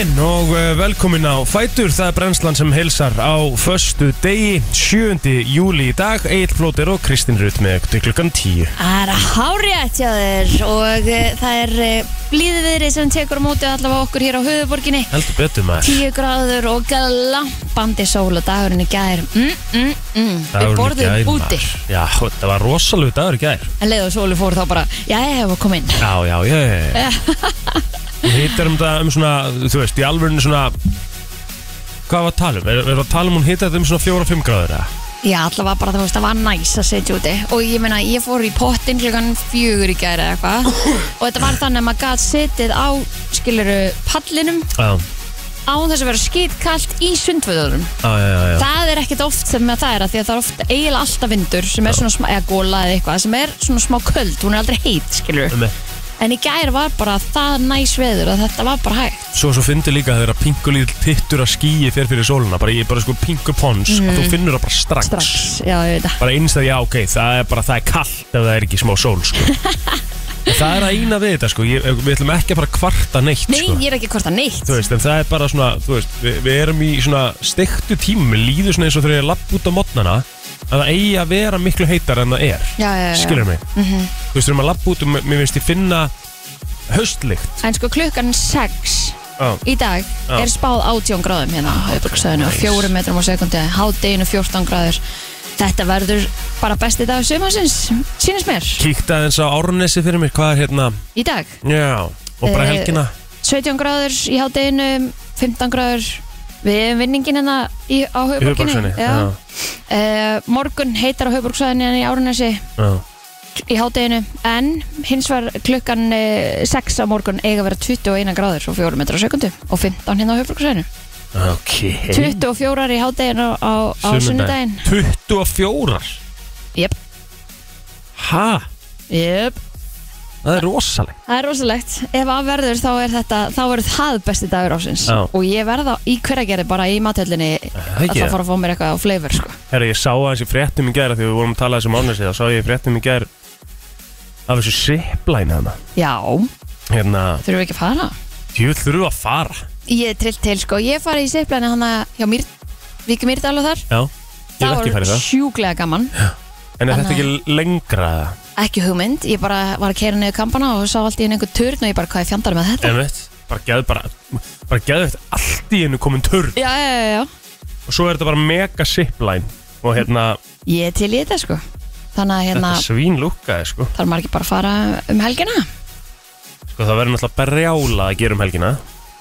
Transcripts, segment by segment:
Daginn og uh, velkomin á Fætur, það er brennslan sem heilsar á föstu degi, 7. júli í dag, Egil Flóter og Kristín Rutt með til klukkan 10. Það er hárétt hjá þér og uh, það er blíðið viðrið sem tekur á móti allavega okkur hér á höfuborginni Heldur betur maður. 10 gráður og glampandi sól og dagurinn í gær mm, mm, mm. Við borðum úti. Já, það var rosalega dagur í gær. En leið og sóli fór þá bara, já, ég hef að koma inn Já, já, já, já, Við hittar um það um svona, þú veist, í alvörinu svona, hvað var að tala um? Er, er að tala um hún hittar þetta um svona 4-5 gráður eða? Já, allavega bara þú veist, það var næs að setja úti. Og ég meina, ég fór í pottin klukkan fjögur í gær eða eitthvað. Og þetta var þannig að maður gæti setið á, skiluru, pallinum Já, Á þess að vera skýtkallt í sundvöðunum. Það er ekkert oft sem að það er að því að það er oft eiginlega alltaf vindur sem er svona smá, eða góla eða eitthvað sem er svona smá köld, hún er aldrei heit, skilur Um, en í gær var bara það næs veður að þetta var bara hægt. Svo, svo finnur líka þegar að pingulíl tittur að skýi fyrir fyrir sóluna, bara ég bara sko pingu pons og þú finnur það bara strax. Strax, já bara einst að já, ok, það er bara, það er kallt ef það er ekki smá sól, sko. Það er að eina við þetta, sko. Ég, við ætlum ekki að fara að kvarta neitt, Nei, sko. ég er ekki hvort að neitt. Veist, það er bara svona, veist, við, við erum í svona stektu tímum, við líður svona eins og þegar ég lapp út á modnana að það eigi að vera miklu heitar en það er. Já, já, já. Skilur mig? Mhm. Þú veist, þegar maður lapp út og mér finnst ég finna haustlykt. En sko klukkan 6 Já, í dag Já. er spáð 18 gráðum hérna á höfuborgstöðinu og 4 metrum á sekundi hádeginu 14 gráður. Þetta verður bara besti dag sumarsins, sínist mér. Kíkta aðeins á Árnesi fyrir mér, hvað er hérna? Í dag? Já, og bara Eh, helgina. 17 gráður í hádeginu 15 gráður við erum vinningin hérna á höfuborginni. Uh, morgun heitar á höfuborgsvæðinni hérna í Árnesi. Já, í hádeginu. En hins var klukkan uh, 6 á morgun eiga að vera 21 gráður og 4 metrar á sekundu og 15 hérna á höfuborgsvæðinu ok. 24 í hádeginu á, á sunnudaginn. 24 Jep, Ha? jep Það er rosaleg Það er rosalegt, ef að verður þá er þetta þá verður það besti dagur ásins Já. og ég verða í hverja bara í mathöllinni að ekki? það fara að fá mér eitthvað á flavor sko. Herra, ég sá aðeins í fréttum í gæra því við vorum að tala þessum Árnesi þá sá ég í fréttum í gæra af þessu zipline hana Já, Hérna, þurfum við ekki að fara? Djúvill þurfum við að fara. Ég er trillt til sko, ég farið í seiflæni hana hjá Mýr, Víki Mýrdal og þar. Já, ég hef ekki farið það sjúklega gaman En er þetta ekki lengra? Ekki hugmynd, ég bara var að keira niður kampana og sá allt í einu einhver turn og ég bara hvað er fjandar með þetta? Einmitt, bara geðu bara bara geðu þetta allt í einu komin törn Já, já, já, já, og svo er þetta bara mega zipline og hérna, ég til í þetta sko. Þannig að hérna þetta svín lúkkaði sko. þarf maður ekki bara að fara um helgina? Sko það verður náttúrulega berjála að gera um helgina.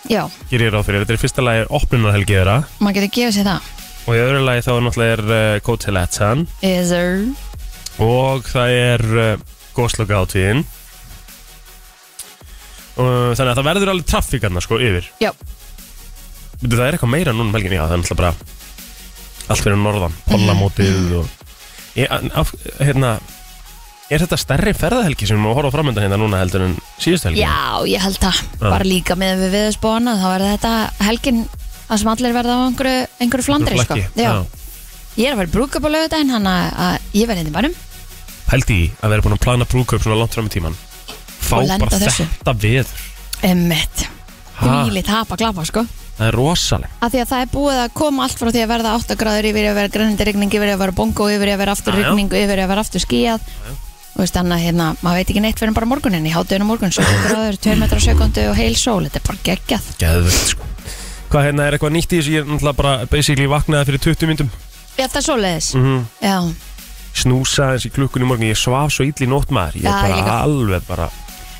Já, gerir ég ráð fyrir, þetta er fyrsta lagi opnunarhelgi þeirra. Maður getur gefið sér það. Og í öðru lagi þá náttúrulega er uh, Coachella Etsan Is there og það er uh, Góðslöka átíðin og þannig að það verður alveg traffíkarna sko yfir. Já. Bíddu, það er eitthvað meira núna um helgin, já það er náttúrulega bara allt fyrir norðan, pollamótið og ég, af, hérna er þetta stærri ferðahelgi sem við að horfa framöndan hérna núna heldur en síðustu helgi? Já, ég held það, bara líka með við viðspóna þá er þetta helgin að sem allir verða á einhverju, einhverju flandri sko. Flakki, Já. Ég er að vera lögudaginn hann að ég verði inn í bænum Pældi í að vera búin að plana brúköp svona langt fram í tíman fá Og lenda bara þessu. þetta veður. Emmett, Ha? þvíli tapa glapa sko. Það er rosaleg að því að það er búið að koma allt frá því að verða 8 gráður yfir í að vera grænandi rigning yfir í að vera bongo yfir í að vera aftur Já, já. rigning yfir í að vera aftur skíjað og veist þannig að hérna, maður veit ekki neitt fyrir bara morgunin í hátuðinu morgun, 7 gráður, 2 metrar á sekundu og heil sól, þetta er bara geggjað. Geðvögt sko. Hvað hérna er eitthvað nýtt í þessu? Ég er náttúrulega bara basically vaknaði fyrir 20 myndum Já, það er svoleiðis. Mm Já, Snúsa eins í klukkunni í morgun Ég svaf svo illa í nótt maður Ég Já, er bara ég líka. alveg bara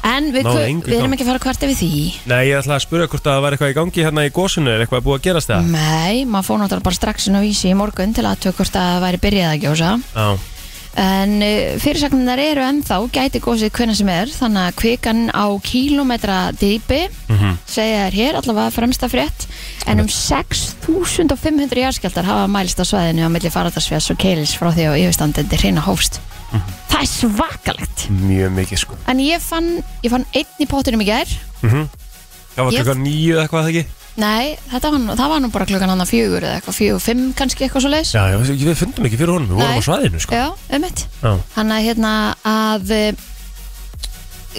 en við, Náðu ku- engu við erum gang. ekki að fara hvart yfir því Nei, ég ætla að spura hvort að það var eitthvað í gangi hérna í gósinu Er eitthvað búið að gerast það? Nei, maður fór náttúrulega bara strax inn á vísi í morgun til að tökja hvort að það væri byrjað að gjósa Já, En uh, fyrirsagnar eru ennþá, gæti gósið hvenna sem er Þannig að kvikan á kílómetra dýpi mhm. segja þér hér, allavega fremsta frétt. En um 6500 jarðskjaldar hafa mælst á svæðinu á milli faradarsfjás og keilis frá því á yfirstandindi hreina hófst. Það er svakalegt. Mjög mikið sko. En ég fann, ég fann einn í pottinum í gær. Mm Það var klukkan nýju eða eitthvað það ekki? Nei, var, nú- það var nú bara klukkan hann að fjögur eða eitthvað fjögur, fimm kannski eitthvað svo leis Já, já, við fundum ekki fyrir honum Við vorum á svæðinu sko. Já, um mitt Já, Hann að hérna að eh,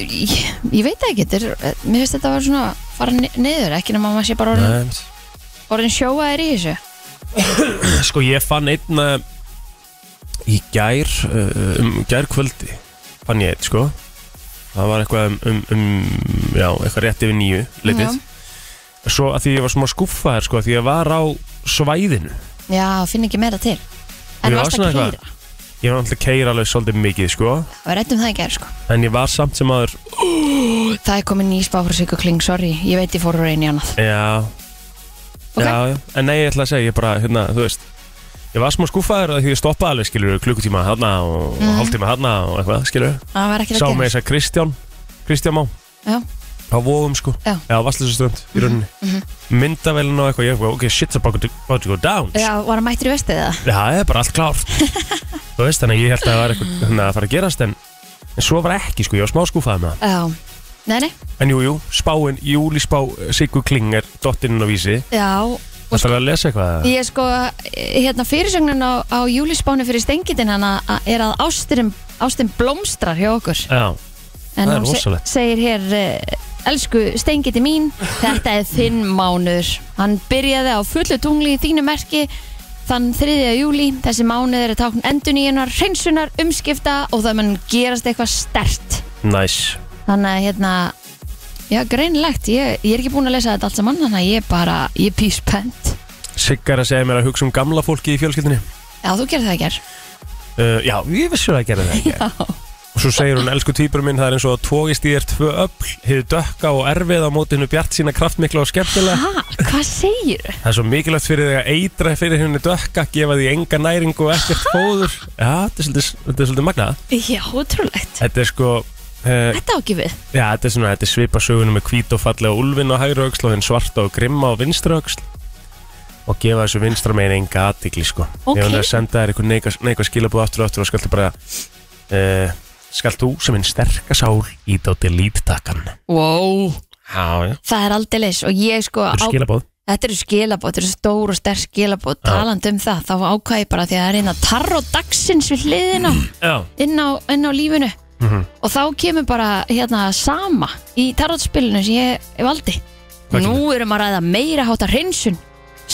ég, ég veit ekki, þetta er, mér finnst þetta að vera svona fara ni- niður, ekki nema maður sé bara orðin, orðin sjóaðir í þessu. Sko ég fann einn uh, í gær um gærkvöldi fann ég einn sko. Það var eitthvað um, um, um já, eitthvað rétt yfir nýju litið svo að því ég var smá skuffaður sko því ég var á svæðinu. Já, finn ekki meira til. En Ég var varst svona að eitthvað- keira ég var alltaf keira alveg svolítið mikið sko. Við rættum það í gær sko. En ég var samt sem aður Það er komin ný spá frá Sigur Kling, sorry. Ég veit ég fór úr einu í annað. Já, Ok. já, já, en nei ég ætla að segja ég bara, hérna, þú veist. Ég var smá skuffaður að því ég stoppaði alveg skilur klukkutíma þarna og mm. Hálftíma þarna og eitthvað skilur Það var ekki sá að með gera þess að Kristján Kristján Má. Já, á vóðum sko. Já. eða Vasslisastönd í rauninni. mhm. myndavælinn og eitthvað ég ok shit's about to, about to go down Já var hann mættur í vestið það? Já, það er bara allt klárt. Þú veist þannig að ég held að það var eitthvað hérna, að fara að gerast en, en svo var ekki sko ég var smá skúfaði með það. Já, nei nei. En jú jú spáin júlispá Sigur Kling er dottinn á vísi. Já, Það þarf að lesa eitthvað Ég sko, hérna fyrirsögnin á, á júlispánu fyrir stengitin hana er að ástin, ástin blómstrar hjá okkur. Já, En Það er rosalegt. segir hér uh, Elsku stengiti mín, þetta er þinn mánuður. Hann byrjaði á fullu tungli í þínu merki Þann 3. júli, þessi mánuður er tákn enduníunar, hreinsunar, umskipta og það mun gerast eitthvað stert næs Þannig að hérna, já greinlegt, ég, ég er ekki búin að lesa þetta allt saman Þannig að ég bara, ég er píspennt Siggar að segja mér að hugsa um gamla fólki í fjölskyldinni Já, þú gerði það ekki hér uh, Já, ég vissi að gera það ekki Já, Og svo segir hún, elsku týpur minn, það er eins og að tógist í þér tvö öll, hefur dökka og erfið á mótinu bjart sína kraftmikla og skemmtilega. ha, hvað segir Það er svo mikilvægt fyrir þig að eitra fyrir henni dökka, gefa því enga næringu og ekkert fóður. Já, þetta er svolítið, þetta er svolítið magnað. Já, ótrúlegt Þetta er sko, uh, Þetta á ekki við já, þetta er svona, þetta er svipa sögunum með hvít og fallega úlfin á hægri öxl og hinn svarta og grimma á vinstri öxl. Og gefa þessu vinstra megin enga aðtikli, sko. Ok. Ef hann er að senda þér einhver neikvæð skilabúð aftur og aftur og skaltu bara, uh, skalt þú sem hinn sterka sál ít á delete-takkan. Wow Já, já. Það er aldeilis og ég sko Þetta á, er skilabóð. Þetta eru skilabót, þetta eru stór og sterk skilabót talandi um það, þá ákvæði bara því að það er eina tarro dagsins við hliðina Já. inn á, inn á lífinu Mhm. og þá kemur bara hérna sama í tarotspilinu sem ég valdi Hvað Nú erum að ræða meira hátta hreinsun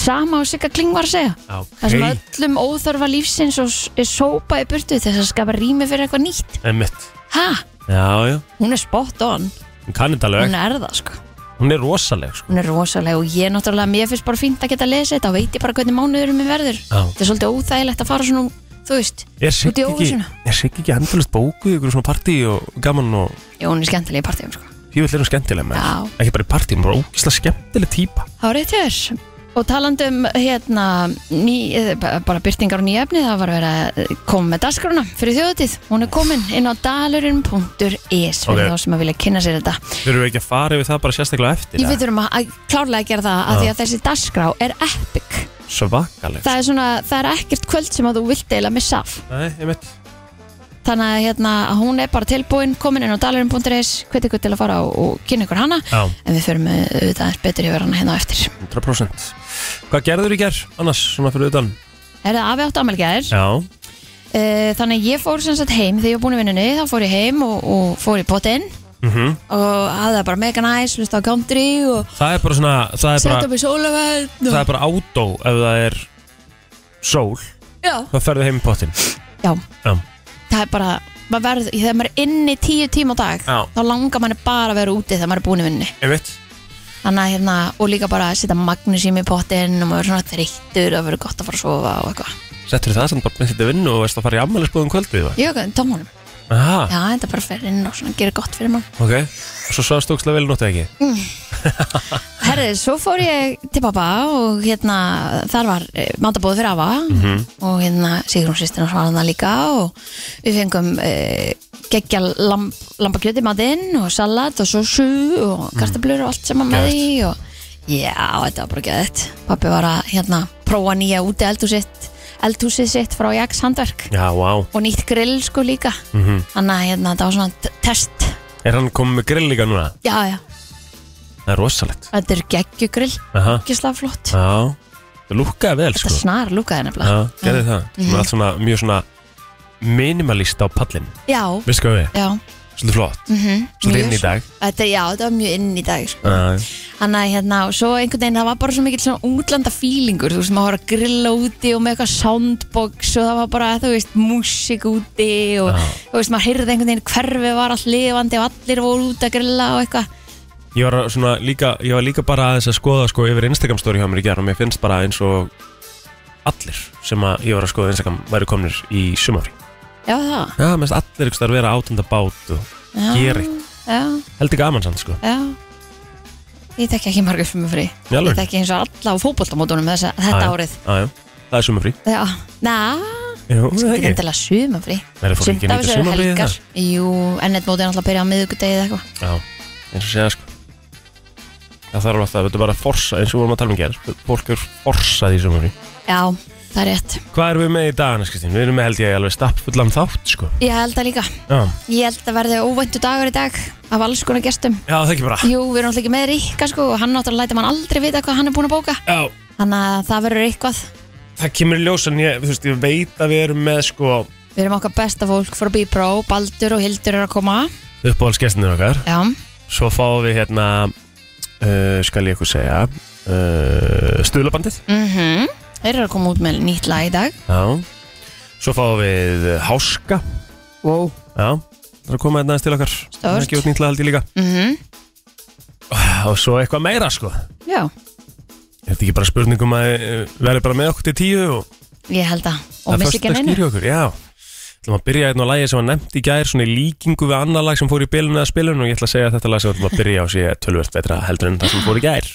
sama og Sigga Kling var að segja Já, Það sem öllum óþörfa lífsins og er sópa í burtu þess að skapa rými fyrir eitthvað nýtt Einmitt. Ha, Já, já. hún er spot on Hún kann þetta alveg. Hún er það sko Hún er rosaleg, sko. Hún er rosalega og ég náttúrulega, mér finnst bara fínt að geta að lesa þetta og veit ég bara hvernig mánuðurum minn verður Já. Þetta er svolítið óþægilegt að fara svona, þú veist Er Út í ekki, óvissuna. er Siggi ekki endalist bókuð í ykkur svona partí og gaman og Já, hún er skemmtileg í partíum sko fífill er hún skemmtileg með. Já. Ekki bara í partí, hún er bara ógislega skemmtileg. Það rétt hjá þér Og talandi um hérna ný, eh, ba- bara byrtingar og nýja efni það var verið að eh, koma með dagskrona fyrir þjóðutíð hún er komin inn á dalurinn.is fyrir Ok. þá sem að vilja kynna sér þetta Þurfum við ekki að fara yfir það bara sérstaklega eftir? Ég við þurfum að, að klárlega gera það að því að þessi dagskrá er epic Svakaleg. það er svona, það er ekkert kvöld sem að þú vilt eiginlega missa af Nei, ég veit. Þannig að hérna, hún er bara tilbúin komin inn á dalurinn.is hveti ykkur til að fara og, og kynna ykkur hana Já, en við förum eh, auðvitað betur yfir hana hérna á eftir 100%. Hvað gerður í ger annars, svona fyrir utan? Er það afi átt ámelgjaðir? Já. Uh, þannig að ég fór sem sagt heim þegar ég var búin í vinnunni, þá fór ég heim og, og fór í potinn Mm og hafði það bara mega næs, hlusta á country og Það er bara svona, er setja upp í sólaverð það er bara átó ef það er sól, Já, þá ferðu heim í pottin. já, Já. Það er bara maður verð, þegar maður er inni tíu tíma á dag Já. þá langar manni bara að vera úti þegar maður er búin í vinnunni Ég veit. þannig að hérna, og líka bara að setja magnusím í potinn og maður er svona þreyttur og verður gott að fara að sofa og eitthvað Settur það samt bara með þetta vinnu og veist að fara í ammælisbúðum kvöldið, það? Er tónum, Aha, já, þetta bara fer inn og svona gerir gott fyrir mann ok. Og svo sást ókslega vel nóttið ekki? Herrið, svo fór ég til pappa og hérna, þar var e, matabóð fyrir afa. Mhm. og hérna Sigrún sýstina var hann líka og við fengum e, geggja lamb, lambakjöti matinn og salat og sósu og kartablur og allt sem að með því og já, þetta var bara geðið pappi var að hérna prófa nýja úti eldhúsitt eldhúsið sitt frá Jax handverk. Já, vá. og nýtt grill sko líka. Mm þannig að hérna, þetta var svona t- test. Er hann komið með grill líka núna? já, já, Það er rosalegt. þetta er geggjugrill Aha. ekki flott Já. Það lúkkaði vel, þetta sko. snar lúkaði nefnilega Já, gerði það. Mhm. Svona allt svona, mjög svona minimalist á pallin. Já, Veistu hvað við? já, Svolítið flott Svolítið Mjög inn í svo. dag Þetta, já, þetta var mjög inn í dag sko. Já, Þannig að hérna, og svo einhvern veginn, það var bara svo mikill svona útlanda fílingur, þú veist, maður var að grilla úti og með eitthvað soundbox og það var bara, þú veist, músík úti og, Já. þú veist, maður heyrði einhvern veginn hverfi var allt lifandi og allir voru út að grilla og eitthvað. Ég var, svona líka, ég var líka bara aðeins að skoða sko yfir Instagram story hjá mér í gerð og mér finnst bara eins og allir sem að ég var að skoða Instagram væri komnir í sumafrí Já, það. Já, mér finnst allir ykkur að vera átunda bát og Já, eitthvað Já, Heldur gaman sann sko já. Ég tekki ekki margur fyrir mig frí. Í alvöru? Ég tekki eins og alla á fótboltamótunum þessa, Já, þetta árið. Já, já, það er sumafrí Já, Jú, það er endilega sumafrí. Það er fólk ekki þessu eru sumafrí það Jú, ennett mótið er náttúrulega að byrja á miðugudegi eða eitthvað. Já, eins og segja sko Það þarf alltaf, þetta er bara að forsa eins og við vorum að tala um gerð Fólk er forsað í sumafrí Já, það er rétt. Hvað erum við með í dagana, Kristín? Við erum með held ég alveg stappfullan þátt sko Ég held það líka. Já, Ég held að verði óvæntu dagur í dag af alls konar gestum. já það ekki bara Jú, við erum alltaf ekki með Ríkka sko og hann náttúrulega læti mann aldrei vita hvað hann er búin að bóka. Já, Þannig að það verður eitthvað. það kemur í ljós en ég, þú veist, ég veit að við erum með sko Við erum okkar besta fólk frá B-Pro, Baldur og Hildur eru að koma. uppáhaldsgestinir okkar Já, Svo fáum við hérna uh, skal ég eitthvað segja uh, Stuðlabandið mhm. Þeir eru að koma út með nýtt lag í dag. Já Svo fáum við Háska Wow. Já, það er að koma hérna aðeins til okkar. Það er ekki út nýtt lag held ég líka Mhm. Og svo eitthvað meira sko Já, Er þetta ekki bara spurningum að uh, verði bara með okkur til tíu og ég held að. Og missi ekki neinu. hjá okkur, já Það maður að byrja hérna á lagi sem var nefnt í gær svona í líkingu við annar lag sem fór í bilinu eða spilinu og ég ætla að segja að þetta lag sem við ætlum að byrja á sé tölvöld betra heldur en það sem fór í gær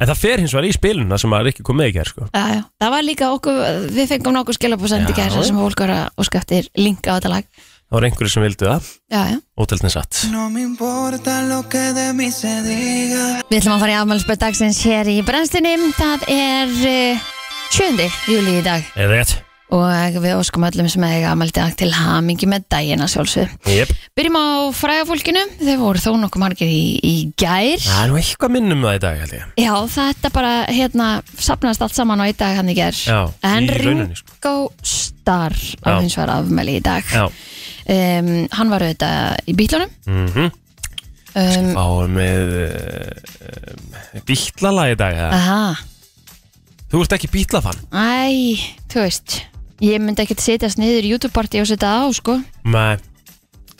En það fer hins vegar í spilinu það sem maður ekki kom með í gær sko Já, já. Það var líka okkur, við fengum nokkuð skilabúsend í gæri sem fólk var að óska eftir linka á þetta lag. Það var einhverju sem vildu það, óteltni satt No. Við ætlum að fara í afmælisböð dagsins hér í brennstunni. Það 7. júli í dag Eða rétt og við óskum öllum sem eiga afmæli dag til hamingi með dagina sjálfsög. Jep, Byrjum á frægafólkinu. Þeir voru þó nokkuð margir í, í gær. það er nú eitthvað minnum það í dag held ég Já, þetta bara hérna sapnast allt saman á í dag hann í gær. Já, En í rauninni sko Ringo Starr á hins vegar afmæli í dag. Já, Um, hann var auðvitað í bílunum. mhm Um, Fáum með uh, bítlala í dag eða? aha. Þú ert ekki bítlafann? Æ, þú veist Ég myndi ekkert setjast niður í YouTube-party og setja það á, sko. Nei,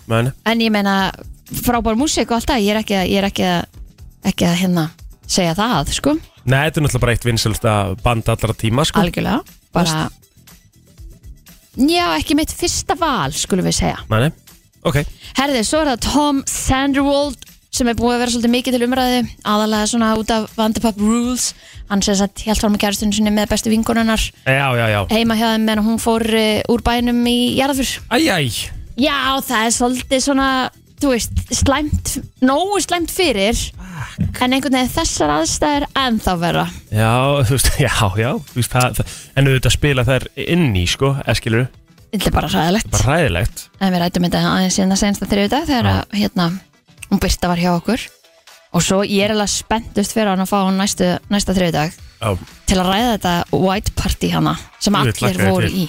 nei, En ég meina, frábær músík og allt það Ég er ekki að, ég er ekki að, ekki að hérna segja það, sko. Nei, þetta er náttúrulega bara eitt vinselsta band allra tíma sko. Algjörlega, bara Já, ekki mitt fyrsta val, skulum við segja. Nei, nei, ok. Herði, svo er það Tom Sanderwold sem er búið að vera svolítið mikið til umræðu aðalega svona út af Vanderpump Rules. Hann sem sagt helt fram með kæristunum sinni með bestu vinkonunnar Já, já, já. heima hjá þeim meðan hún fór uh, úr bænum í jarðafur Æj, æj. Já, það er svolítið svona, þú veist, slæmt, nógu slæmt fyrir En einhvern veginn þessar aðstæður ennþá vera Já, þú veist, já, já þú veist, það, það, En auðvitað spila þær inn í, sko Eskilur, Þetta er bara ræðilegt bara ræðilegt En við rættum þetta aðeins síðan að sensta þriðudag Þegar að, hérna, hún Birta var hjá okkur Og svo ég er alveg spenntust fyrir hann að fá hann næstu, næsta þriðudag Já, Til að ræða þetta white party hana Sem Ég allir hlakka ég voru til. í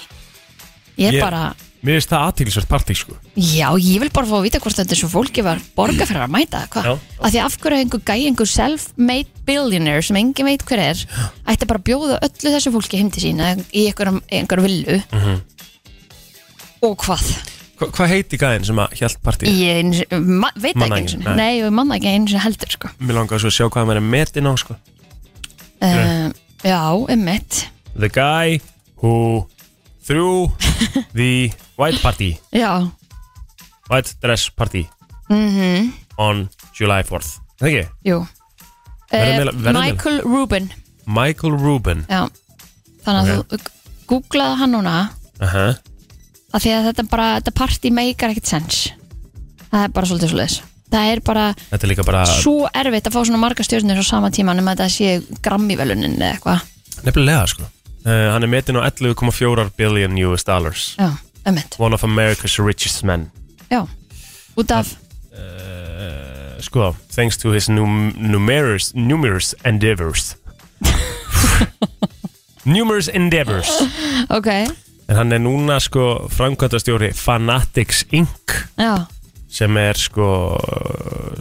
Ég er Ég- bara, mér finnst það aðtílisvært partí, sko já, ég vil bara fá að vita hvort þetta svo fólki var borga fyrir að mæta Hvað? Já. Af því af hverju einhver gæi, einhver self-made billionaire sem engin veit hver er ætti bara að bjóða öllu þessu fólki heim til sín í einhverjum, einhverjum villu Mhm. og hvað Hva, Hvað heiti gæðin sem að hjælt partí? ég veit ekki ekki, sinni. nei. ég manna ekki einu sinni heldur sko. Mér langar svo að sjá hvað hann er metin á, sko. Uh, já, ummitt The guy who threw the white party. Já, White dress party. Mhm. On July 4th Það ekki? jú. Eiginlega- verðum Michael Rubin. Michael Rubin. Já, þannig að Ok. þú googlaði hann núna. Uh -huh. Að því að þetta bara, þetta party meikar ekkert sens það er bara svolítið svolítið það er bara Þetta er líka bara svo erfitt að fá svona marga stjórnir á sama tíma nema að þetta sé grammivelunin eða eitthvað. Nefnilega sko. Uh, Hann er metin á 11,4 billion US dollars. Já, ummitt, One of America's richest men. Já út af, uh, Sko, thanks to his num numerous, numerous endeavors. Numerous endeavors. Ok En hann er núna sko framkvæmtastjóri Fanatics Inc. Já, sem er sko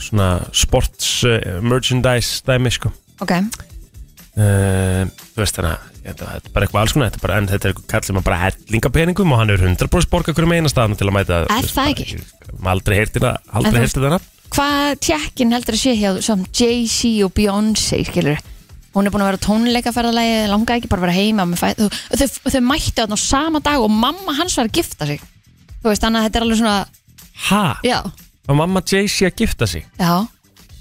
svona sports uh, merchandise dæmi sko. Ok, uh, þú veist þannig að þetta þetta er bara eitthvað alls konar þetta er bara, en þetta er eitthvað kall sem að bara hellinga peningum og hann er 100% borga hverjum eina staðan til að mæta Er það ekki? Maður aldrei heyrti það, En aldrei þú heyrti það nafn. hvað tjekkin heldur að sé hjá sem Jay-Z og Beyoncé skilur hún er búin að vera tónleikaferðalagi langaði ekki bara að vera heima þau, þau, þau mættu á sama dag og mamma hans var að gifta sig. Þú veist, þannig að þetta er alveg svona Ha? já, Og mamma Jay-Z að gifta sig? Já,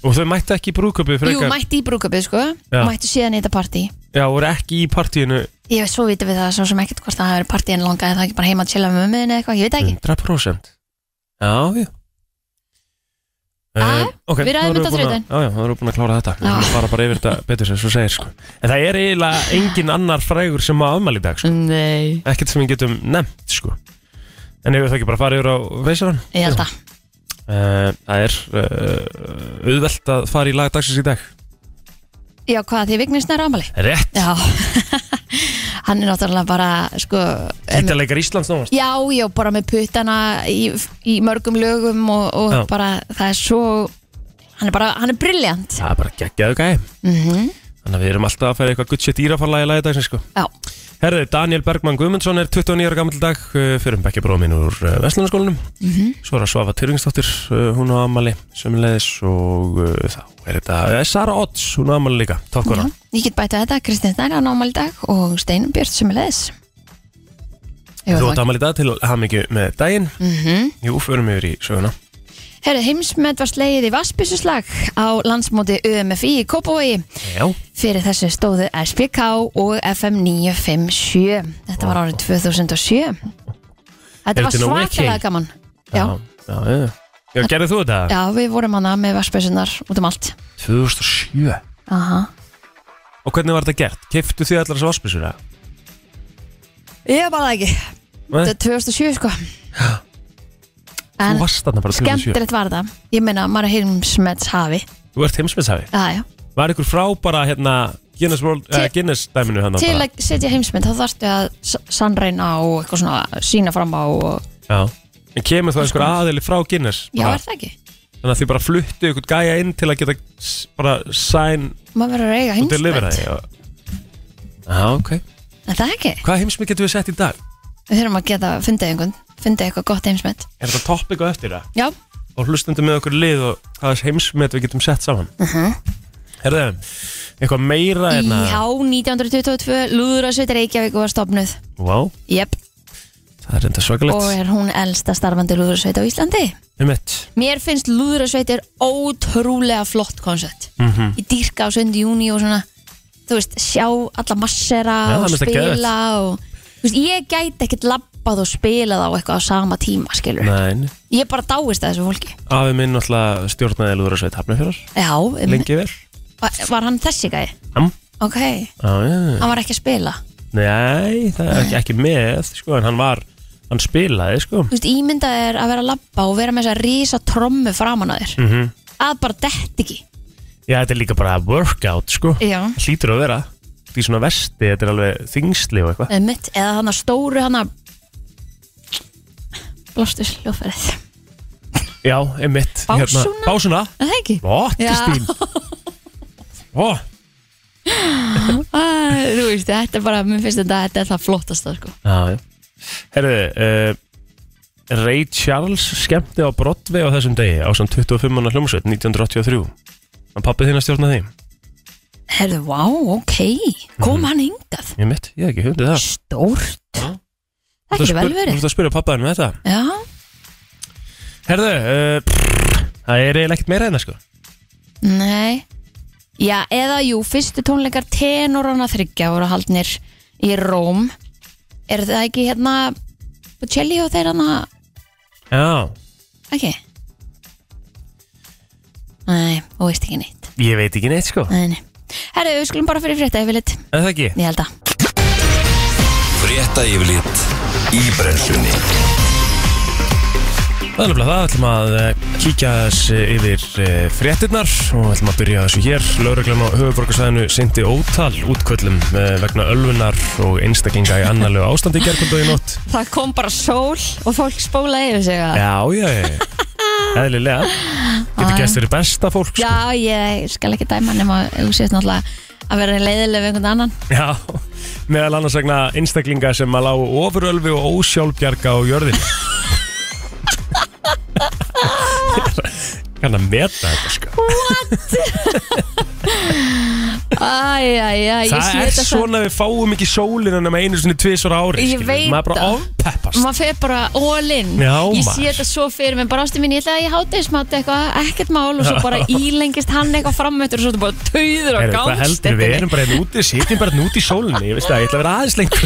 og þau mættu ekki í brúköpi jú, mætti í brúkabið sko. Já. mættu síðan í þetta partí. Já, voru ekki í partíinu? Ég veit svo vitum við það svo sem ekkert hvort það hefur partí en langaði það ekki bara heima að chilla með mömmuðin eða eitthvað, ég veit ekki. 100% Já, já Ah, ok, við ræðum þetta að- þriðjudaginn. Já, já, þá erum við búin að klára þetta Við Já. erum bara bara yfir þetta betur sem svo segir sko. En það er eiginlega engin annar frægur sem á afmæli í dag sko. nei, Ekkert sem við getum nefnt sko. En ef við það ekki bara fara yfir á feysaran ég held að Uh, það er uh, auðvelt að fara í lag dagsins í dag já, hvað, því Vignis nær ámali Rétt, já, hann er náttúrulega bara sko, Ítaleggar Íslands náðast Já, já, bara með puttana í, í mörgum lögum og, og Já. bara það er svo hann er bara, hann er briljant Það er bara geggjaðu gæði mm Þannig að við erum alltaf að færa eitthvað gutt sér dýrafarlagi lagi dagsins sko. Já, Herði, Daniel Bergmann Guðmundsson er 29 ára gammal dag uh, fyrir um bekkjabróða mín úr uh, Vestlunarskólanum Mhm. Svo er að Svafa Tyrfingsdóttir uh, hún á ammali sömulegis og þá er þetta Sara Odds, hún á ammali líka já, Tokkora, ég get bæta þetta. Kristinn Snær á námæli dag og Steinum Björn sem leðis þú átt ammali dag til hamingju með daginn. Mm -hmm. Jú, förum yfir í söguna Herri, heimsmet var slegið í Vassbyssuslag á landsmóti UMFI í Kópavogi Já, fyrir þessu stóðu SPK og FM 957 þetta var árið 2007 Þetta var svakalega gaman Já, já, já, já. Gerðið þú þetta? já, við vorum hana með Vassbyssunar út um allt 2007 Aha. Og hvernig var þetta gert? Keftu þið allar þessu vassbísur? eða? Ég bara það ekki Nei? Þetta er 2007 sko Þú En varst þarna bara 2007 skemmtilegt var það. Ég meina, maður er heimsmets hafi Þú ert heimsmyndshafi Já, já. Var ykkur frá bara hérna Guinness, World, Til- uh, Guinness dæminu hann Til að setja heimsmynd þá þarftu að s- sannreyna og eitthvað svona sína fram á og... Já. En kemur þá einhver aðili frá Guinness? Já, bara, er það ekki? Þannig að þið bara fluttu ykkur gæja inn til að geta s- bara sign Maður verður að eiga og delivera heimsmynd því Já, Já, ok. Er það ekki? Hvað heimsmynd getum við sett í dag? Við þurfum að geta fundið einhvern Fundið eitthvað gott heimsmynd Er þetta topic á eftir það? Já, Og hlustandi með okkur lið og hvaða heimsmynd við getum sett saman. Uh Mhm. -huh. Herðu, eitthvað meira hérna? Já, 1922 Lúðrasveit Reykjavík var stopnuð Vá, Jep, það er enda svakalegt. Og er hún elsta starfandi lúðrasveit á Íslandi? Mitt Mér finnst lúðrasveit er ótrúlega flott koncept. Mm Í dýrka á 7. júni og svona Þú veist, sjá alla massera Já, og það það spila og veist, ég gæti ekkert labbað og spilað á eitthvað á sama tíma, skilur Nein, Ég bara dáist að þessu fólki. Afi minn náttúrulega stjórnaði lúður að sveit hafnafjörðar Já, um, Lengi vel. Var, var hann þessi gæði? Am. Ok, Já, já, hann var ekki að spila? Nei, það er ekki, ekki með sko, en hann var, hann spilaði sko. Þú veist, ímyndað er að vera að labba og vera með þess að rísa trommu framan að þér. Mm Að bara dett ekki. Já, þetta er líka bara workout sko. Já. Hlýtur að vera. Því svona vesti, þetta er alveg þingsli og eitthvað. Einmitt, eða hann að stóru hann að Blástus hljóðferðið. Já, einmitt. Básúna? Básuna Er Það ekki? Ó. Kristín. Ó, Æ, Þú veist, þetta er bara, mér finnst þetta, þetta er það flottasta sko. já, já. Herðu, uh, Ray Charles skemmti á Broadway á þessum degi á samt 25 manna hljómsveit 1983 Hann pappið þinn að stjórna því. Herðu, vá, ok. Kom hann hingað? Ég mitt, ég hef ekki hundið það. Stórt. Það getur vel Þú verið ert að spyrja pappaðinu með þetta. Já, Herðu, uh, pff, það er eiginlega ekkert meira en það sko. Nei. Já, eða jú, fyrstu tónleikar tenorana þryggja voru haldnir í Róm. Er það ekki hérna Bocelli og þeir hana? Já, Ekki Nei, þú veist ekki neitt. Ég veit ekki neitt sko. Nei, nei. Herru, við skulum bara fyrir frétta yfirleitt En það ekki? Ég held að Frétta yfirlit í brennslunni Það er nefnilega það, ætlum að eh, kíkja þess yfir eh, fréttirnar og ætlum að byrja þessu hér. Lögreglan á höfuborgarsæðinu syndi ótal útköllum eh, vegna ölfunar og einstaklinga í annarlegu ástandi í gerkvöldu í nótt. Það kom bara sól og fólk spólaði yfir sig að Já, já, já. eðlilega Getur gæst verið besta fólk sko. Já, ég skal ekki dæma nema að þú sést náttúrulega að vera leiðileg við einhvern annan Já, meðal annars vegna einstaklinga sem að lágu ofurölfi og ósjálfbjarga á jörðin Kann að meta þetta sko. Æ, æ, æ, ég Það er svona við fáum ekki sólina nema einu svona tvisvar á ári Ég skilur. veit Maður er bara það. ofpeppast. Maður fer bara all in. Já, ég maður. sé þetta svo fyrir mig, bara ástu mín ég ætla að ég háti smátt eitthvað, ekkert mál og svo bara ílengist hann eitthvað framöttur og svo þetta bara tauður og Heyrðu, Hvað heldur við gámstettinni erum bara hérna úti, sitjum bara hérna úti í sólinni. Ég veist það, ég ætla að vera aðeins lengur.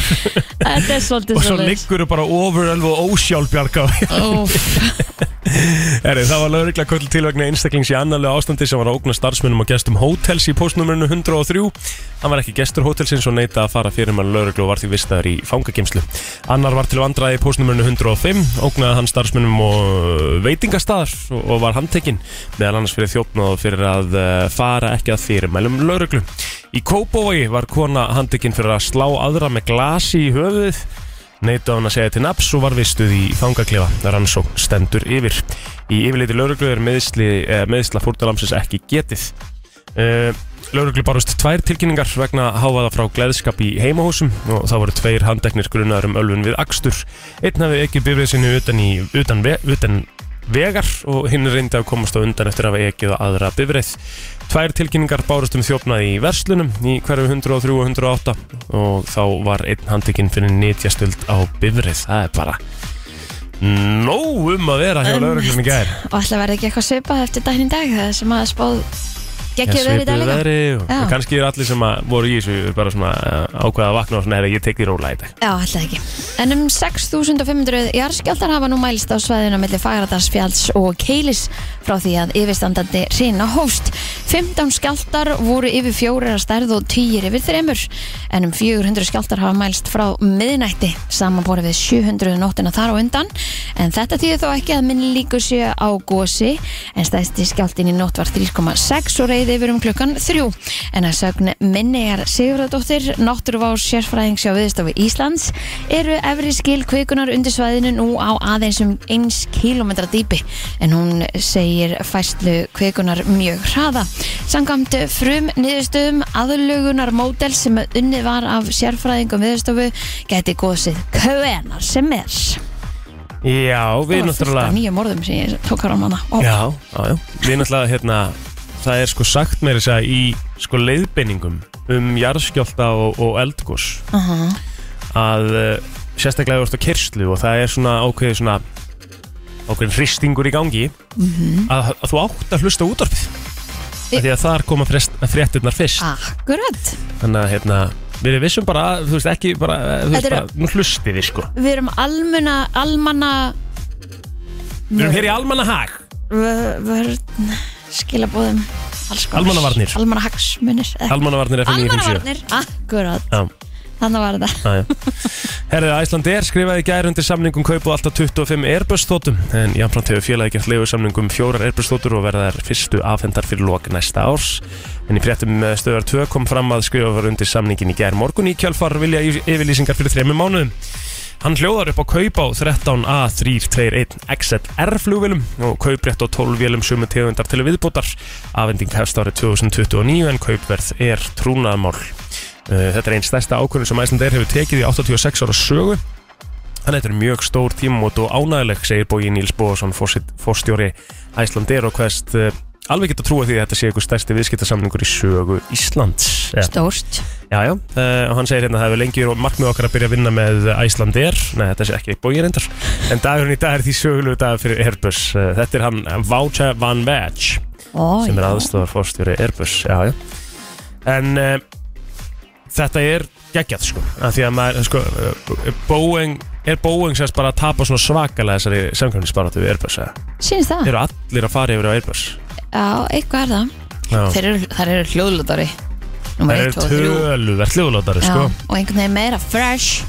Þetta er svolítið Og svo svolítið liggur þú bara ofurölfi og ósjálfbjarga á Heri, það var lögregla köll til vegna einstaklings í annarlega ástandi sem var að ógna starfsmennum og gestum hótels í postnumrinu 103. Hann var ekki gestur hótelsins og neita að fara fyrir með lögreglu og var því vistaður í fangagemslu. Annar var til vandraði í postnumrinu 105, ógnaði hann starfsmennum og veitingastadar og var handtekinn meðal annars fyrir þjófnað og fyrir að eh, fara ekki að fyrir mælum lögreglu. Í Kópavogi var kona handtekinn fyrir að slá aðra með glasi í höfuðið Neita hann að segja til naps og var vistuð í fangaklefa rannsók stendur yfir. Í yfirleiti lauruglu er meðsli, eh, meðsla fórtalamsins ekki getið. Uh, lauruglu barust tvær tilkynningar vegna háfaða frá gleðskap í heimahúsum og það voru tveir handeknir grunnaður um ölfun við akstur. Einn hafi ekki bifrið sinni utan, í, utan, utan vegar og hinn reyndi að komast á undan eftir að hafa ekið á aðra bifrið. Tvær tilkynningar bárust um þjófnaði í verslunum í hverju 103 og 108 og þá var einn handtekinn fyrir nýtjastöld á bifrið. Það er bara nóg um að vera hjá lauruglunni gær. og ætla að verða ekki eitthvað svipað eftir daginn í dag það sem að spáð geggjöð verið í dag líka og kannski er allir sem að voru í þessu bara svona uh, ákveða að vakna og svona, "Heyrðu, ég tek því róla í dag. Já, ætla ekki. En um 6.500 jarðskjáltar hafa nú mælst á svæðinu millir Fagradalsfjalls og Keilis frá því að yfirstandandi reyna hóst. 15 skjáltar voru yfir fjórir að stærð og 10 yfir þremur. En um 400 skjáltar hafa mælst frá miðnætti samanborið við 700 nóttina þar á undan. En þetta þýðir þó ekki að minni líkur sé á gósi en stæðsti skjáltin í nótt var 3,6 og reyði yfir um klukkan 3. En að sögn minnigar Sigurðardóttir, náttúruvá sérfræðings hjá viðstofu Íslands, eru efri skil kvikunar undir svæðinu nú á aðeins um 1 km dýpi en hún segir fæslu kvikunar mjög hraða. Sangamt frum niðurstöðum aðlugunar mótel sem unnið var af sérfræðingum viðstofu gæti góðsið hvenar sem er. Já, við Það var fullt af náttúrulega... nýjum orðum sem ég tók á rámana. Já, já, já. Við náttúrulega, hérna, það er sko sagt meira þess að í sko leiðbeiningum um jarðskjálta og, og eldgós að uh, sérstaklega ert á kyrslu og það er svona ákveðið svona ákveðin hristingur í gangi að, að þú átt að hlusta Af því að þar koma frest, fréttirnar fyrst. Akkurat. þannig að hérna við vissum bara, þú veist ekki bara, þú veist bara, nú hlustið þið sko. Við erum almenna, almanna við erum hér í almanna hag vör- vörn skilabóðum almannahagsmunir eh, almannavarnir FM 957 almannavarnir, akkurat. Já. Þannig var þetta. Herðið, Æsland er skrifaði í gær undir samningum kaup og alltaf 25 Airbus þóttum en jafnframt hefur félagi gert leiðu samningum fjórar Airbus þóttur og verða þær fyrstu afhendar fyrir lok næsta árs en í fréttum eh, stöðar 2 kom fram að skrifa var undir samningin í gær morgun í kjálfar vilja yf- yfirlýsingar fyrir þremur mánuðum Hann hljóðar upp á kaup á 13A321 XLR flugvélum og kauprétt á 12 vélum sumu tegundar til viðbótar. Afending hefst árið 2029 en kaupverð er trúnaðamál. Uh, Þetta er einn stærsta ákvörðun sem Æslandeir hefur tekið í 86 ára sögu. Þannig að þetta er mjög stór tímamót og ánægileg, segir bói Níls Bóðarsson, fórstjóri Æslandeir og hverst uh, alveg geta trúið því að þetta sé einhver stærsti viðskiptasamningur í sögu Íslands. Ja. stórt. Já, já, uh, og hann segir hérna að það hefur lengi verið markmið okkar að byrja að vinna með Æslandeir Nei, þetta sé ekki bóið reyndar. En dagurinn í dag er því sögulegu dag fyrir Airbus. Þetta er hann Voucher Van Veg Ó, sem er aðstofar fórstjóri Airbus. Já, já. En þetta er geggjað sko af Því að maður, sko, Boeing Er Boeing sérst bara að tapa svona svakalega þessari samkvæmnisbaratu við Airbus? Sýnist það? Eru allir að fara yfir á Airbus? Já, eitthvað er það Já. Þeir eru, þær eru hljóðlutari Það Númer eru 1 og 3 töluvert hljóðlátari Já, sko og einhvern veginn meira fresh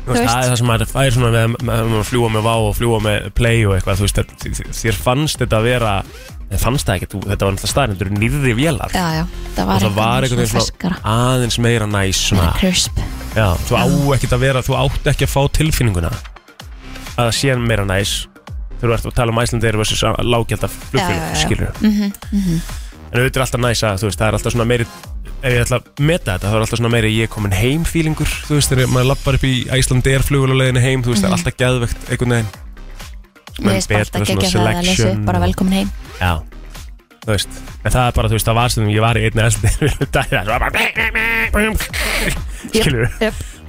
Þú veist, það er það sem maður fær svona með, með, með að fljúa með vá og fljúa með play og eitthvað, þú veist, þér- þér fannst þetta að vera, þér fannst það ekki, þú- þetta var náttúrulega staðrindur nýrri vélar. Já, já, það og var það var einhvern veginn svona aðeins meira næs svona, crisp. Já, þú á ekkert að vera, þú átt ekki að fá tilfinninguna að það sé meira næs þegar þú ert að tala um Æslandir versus lágjaldar Já, já, flugfélög, já. skilur Mhm, mhm. En auðvitað er alltaf næs að, þú veist, það er alltaf svona meiri ef ég ætla að meta þetta, þá er alltaf svona meiri ég er komin heim fílingur, þú veist, þegar maður lappar upp í Æslandir flugvéluleginu heim, þú veist, það er alltaf geðvegt einhvern veginn. Mhm. Mér finnst betra ekki ekki að lesa upp bara velkomin heim. Já, þú veist En það er bara, þú veist, það var stundum Ég var í einni bara Skilur.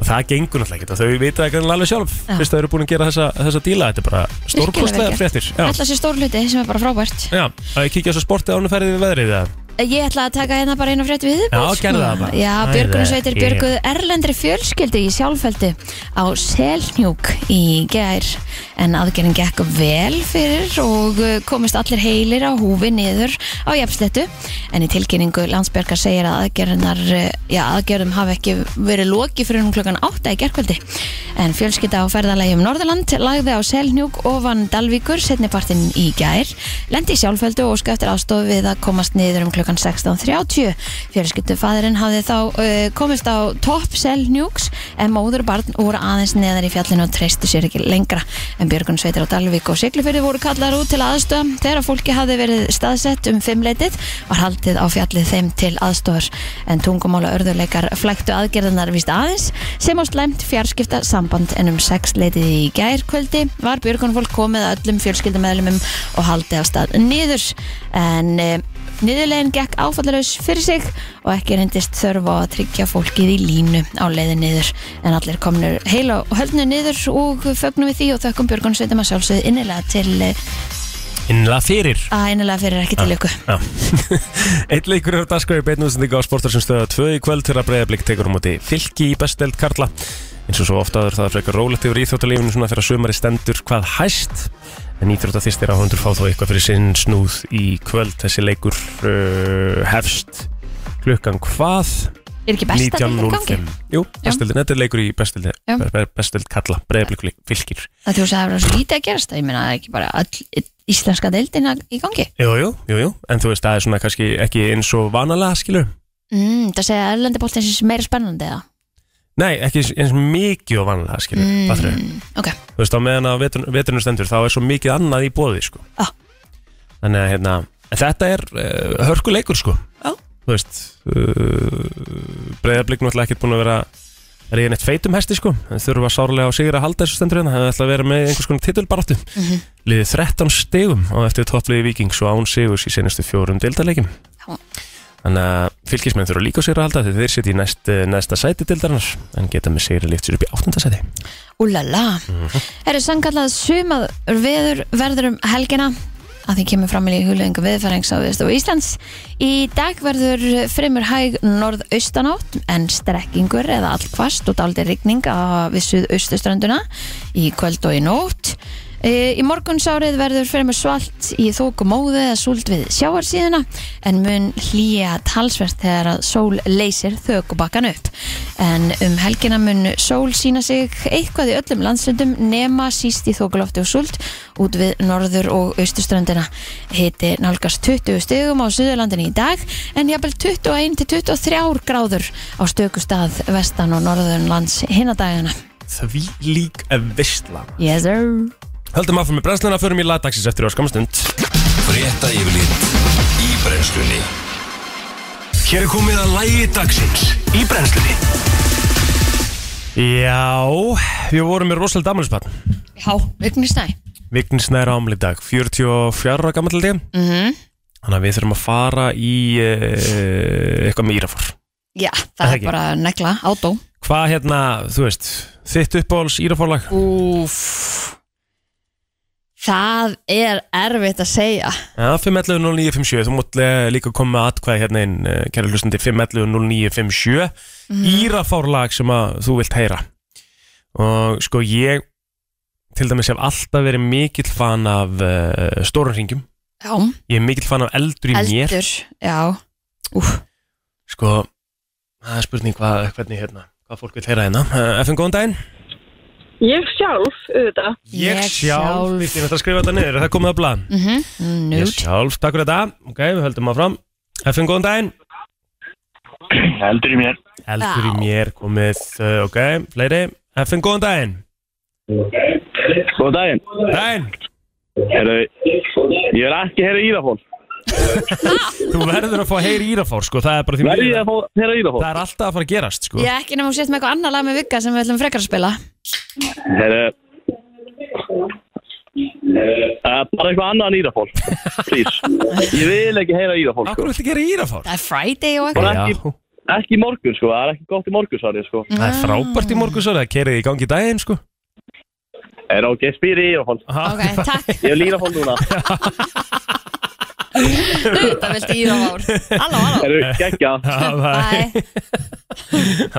Og það gengur náttúrulega og þau vita ekki alveg sjálf Já. Fyrst þau eru búin að gera þessa, þessa díla Þetta er bara stórkostlega fréttir Ætla sér stór hluti sem er bara frábært. Já, að ég kíkja svo sportið ánum ferðið við veðrið það Ég ætla að taka hérna bara einu frétt við Já, gerðu það bara. Já, Björgunarsveitir ég- björguðu erlendri fjölskyldu í sjálfveldi á Selhnjúk í gær en aðgerðin gekk vel fyrir og uh, komist allir heilir á húfi niður á jafnslettu en í tilkynningu landsbjörgar segir að aðgerðinar uh, já, aðgerðum hafi ekki verið loki fyrir um klukkan 8 í gerkvöldi en fjölskylda á ferðalagi um Norðurland lagði á Selhnjúk ofan Dalvíkur setnipartin í gær lendi í sjálfveldu og skaftir aðstof við að komast niður um klukkan 16.30 fjölskyldufæðurinn hafði þá uh, komist á topp Selhnjúks en móður og barn voru aðeins neðar í fjallinu og treystu sér ekki lengra. En Björgun Sveitir á Dalvík og Siglufyrði voru kallar út til aðstöðum þegar fólki hafði verið staðsett um fimmleitið var haldið á fjallið þeim til aðstofar en tungumála örðuleikar flæktu aðgerðanar vist aðeins sem á slæmt fjarskipta samband en um sex leitið í gær kvöldi var Björgun fólk komið öllum fjölskyldumæðlumum og haldið á stað niður. En e, niðurlegin gekk áfallaraus fyrir sig og ekki reyndist þörf á að tryggja fólkið í línu á leiði niður. En allir komnur heila og höldnu niður og fögnum við því og þökkum Björgun Sveitum að sjálfsögðu innilega til eh, Innlega fyrir. Að innilega fyrir ekki til ykkur. Eitt leikur er á dagskræði beinu útsendingu á sportar sem stöða tvö í kvöld þegar breyðablík tekur um móti fylki í besteld Karla. Eins og svo ofta aður það er frekar rólegt yfir íþjóttalífinu svona þegar sumari stendur. Hvað hæst en íþjóttaþýstir áhundur fá þó eitthvað fyrir sinn snúð í kvöld. Þessi leikur uh, hefst klukkan hvað? Er ekki í gangi? 19.05 Jú, bestildin, þetta er leikur í bestildin Já. besteld Karla, breyðablík fylkir. Það þú sagði að það var svo lítið að gerast ég meina er ekki bara all íslenska deildin í gangi. Jú, jú, jú, en þú veist það er svona kannski ekki eins og vanalega skilur mm, Það segja að erlendi bóltins er meira spennandi eða Nei, ekki eins mikið og vanlega, skilur mm. Fattur Ok, Þú veist, á meðan að vetur, veturinn stendur þá er svo mikið annað í bóði, sko Já. Þannig að, hérna, en þetta er uh, hörkuleikur, sko Já. Þú veist, uh, breyðarblik náttúrulega ekkert búin að vera er ég neitt feitum hesti, sko en þurfa sárlega á sigur að halda þessu stendur hérna það ætla að vera með einhvers konar titulbaráttu mm Mhm. liðið 13 stegum á eftir toppliði Víkings og án sigurs í senustu fjórum deildarleikim Já. Þannig að fylgismenn þurfa líka sigur að halda þegar þeir sitja í næst, næsta sæti deildarinnar en geta með sigur að lift sér upp í áttunda sæti. Úlala. Mhm. Er það sangallað sumað veður verður um helgina? Að því kemur fram í hugleðingu viðfærings á viðstofu Íslands. Í dag verður fremur hæg norðaustanátt en strekkingur eða allkvast og daldi rigning við suðaustuströnduna í kvöld og í nótt Í morgunsárið verður fremur svalt í þóku móðu eða súld við sjáarsíðuna en mun hlýja talsvert þegar að sól leysir þökubakkan upp. En um helgina mun sól sína sig eitthvað í öllum landslundum nema síst í þókulofti og súld út við norður og austuströndina. Hiti nálgast 20 stegum á Suðurlandinu í dag en jafnvel 21 til 23 gráður á stöku stað vestan og norðurinn lands hinadagana. Því lík að vistla Yes sir. Höldum áfram með brennsluna, förum í lagdagsins eftir á skamstund Frétta yfirlit í brennslunni Hér er komið að lægi dagsins í brennslunni Já, við vorum með rosalega damalispann Já, Vignisnæ. Vignis næra ámli dag, 44 ára gammal dag Mm -hmm. Þannig að við þurfum að fara í uh, eitthvað með Írafór Já, Það það er ekki. bara negla, átó. Hvað hérna, þú veist, þitt uppáhalds Írafórlag? Úf. Það er erfitt að segja. Já, 511-0957, þú mútt eh, líka koma með atkvæði hérna inn, eh, kæra hlustandi, 511-0957 Írafórlag sem að þú vilt heyra Og sko ég, til dæmis hef alltaf verið mikill fan af uh, stórum ringjum Já, Ég er mikill fan af eldur í mér eldur, já. Úf, Sko, það er spurning hvað, hvernig hérna, hvað fólk vil heyra hérna. Uh, FN, góðan daginn. Ég sjálf, auðvitað. Ég Ég sjálf. Við þetta að skrifa þetta niður, er það komið á blad? mhm, Ég nút. sjálf, takk fyrir þetta. Ok, við höldum áfram. FN, góðan daginn. Heldur í mér Eldur í mér, komið, uh, ok, fleiri. FN, góðan daginn. Góð daginn Daginn. Heru, ég vil ekki heyra Írafón. Þú verður að fá heyri Írafár sko, það er bara því Verði ég að fá heyra Írafón? Það er alltaf að fara að gerast sko Ég ekki nefnum að setja með eitthvað annar lag með Vigga sem við ætlum frekar að spila Heru, uh, bara eitthvað annað en Írafón. Please. Ég vil ekki heyra Írafón, sko. Akkur viltu gera Írafár? Það er Friday og Bara eitthvað ekki, ekki í morgun, sko. Það er ekki gott í morgun, svarið, sko. Það er frábært í morgun svo, það kerið í gangi í daginn sko Er ok, spyrir Írafón. Ok, takk Ég vil Írafón núna. Það viltu í það ár. Halló, halló. Geggja. Það er Bye.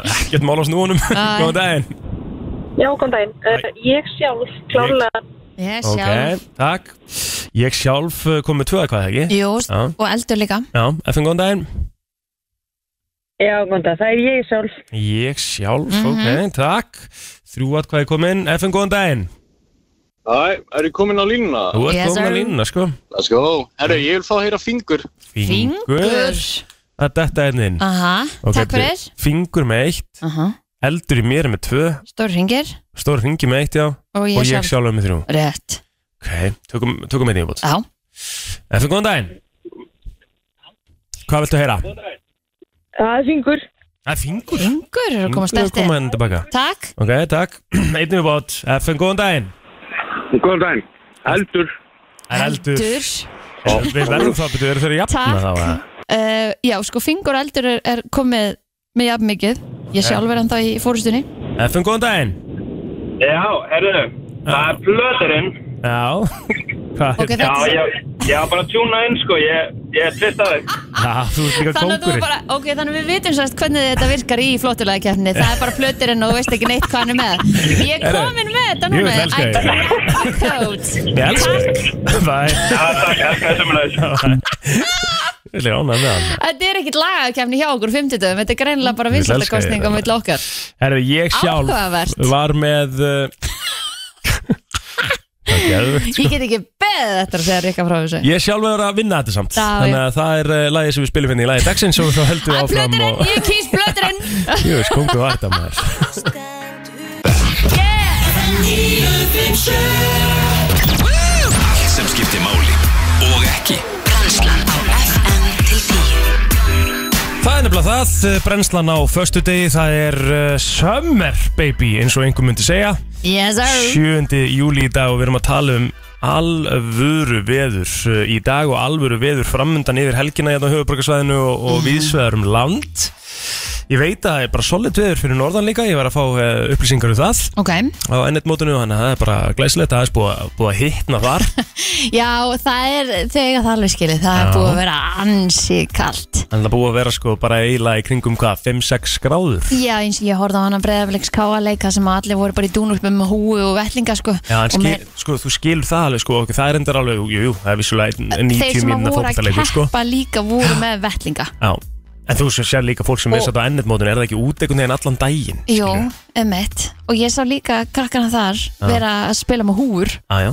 ekkert mál á snúunum. Góðan daginn. Já, góðan daginn. Uh, ég sjálf klárlega. Ég Ok, sjálf. takk. Ég sjálf uh, kom með tvö eitthvað ekki? Jú, Já. og eldur líka. Já, FN góðan daginn. Já, góðan dag. Það er ég sjálf. Ég sjálf, Mhm. ok, takk. Þrjú atkvæði komin, FN góðan daginn Æ, er ég komin á línuna? Þú ert Yes, komin að sir. línuna sko. Let's go. Herru, ég vil fá að heyra fingur. Fingur? Það er þetta enninn Aha, takk fyrir. Fingur með eitt. Aha, Eldur í mér er með tvö. Stór ringir Stór ringi með eitt, já. Og ég Og ég sjálf. sjálf er með þrjú. Rétt. Ok, tökum, tökum í bútt Já, FN góðan daginn. Hvað viltu heyra? Það er fingur. Það er fingur? Fingur eru að koma Fingur er að sterti koma henni tilbaka Takk. Ok, takk. Einn í bútt FN góðan daginn Góðan daginn. Eldur. Það eldur. Eldur. Og Við verðum þá að byrja þeirra jafna Takk. uh, Já, sko, fingur eldur er, er komið með jafn mikið. Ég sjálf er ennþá í fórustunni FN góðan daginn. Já, herru, það er plöturinn. Já. Hvað Ok, er þetta? Er ég, ég var bara að tjúna inn, sko. Ég, ég tvist að þig. Já, þú ert líka Þannig að þú kóngurinn bara, ok, þannig að við vitum sérst hvernig þetta virkar í flottulega keppni Það er bara plöturinn og þú veist ekki neitt hvað hann er með Ég er komin með þetta ég núna vil elska I þig. cracked the code Ég elska þig Bæ Já, takk, elskar þessum leðis. Ég vil ánægð með hann Þetta er ekkit lagakeppni hjá okkur 50 Þetta er greinilega bara Ég elska vinsaldakostning á þig. milli okkar Herru, ég sjálf Áhugavert. var með uh, er Ég get ekki beðið þetta að segja Rikka frá þessu. Ég sjálf er að vinna þetta samt. Já, Þannig að það er uh, lagið sem við spilum hérna í lagið dagsins og þá heldum við Að áfram plöturinn, og ég kýs plöturinn Jú veist, kongu var þetta maður. Allt sem skiptir máli og ekki. Brænslan á FM til 10 Það er nefnilega það, uh, brennslan á föstu degi Það er uh, summer baby eins og einhver myndi segja Yes sir 7. júli í dag og við erum að tala um alvöru veður uh, í dag og alvöru veður framundan yfir helgina hérna á höfuborgarsvæðinu og, Mhm. og viðsveðar um land Ég veit að það er bara solid veður fyrir norðan líka, ég var að fá uh, upplýsingar um það. Ok, á ennett mótinu þannig að það er bara glæsilegt að það er búið, að- búið að hittna þar. Já það er þegar það alveg skilið Það er Já. búið að vera ansi kalt. Þannig að búið að vera sko bara eiginlega í kringum hvað, 5-6 gráður? Já, eins og ég horfði á hana breyðafleiks káaleika sem að allir voru bara í dúnúlpum með húi og vellinga sko. Já, en Og skil, með- sko, þú skilur það alveg sko, ok, það er endur alveg, jú, jú, það er vissulega ein- Þeir 90 sem að mínuna voru að fótboltaleikur sko. keppa líka voru með vellinga Já, en þú sem sér líka fólk sem Og- satt á ennetmótinu, er það ekki út einhvern veginn allan daginn? Jó, emitt Og ég sá líka krakkana þar vera að spila með húur Já, já,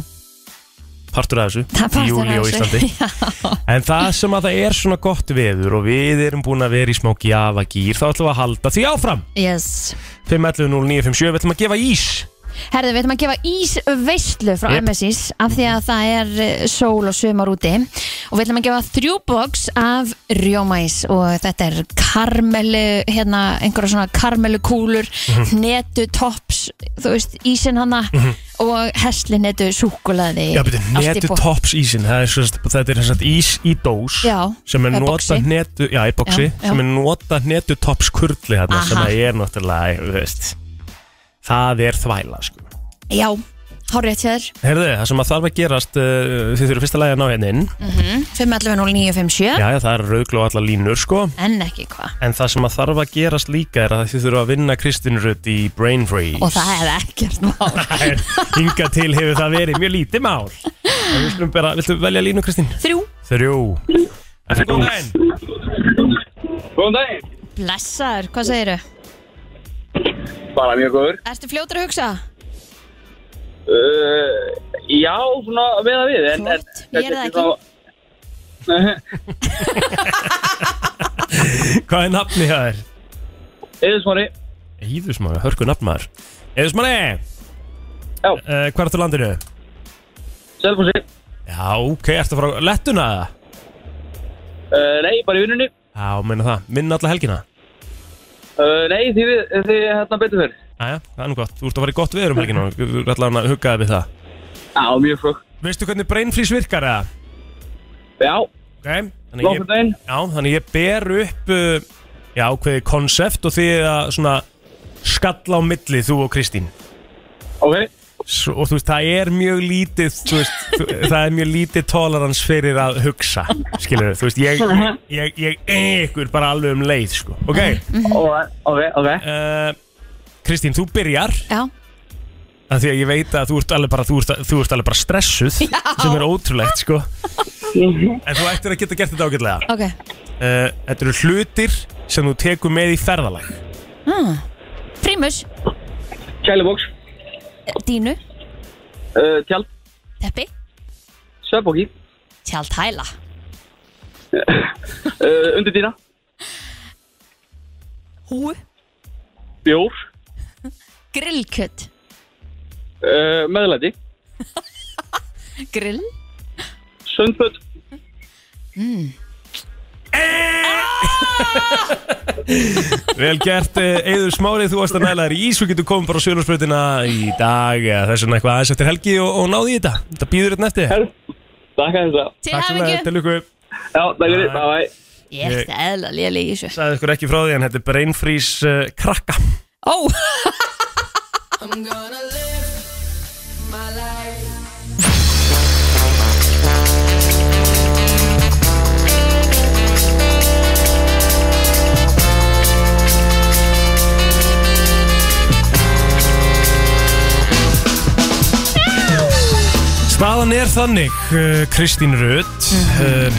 partur af þessu, Það er partur júli á af þessu. Íslandi. En það sem að það er svona gott veður og við erum búin að vera í smá gjafagýr, þá ætlum við að halda því áfram. Yes. 511-0957, við ætlum að gefa ís Herðu, við ætlum að gefa ís veistlu frá Jep. MSIs af því að það er eh, sól og sumar úti. Og við ætlum að gefa þrjú box af rjómaís og þetta er karmelu, hérna einhverja svona karmelu kúlur netu tops, þú veist ísin hana og hesli netu súkulaði Já, betur, netu tops ísin, það er svo, þetta er þess að ís í dós Já, sem er nota boxi. netu, já, í boxi, Já, sem er nota netu tops kurli sem Aha. það er náttúrulega, þú veist, það er þvæla, sko. Já, hárið hjá þér Herðu, það sem að þarf að gerast, uh, þið þurfum fyrsta lagi að ná hérna inn, mm 511-0957 já, já, það er rauðgló allar línur, sko, en ekki hvað en það sem að þarf að gerast líka er að þið þurfum að vinna Kristín Rutt í Brain Freeze. og það er ekkert mál er, hinga til hefur það verið mjög lítið mál. En við skulum bara, viltu velja línu, Kristín? Þrjú Þrjú. Góðan daginn. Góðan daginn. Blessaður, hvað segirðu? Bara mjög góður. Ertu fljótur að hugsa? Uh, já, svona við að við. Flott, ég er það þetta Hvað er nafni það er? Eðismári. Íðusmári, hörku nafnmaður Íðusmári Já. uh, Hvað er þetta landinu? Selfossi. Já, ok, ertu að fara á lettuna eða? Uh, nei, bara í vinnunni. Já, meina það, vinna alla helgina Uh, nei, því við, því hérna betur fyrr. Jæja, það er nú gott, þú ert að fara í gott veður um helgina og Þú ert allavega að huggaði við það Já, mjög svo. Veistu hvernig brain freeze virkar eða? Já, Ok, þannig ég, lókum daginn. já, þannig ég ber upp uh, Já, ákveði konsept og þið að svona skalla á milli þú og Kristín Ok. S og þú veist, það er mjög lítið þú veist, þú, það er mjög lítið tolerans fyrir að hugsa, skilur þú veist, ég, ég, ég, ég ykkur bara alveg um leið, sko, ok? Ok, ok, ok. uh, Kristín, þú byrjar. Já, af því að ég veit að þú ert alveg bara, þú ert, þú ert alveg bara stressuð sem er ótrúlegt, sko. En þú ættir að geta gert þetta ágætlega. Ok. Uh, Þetta eru hlutir sem þú tekur með í ferðalag. Prímus, Kæliboks, dínu, uh, tjald, teppi, svepbóki, tjaldhæla uh, undirdýra, Hú, bjór, grillkött uh, meðlæti, Grill? Sundföt, Vel gert, Eður Smárið, þú varst að næla þér í ís og getur komið bara á sjölusbröðina í dag eða þess vegna eitthvað aðeins eftir helgi og, og náði í þetta. Þetta býður þetta nefti Herr, takk að þetta. Til Takk fyrir hafingju Já, takk fyrir, bye. Bye. Ég er þetta eðla léli í þessu. Sæði ykkur ekki frá því en þetta er brain freeze uh, krakka. Ó, Staðan er þannig, uh, Kristín Rutt uh,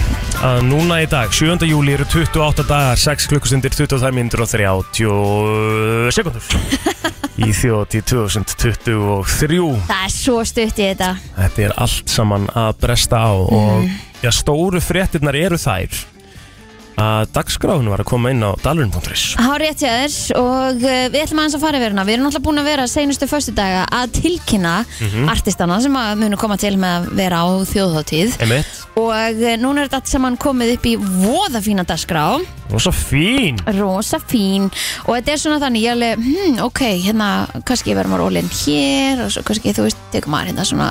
að núna í dag, 7. júli eru 28 dagar, 6 klukkustundir, 22 minnur og 30 sekundur í þjóti 2023 það er svo stutt í þetta. Þetta er allt saman að bresta á og já, stóru fréttirnar eru þær að dagskráðinu var að koma inn á dalurinn.is Há rétt hjá þér og uh, við ætlum aðeins að fara yfir hana Við erum náttúrulega búin að vera seinustu föstudaga að tilkynna artistana sem að munu koma til með að vera á þjóðháttíð Emitt, og uh, núna er þetta allt saman komið upp í voða fína dagskrá rosa fín. Rosa fín. Og þetta er svona þannig ég alveg, hm, ok, hérna kannski verður maður rólinn hér og svo kannski þú veist, tekur maður hérna svona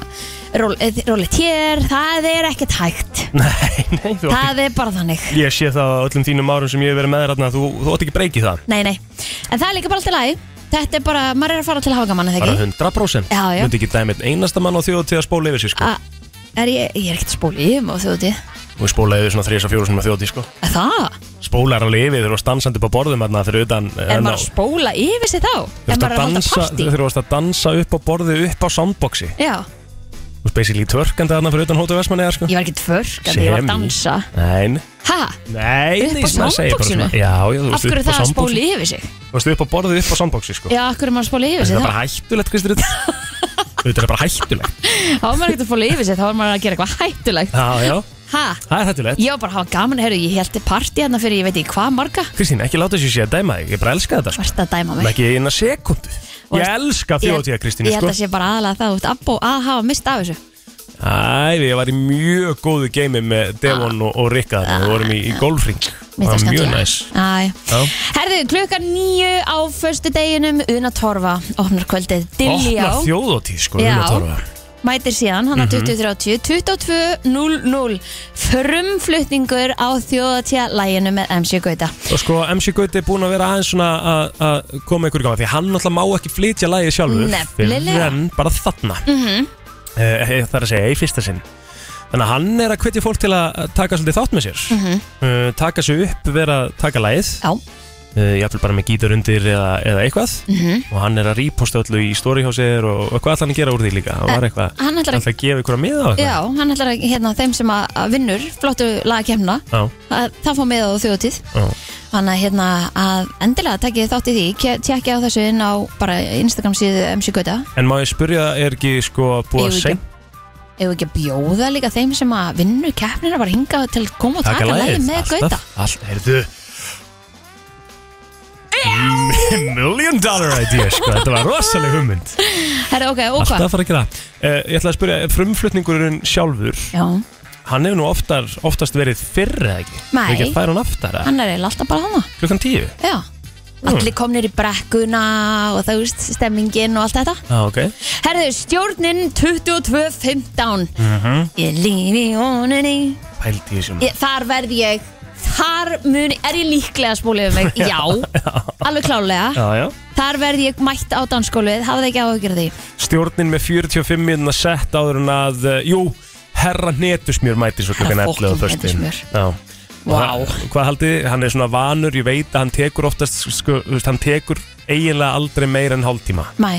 ról, eh, rólið hér, það er ekkert hægt. Nei, nei, þú það er bara þannig. Ég sé það á öllum þínum árum sem ég hef verið með þarna þú, þú átt ekki breykið það. Nei, nei, en það er líka bara alltaf læg þetta er bara, maður er að fara til að hafa gaman eða Bara ekki? 100% Já, já. Myndi ekki dæmi einn einasta mann á þjóð til að spóla yfir sig sko. A, er ég, ég er ekkert að spóla í um á þjóti Og við spóla yfir svona 3-4 sem á þjóð sko. Er það? Spólar alveg yfir þegar þú varst dansandi upp á borðum þarna fyrir utan Er maður að spóla yfir sig þá? Er maður að halda partí? Þegar þú varst að dansa upp á borðu upp á soundboxi Já, Þú veist basically twerkandi þarna fyrir utan hótu Vestmanni sko. ég var ekkert förk en ég var að Semi. dansa Nei, Ha? nei Upp nei, á sem maður segir bara soundboxinu? svona. Já, já, þú Af veist hverju upp á það að soundboxi spóla yfir sig? Þú veist upp á borðu upp á soundboxi sko. Já, af hverju er maður að spóla yfir sig Það er þá? bara hættulegt, Kristur Þetta er bara hættulegt Þá er maður ekkert að spóla yfir sig, þá er maður að gera eitthvað hættulegt Já, já, Ha? það er hættulegt Ég var bara að hafa gaman, heyrðu, ég held partí hérna fyrir ég veit ekki hvað marga Kristín, ekki láta þessu sé að dæma þig Ég bara elska þetta sko. Varst að dæma mig Ekki eina sekundu Ég elska þjóðtíða Kristín Ég held sko. að sé bara aðalega það út að, að hafa mist af þessu Æ, ég var í mjög góðu geimi með Devon og, og Rikka þarna. Við vorum í, í golfring Mér Það var mjög skemmtilegt. næs Æ. Já. Herðu, klukkan nýju á förstu deginum Una Torfa, opnar kvöldið Dilljá, Opnar þjóðótíð sko Já. Una Torfa. Mætir síðan hann á 2030 22.00 frumflutningur á þjóðatja læginu með MC Gauta. Og sko MC Gauti er búin að vera aðeins svona að- koma ykkur í ganga Því hann náttúrulega má ekki flytja lægið sjálfur en bara þarna. Mm -hmm. Það er að segja, í fyrsta sinn. Þannig að hann er að hvetja fólk til að taka svolítið þátt með sér. Uh, Taka sig upp, vera að taka lægið Já, uh, Jafnvel bara með gítar undir eða, eða eitthvað. Og hann er að ríposta öllu í story hjá sér Og, og hvað ætlar hann að gera úr því líka? Hann var eitthvað hann ætlar Hann að að gefa ykkur að miða á eitthvað. Já, hann ætlar að, hérna, þeim sem að vinnur flottu lagakemna, Já, að það fá með á þjóðtíð. Þannig að hérna að endilega takið þátt í því, tjekkið á þessu inn á bara Instagram síðu MC Gauta. En má ég spyrja, er ekki sko búið að segja við ekki að bjóða líka þeim sem að vinnu keppnina bara hinga til að koma og taka lægi með Gauta? Alltaf, alltaf, heyrðu Million dollar idea, sko. Þetta var rosaleg hugmynd. Herra, ok, og Alltaf hvað? að fara að gera. Uh, Ég ætla að spyrja, frumflutningurinn sjálfur Já, Hann hefur nú oftar, oftast verið fyrr eða ekki? Nei. Hefur ekki að færa hann aftar eða? hann er eiginlega alltaf bara hana Klukkan tíu? Já, allir komnir í brekkuna og það veist, stemmingin og allt þetta. Já, ok. Herðu, stjórnin 22.15 Mhm. Ég lífi í óninni Pældi í þessum Ég- Þar verð ég Þar mun, er ég líklega að spóla yfir mig? Já, alveg klálega Já, já Þar verð ég mætt á dansskólið Hafði ekki áhugir af því Stjórnin með 45 minna sett áður en að uh, Jú, herra hnetusmjör mæti svo klukkan Herra 11 á fucking föstudaginn. hnetusmjör. Já Vá. Hvað- Hvað haldið, þið? hann er svona vanur, ég veit að hann tekur oftast, sko, þú veist, hann tekur eiginlega aldrei meira en hálftíma Mæ,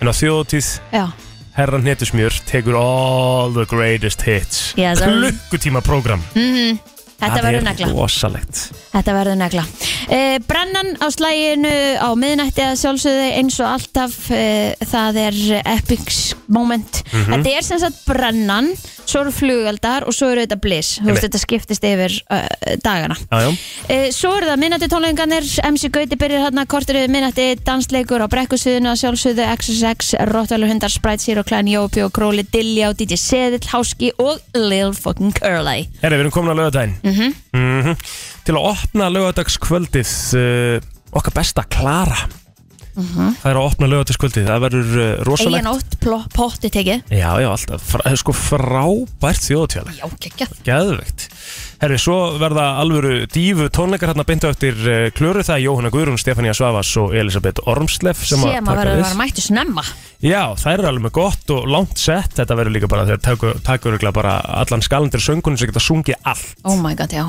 En á þjóðtíð, já herra hnetusmjör tekur all the greatest hits Yes, sir. Klukkutíma program mm Þetta verður negla. rosalegt. Þetta verður negla. Uh, Brennan á slæginu á miðnætti að sjálfsögðu eins og alltaf uh, það er epics moment. Mhm. Þetta er sem sagt brennan svo eru flugaldar og svo eru þetta bliss Þú veist þetta skiptist yfir uh, dagana. Já, já. Uh, Svo eru það minnætti tónleikanir MC Gauti byrjar hérna kortur yfir minnætti dansleikur á brekkusviðinu að sjálfsögðu XSX, Rottweiler hundar, Sprite Zero, Klein Jópi og Króli, Dilljá, DJ Seðill, Háski og Lil fucking Curly. Herra, við erum komin á lögadaginn Mhm. -hmm. Til að opna lögadagskvöldið uh, Okkar besta Klara Það er að opna lögadagskvöldið Það verður uh, rosalegt. Egin ótt pló- potti tekið. Já, já, alltaf, Fra, sko frábært þjóðtjáli Já, geggjað. Geðveikt. Herri, svo verða alvöru dífu tónleikar hérna byndu eftir uh, klöru. Það er Jóhanna Guðrún, Stefania Svavas og Elisabeth Ormsleff sem, Sem að verður að vera mættu snemma. Já, þær eru alveg með gott og langt sett. Þetta verður líka bara þegar takur, bara allan skalandir söngunum sem geta sungið allt. Oh my god, já.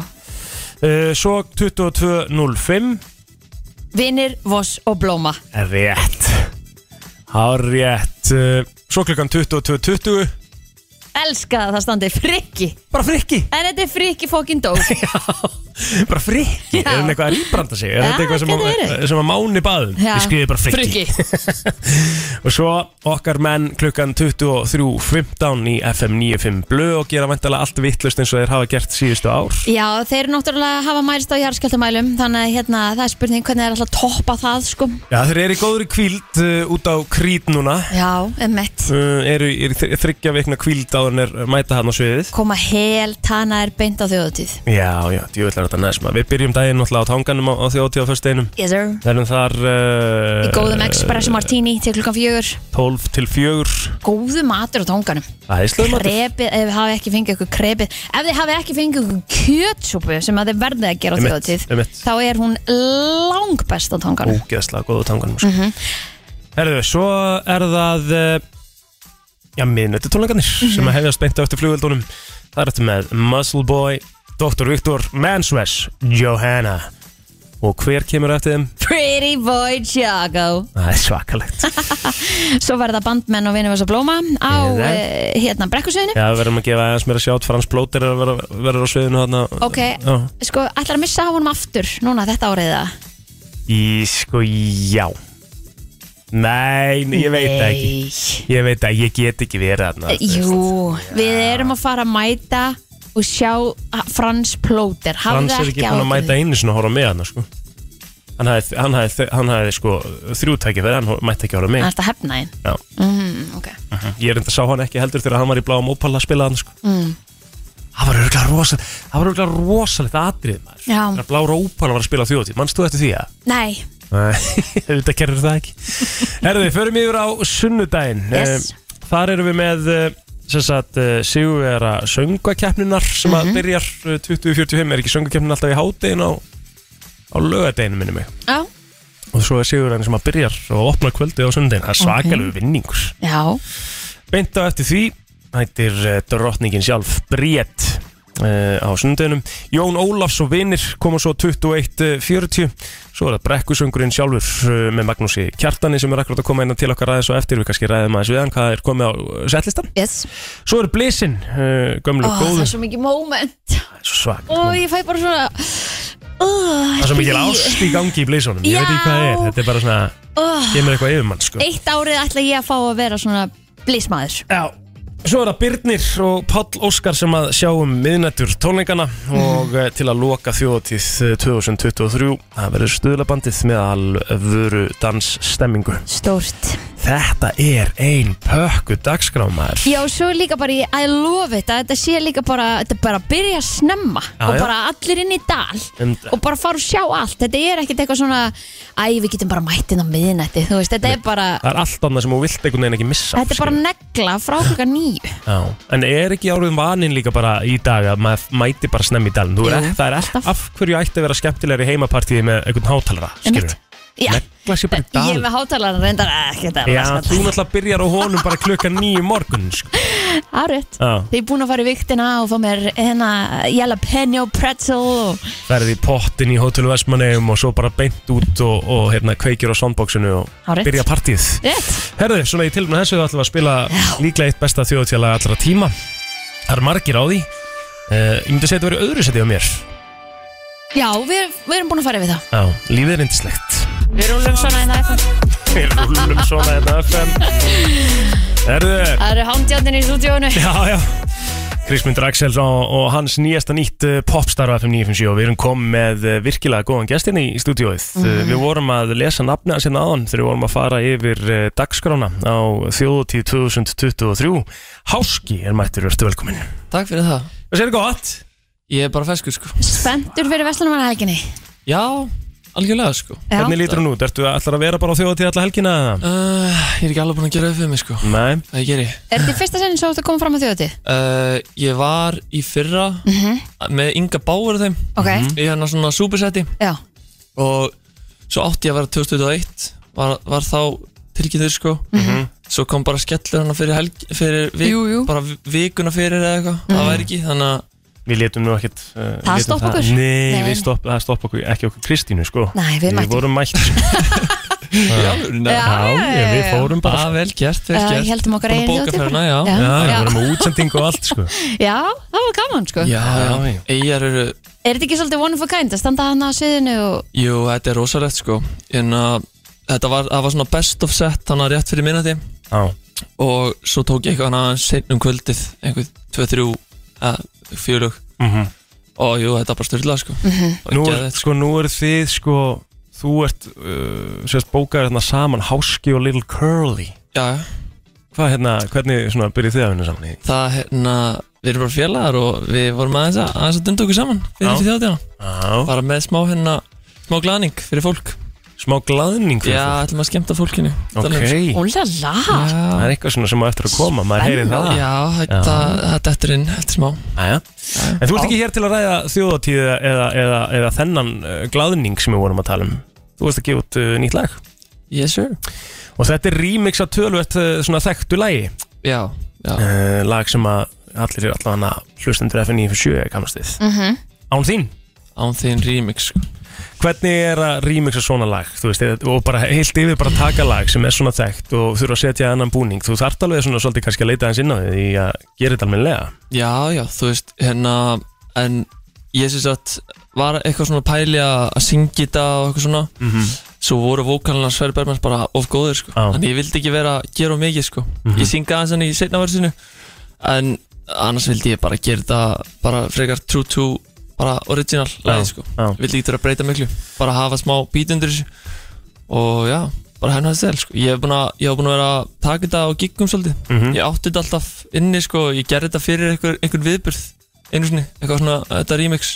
Uh, Svo 22.05 Vinir, Voss og Blóma. Rétt. Há rétt uh, Svo klukkan 22.20 Elska að það standi frikki. Bara frikki. En þetta er frikki fokkin dót Bara frikki, Já. er hann eitthvað að rýbranda sig? Er Já, þetta eitthvað sem, gæti að, verið. sem að máni baðum Já. Við skrifum bara frikki, Og svo okkar menn klukkan 23.15 í FM 95 Blö og gera vantilega allt vittlust eins og þeir hafa gert síðustu ár. Já, þeir náttúrulega hafa mælst á jarðskjöltamælum Þannig að hérna, það er spurning hvernig er alltaf að toppa það sko. Já, þeir eru í góðri kvíld uh, út á krít núna. Já, emmett uh, eru í eru í þryggja vikna kvíld áður en er mæta hann á sviðið. Koma hel tana er beint á þjóðutíð Já, já, djúvillar þetta næsma Við byrjum daginn náttúrulega á tanganum á, á þjóðtíð á föstudeinum Yes sir. Verðum þar uh, Í góðum espresso martini til klukkan fjögur. 12 til 4 Góðu matur á tónganum Æslega matur. Krepið, ef þið hafi ekki fengið ykkur krepið Ef þið hafi ekki fengið ykkur kjötsúpu sem að þið verðið að gera á þjóðutíð. Þá er hún lang best á tónganum Ógeðslega góðu tanganum sko. Mhm. Herðu, svo er það uh, Já, miðnötti tónleikarnir sem að hefjast beint á eftir flugveldunum Það er þetta með Muscle Boy, Dr. Viktor Manswes, Johanna. Og hver kemur eftir þeim? Pretty boy Chago Það er svakalegt. Svo verða bandmenn og vinur þess að blóma á uh, hérna brekkusviðinu. Já, við verðum að gefa aðeins mér að sjátt. Frans Blóter er að vera, vera á sviðinu þarna. Ok, Já. sko, ætlar að missa á honum aftur núna þetta árið það Í, sko, já Nei, nei, ég veit það ekki Ég veit að ég get ekki verið þarna Jú, við erum að fara að mæta og sjá Frans Plóter Frans er ekki búin að mæta einu sinni að horfa með hann sko. Hann hafði, hann hafði, hann hafði sko, þrjútæki fyrir hann mætti ekki að horfa með Það er þetta hefna einn Já. mm, ok Ég er enda að sá hann ekki heldur þegar hann var í bláum ópalla að spila hann sko. mm. Það var örgulega rosalegt Það var örgulega rosalegt atrið maður Já. Þegar blára ópalla var að spila á þjóðtíð Manst þú eftir því að? Nei, Nei, þetta gerir það ekki. Herðu, förum yfir á sunnudaginn. Yes. Eh, Þar erum við með eh, sem sagt Sigurvera söngakeppninar sem Mhm. að byrjar eh, 2045 er ekki söngakeppnin alltaf í hádegin á, á lögadeginu minni mig? Já, og svo er Sigurvera sem að byrjar og opnar kvöldið á sunnudaginn. Það er svakalegu vinningur. Já. Beint á eftir því hættir drottningin sjálf Bríett uh, á sunnudeginum. Jón Ólafs og vinir koma svo 21.40 svo er það brekkusöngurinn sjálfur uh, með Magnúsi Kjartani sem er akkurat að koma inn til okkar aðeins og eftir. Við kannski ræðum aðeins við hann hvað er komið á setlistan. Yes. svo er Blísin, gömlu Ó, Það góðu er svo mikið moment. Svak og ég fæ bara svona uh, það er svo mikil ást í gangi í Blísunum ég Já. veit ekki hvað það er, þetta er bara svona uh, kemur eitthvað yfir mann sko. Eitt árið ætla ég að fá að vera svona blísmaður Já, Svo er það Birnir og Páll Óskar sem að sjá um miðnættur tónleikana og eh, til að loka þjóðatíð eh, 2023 það verður stuðlabandið með alvöru dansstemmingu. Stórt Þetta er ein pökku dagskrámaður Já, svo er líka bara í I love it að þetta sé líka bara, þetta er bara að byrja að snemma Já, og já. bara allir inn í dal En- og bara fara og sjá allt þetta er ekkert eitthvað svona æ, við getum bara mættinn á miðnætti þú veist, þetta er bara Það er allt annað sem þú vilt einhvern veginn ekki missa þetta er bara negla frá klukka nýju Já, en er ekki árið vanin líka bara í dag að maður mæti bara snemm í dalinn Þú er Jú, það er alltaf. af hverju ætti að vera skemmtilegri heimapartíði með einhvern hátalara, skilur Einmitt. Negla sér bara í ég er með hátalara reyndar ekkert að Já, þú náttúrulega byrjar á honum bara klukka nýju morgun sko. Árið Já, Þið er búin að fara í viktina og fá mér hérna jalapeno pretzel og ferði í pottin í Hotel Vestmanneum og svo bara beint út og, og hérna, kveikir á soundboxinu og Hárrétt. byrja partíð Rétt. Herðu, svona í tilbúinu þessu ætlum við að spila líklega eitt besta þjóðtjála allra tíma. Það eru margir á því. Uh, Ég myndi að segja að þetta verið öðru seti á mér Já, við, við erum búin að fara yfir það. Já, lífið er indislegt Við rúlum svona í það Við rúlum svona hérna FM Herðu, Það eru hándjáttin í stúdíónu já, já. Krismundur Axels og, og hans nýjasta nýtt uh, popstar á FM 957 og við erum komið með uh, virkilega góðan gestin í stúdíóið. Mm Við vorum að lesa nafnið hans hérna áðan þegar við vorum að fara yfir dagskrána á þjóðutíð 2023. Háski er mættur, verður velkomin. Takk fyrir það. Hvað sér gott? Ég er bara feskur sko. Spendur fyrir Vestlunumarhelginni Já, algjörlega sko. Já. Hvernig lítur hún út? Ertu ætlar að vera bara á þjóðutíð alla helgina? eða? uh, Ég er ekki alveg búin að gera upp fyrir mig sko. Nei. Það gerir ég Er þetta í fyrsta sinni svo að koma fram á þjóðatíð? uh, Ég var í fyrra með Inga Báur og þeim. Ok, í hérna svona supersetti já. Og svo átti ég að vera 2021 var, var þá tilkynntur sko. Svo kom bara skellur hana fyrir, helg, fyrir vik, Jú, jú. bara vikuna fyrir eða eitthvað. Það væri ekki þannig að Við letum nú ekkert uh, Það stoppa okkur? Nei, Nei, við stopp, það stoppa okkur, ekki okkur Kristínu sko Nei, við mættum. vorum mætt já, Já, Já, já, já, við já. fórum bara bara vel gert, vel Já, gert héldum okkar eigin bóka þjóðhátíð ferðina, bara. já. Já. Já, við Já. vorum með útsendingu og allt sko Já, það var gaman sko já, já, Já, já. eigjar eru Er þetta ekki svolítið one of a kind að standa hana á sviðinu og Jú, þetta er rosalegt sko en að þetta var, það var svona best of set þannig að rétt fyrir minnati Já, og svo tók ég eitthvað hana seinn um kvöldið einhver 2-3 eða fjölug mhm. Og jú, þetta er bara styrlað sko. Og Nú, geðveikt, sko, nú er þið sko Þú ert uh, sérst bókaður hérna saman Háski og Little Curly. Já. Hvað hérna, hvernig svona byrjuð þið að vinna saman í? það hérna við erum bara félagar og við vorum aðeins að, aðeins að dunda okkur saman fyrir Já. þessi þjóðtíðana Já, bara með smá hérna smá glaning fyrir fólk smá glaðning fyrir Já, ætlum að skemmta fólkinu. Ok, Úlala það Já, er eitthvað svona sem á eftir að koma Maður heyri það. Já þetta, þetta eftir inn, eftir smá. Jæja. En þú ert ekki hér til að ræða þjóðatíð eða, eða, eða þennan uh, glaðning sem við vorum að tala um. Þú veist að gefa út uh, nýtt lag. Yes sir. Og þetta er remix af tölvett uh, svona þekktu lagi. Já, já. Uh, Lag sem að allir er allavega hlustendur F957 kannast við. Mhm. Án þín. Án þín remix sko Hvernig er að remixa svona lag? Veist, og bara heilt yfir bara taka lag sem er svona þekkt og þurfa að setja annan búning. Þú þarft alveg svona svolítið kannski að leita hans inn á því að gera þetta almennilega. Já, já, þú veist, hérna En ég syns að var eitthvað svona pæli að syngja þetta og eitthvað svona. Mhm. Svo voru vókalina Sverri Bergmanns bara of góðir sko. Þannig ég vildi ekki vera að gera mikið sko. Mhm. Ég synga aðeins hann í setna versinu En annars vildi ég bara gera þetta Bara frekar true to Bara original lagi sko. Vildi ekki vera að breyta miklu Bara hafa smá beat undir þessu Og já, bara henni að þetta sko Ég hef búin að, ég hef búin að vera að taka þetta á giggum svolítið Mhm. Ég átti þetta alltaf inni sko Ég gerði þetta fyrir einhver, einhver viðburð Einu sinni, eitthvað svona, þetta remix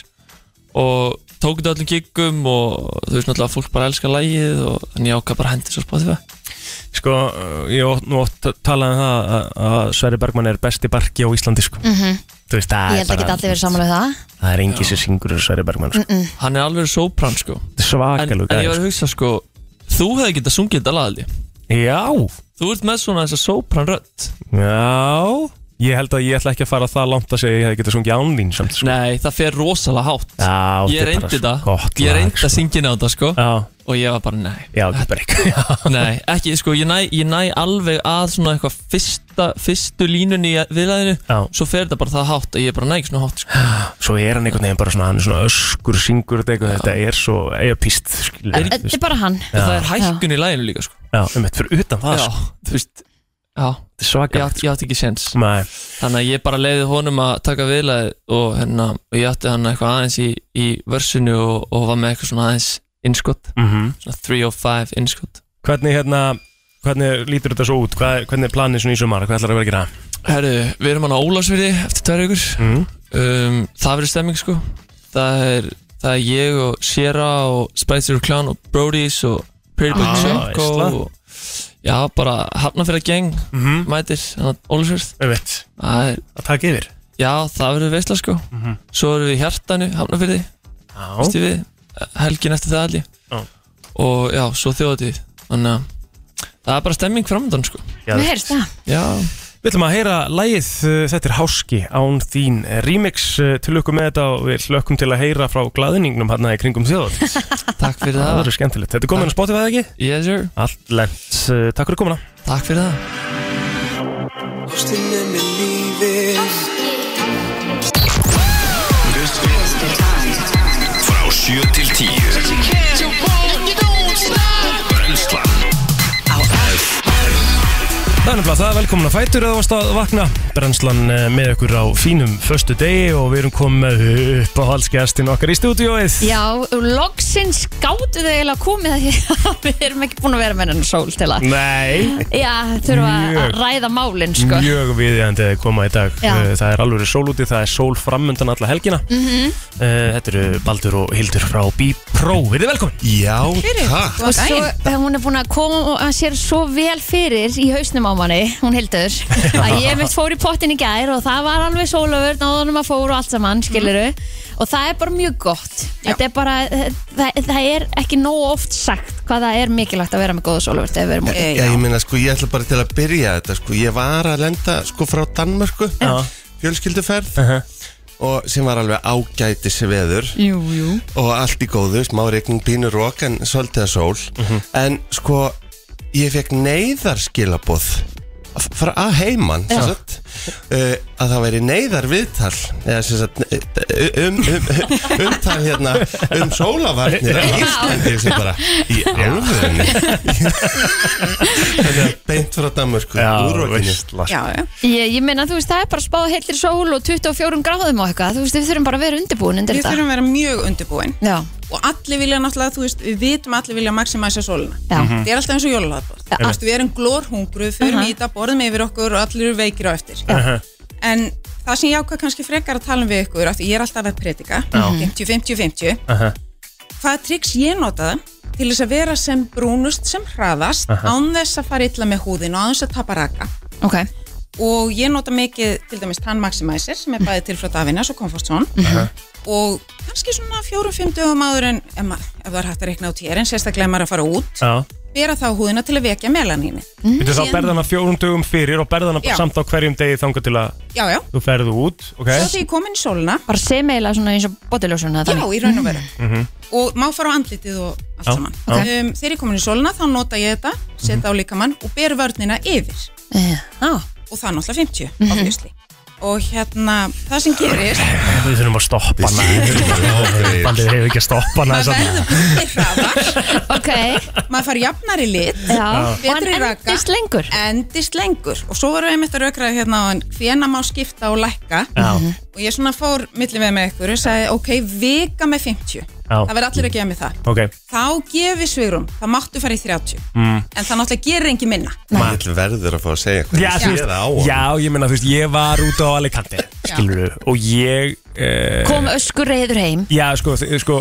Og tók þetta á öllum giggum Og þú veist náttúrulega að fólk bara elska lagið Og þannig ég ákvað bara hendi svo Spotify Sko, uh, ég hef nú oft talað um það að, að Sverri Bergman er besti barki á Íslandi sko. Mhm. Þú veist, Ég held að geta allir verið saman um það. Það er engi sem syngur þessu Sverri Bergman sko. Hann er alveg sopran sko. Svakalug en ég var að hugsa sko Þú hefði getað sungið þetta lag alveg Já, Þú ert með svona þessa sopran rödd. Já Ég held að ég ætla ekki að fara það langt að segja að ég hefði getað sungið án þín samt sko. Nei, það fer rosalega hátt Já, Ég þetta er reyndi bara þetta gott Ég lag, reyndi að sko. syngja inn á þetta sko Já, Og ég var bara, nei já, þetta er bara ekki Nei, ekki, sko, ég næ, ég næ alveg að svona eitthvað fyrsta, fyrstu línunni í viðlæðinu Já. Svo fer þetta bara það hátt að ég er bara næ ekki svona hátt sko. Svo er hann einhvern veginn bara svona, hann er svona öskur, syngur þetta eitthvað, þetta er svo eipíst, skilur Þetta er bara hann Það er hækkun í læginu líka sko. Já, um fyrir utan það, Já, sko. þú veist Já, ég átti, ég átti ekki séns Nei, Þannig að ég bara leiði honum að taka viðlaði og, hérna, og ég átti hann eitthvað aðeins í, í vörsinu og, og var með eitthvað svona aðeins innskott mhm Svona 305 innskott Hvernig hérna, hvernig lítur þetta svo út? Hvað, hvernig er planið svona í sumar? Hvað ætlar að vera að gera? Herru, við erum hann á Ólafsfyrði eftir tvær ykkur Mm. um, Það verður stemming sko Það er, það er ég og Sierra og Spicer Clown og Brody's og Pretty Boy Ah, veistla. og Já, bara hafnafyrða geng Mhm. mætir, hann á Ólafsfyrð Ég veit, Það er, að taka yfir. Já, það verður veistla sko. Mhm. Svo erum við hjartanu, Vistu við, helgin eftir það allir Já. Og já, svo þjóðatíð Þannig að það er bara stemming framöndan sko. Mér heyrst það. Já, Við ætlum að heyra lægið, uh, þetta er Háski án þín eh, remix uh, til lukku með þetta og við hlökkum til að heyra frá glaðningnum hérna í kringum þjóðat. takk fyrir Það það. verður skemmtilegt. Þetta er komin að Spotify eða ekki? Yes sir, Allt lent. Uh, takk fyrir komuna. takk fyrir það. Ástin með lífi Frá 7 til Það er nefnilega það, velkomin að fætur eða varst að vakna. Brennslan eh, með ykkur á fínum föstu degi og við erum komið með upp á halsgæstin okkar í stúdióið. Já, loksins gáttu þau eiginlega komið að að við erum ekki búin að vera með hennar sól til að Nei, Já, þurfa Mjög. að ræða málin sko mjög viðjandi að koma í dag. Já. Uh, Það er alveg sól úti, það er sól framundan alla helgina. Mhm. Uh, Þetta eru Baldur og Hildur frá B-Pro. Við erum velkomin. Já, takk Og svo eh, hún er búin að koma og að sér svo vel fyrir í hausnum á manni, hún hildur að ég mitt fór í pottin í gær og það var alveg sólöfur, náðunum að fóru og allt saman, skiluru og það er bara mjög gott. Þetta er bara, það, það er ekki nóg oft sagt hvað það er mikilvægt að vera með góða sólöfur þegar við erum úti. Já, ég meina sko, ég ætla bara til að byrja þetta sko. Ég var að lenda sko frá Danmörku Já. Fjölskylduferð Uh Og sem var alveg ágætis veður. Jú, jú. Og allt í góðu, smá regning, pínur rók En svolítið að sól. En sko, ég fekk neyðarskilaboð Frá að heiman sem sagt, Að það væri neyðarviðtal Eða sem sagt um, um, um, Umtal hérna Um sólavarnir á Íslandi Sem bara, í alvörunni Þannig að beint frá Danmörku Já, Úr rókinni veistla. Já, já. Ég, ég meina, þú veist, það er bara spáð heillir sól og 24 gráðum og eitthvað, þú veist, við þurfum bara að vera undirbúin undir Við þetta þurfum að vera mjög undirbúin Já, og allir vilja náttúrulega, þú veist, við vitum allir vilja maximæsa sólina. já, Það er alltaf eins og jólalaðbóð. Já. Þú veist, við erum glórhungruð, förum í þetta, borðum yfir okkur og allir eru veikir á eftir. Uh En það sem ég ákvað kannski frekar að tala um við ykkur, af því ég er alltaf að predika, 50-50-50, -huh. hvaða triks ég notaði til þess að vera sem brúnust sem hraðast, án þess að fara illa með húðin og án þess að tapa raka. ok. Og ég nota mikið til dæmis Tan Maximizer sem er bæði til frá Davinas og Comfortzone og kannski svona fjórum-fimm dögum áður en ef, ma- ef það er hægt að reikna út hér en sérstaklega ef maður er að fara út Já. bera þá húðina til að vekja melaníni. Þú þá berðana fjórum dögum fyrir og berðana Já. samt á hverjum degi þangað til að já, já, þú ferðu út, ok? svo þegar ég kom inn í sóluna Bara sem eiginlega svona eins og botiljósuna já, í raun og veru. Mhm. og má fara á andlitið og allt Já, saman. já. um, þegar ég kom inn í sóluna þá nota ég þetta setja á líkamann og ber vörnina yfir. Já, og það er náttúrulega 50 obviously og hérna, það sem gerist Við þurfum að stoppa hana. Bandið hefur ekki að stoppa hana maður verður brúnir hraðar. Ok. Maður fær jafnari lit Já, og betri hann raka. endist lengur. Endist lengur. Og svo varum við einmitt að raukraða hérna á hvena má skipta og lækka. Já. og ég svona fór milli við með ykkur og sagði ok, vika með 50 Já. Það verður allir að gefa mig það. Ok, þá gefið svigrum, það máttu fara í 30 mm. en það náttúrulega gerir engin minna. Maður verður að fá að segja hvað já, ég já, ég meina, þú veist, ég var út á Alicante, skilur og ég uh, Kom öskur reyður heim. Já, sko, þ- sko,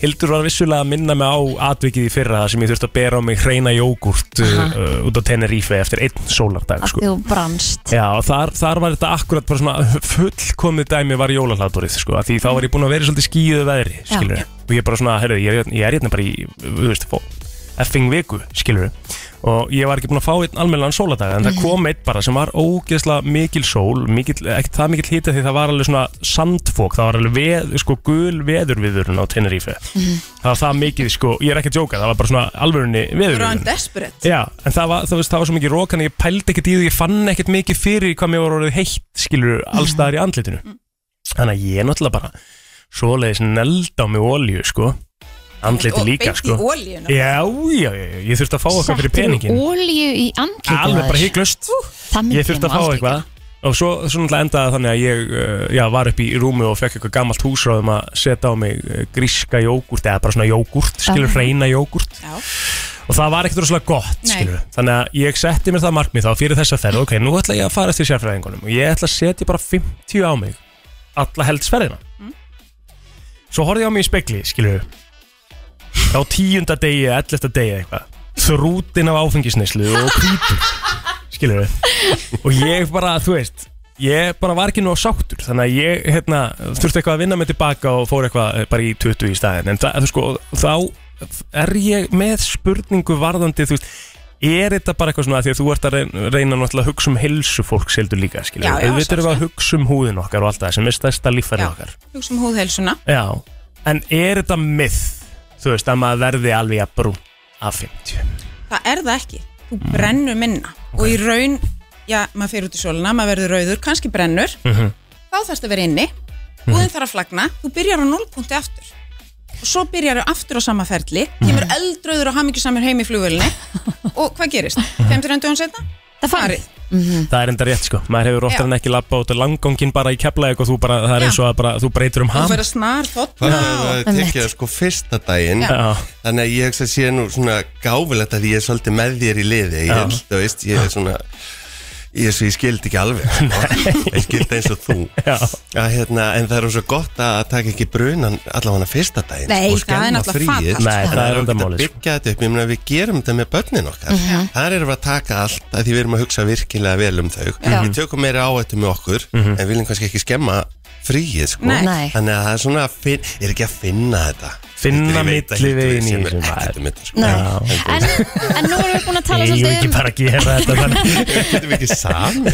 Hildur var vissulega að minna mig á atvikið í fyrra þar sem ég þurfti að bera á mig hreina jógurt uh, uh, út á Tenerife eftir einn sólardag, sko. þú brannst Já, og þar, þar var þetta akkurat bara svona fullkomið dæmi var jólahlaðborið, sko, að því þá var ég búin að vera í svolítið skíðu veðri, Já. skilur og ég bara svona, heyrðu, ég, er- ég er hérna bara í, þú veist, fó, effing viku, skilur og ég var ekki búin að fá einn almennilegan sóladag en það kom einn bara sem var ógeðslega mikil sól, mikil, ekkert það mikil hita því það var alveg svona sandfók það var alveg veð, sko, gul veðurviðurinn á Tenerife. Það var það mikið, sko, ég er ekki að djóka það var bara svona alvörunni veðurviðurinn. desperate. Já, en það var, það, veist, það var svo mikið rók en ég pældi ekkert í því, ég fann ekkert mikið fyrir hvað mér orðið heitt, skilur, allstaðar í andlitinu. Þannig að ég náttúrulega bara svoleiðis neld á mig olju, sko Andliti líka beint í sko. olíuna. Já, já, já, ég þurfti að fá okkar fyrir peningin Ólíu í andlitið Alveg bara hygglust Ég þurfti að fá eitthvað. Og svo, svo náttúrulega endaði þannig að ég uh, já, var upp í rúmi og fekk eitthvað gammalt húsráðum að setja á mig uh, gríska jógurt eða bara svona jógurt, skilur, reyna jógurt Já. og það var ekkert rosalega gott, Nei. skilur þannig að ég setti mér það markmið þá fyrir þessa ferð. Ok, nú ætla ég að fara eftir sérfræðingunum og ég ætla að setja bara 50 á mig alla heldsferðina. Mm. svo horfði ég á mig í spekli, skilur á tíunda degi, ellefta degi eitthvað þrútin af áfengisneislu og hvítur skilur og ég bara, þú veist ég bara var ekki nú á sáttur þannig að ég hérna, þurfti eitthvað að vinna mig tilbaka og fór eitthvað eh, bara í 20 í staðin en það, þú sko, þá er ég með spurningu varðandi þú veist Er þetta bara eitthvað svona að því að þú ert að reyna, náttúrulega að hugsa um hilsu fólks heldur líka, skilja? Já, já, við að hugsa um húðin okkar og allt það sem er stærsta líffæri Já. okkar. hugsa um húðheilsuna Já, en er þetta myth, þú veist, að maður verði alveg að brún af 50? það er það ekki, þú brennur minna. Og í raun, já, maður fyrir út í sólina maður verður rauður, kannski brennur. Mhm. þá þarfst að vera inni. Húðin þarf að flagna, þú byrjar á 0 punkti aftur. Og svo byrjar þú aftur á sama ferli. Kemur eldrauður og hamingjusamur heim í flugvölinni og hvað gerist? 50 dögum setna? Það farið Það er enda rétt, sko. Maður hefur oftar en ekki lappa út af langgangin bara í keflaðið og þú bara, það er Já. eins og að bara, þú breytir um þú ham. fyrir að snar Það þotna er að tekja það sko fyrsta daginn. Já. Þannig að ég hugsa að sé nú svona gáfulegt að ég er svolítið með þér í liði. Ég held, þú veist, ég er svona Ég, ég, skildi ekki alveg sko. Ég skildi eins og þú Já. að, hérna, En það er svo gott að taka ekki brunan allavega fyrsta daginn Nei, og það er skemma náttúrulega sko. það er En enda að málið, sko. byggja þetta upp, ég meina við gerum þetta með börnin okkar Mhm. þar erum við að taka allt að því við erum að hugsa virkilega vel um þau Já. við tökum meira áhættu með okkur en viljum kannski ekki skemma fríið sko. Þannig að það er svona að fin, er ekki að finna þetta Finna milliveginn í sem er þessu, ekkert um sko. Nei. En, en nú erum við búin að tala Ég vil svolítið ekki um bara að gera þetta þannig. getum við ekki sami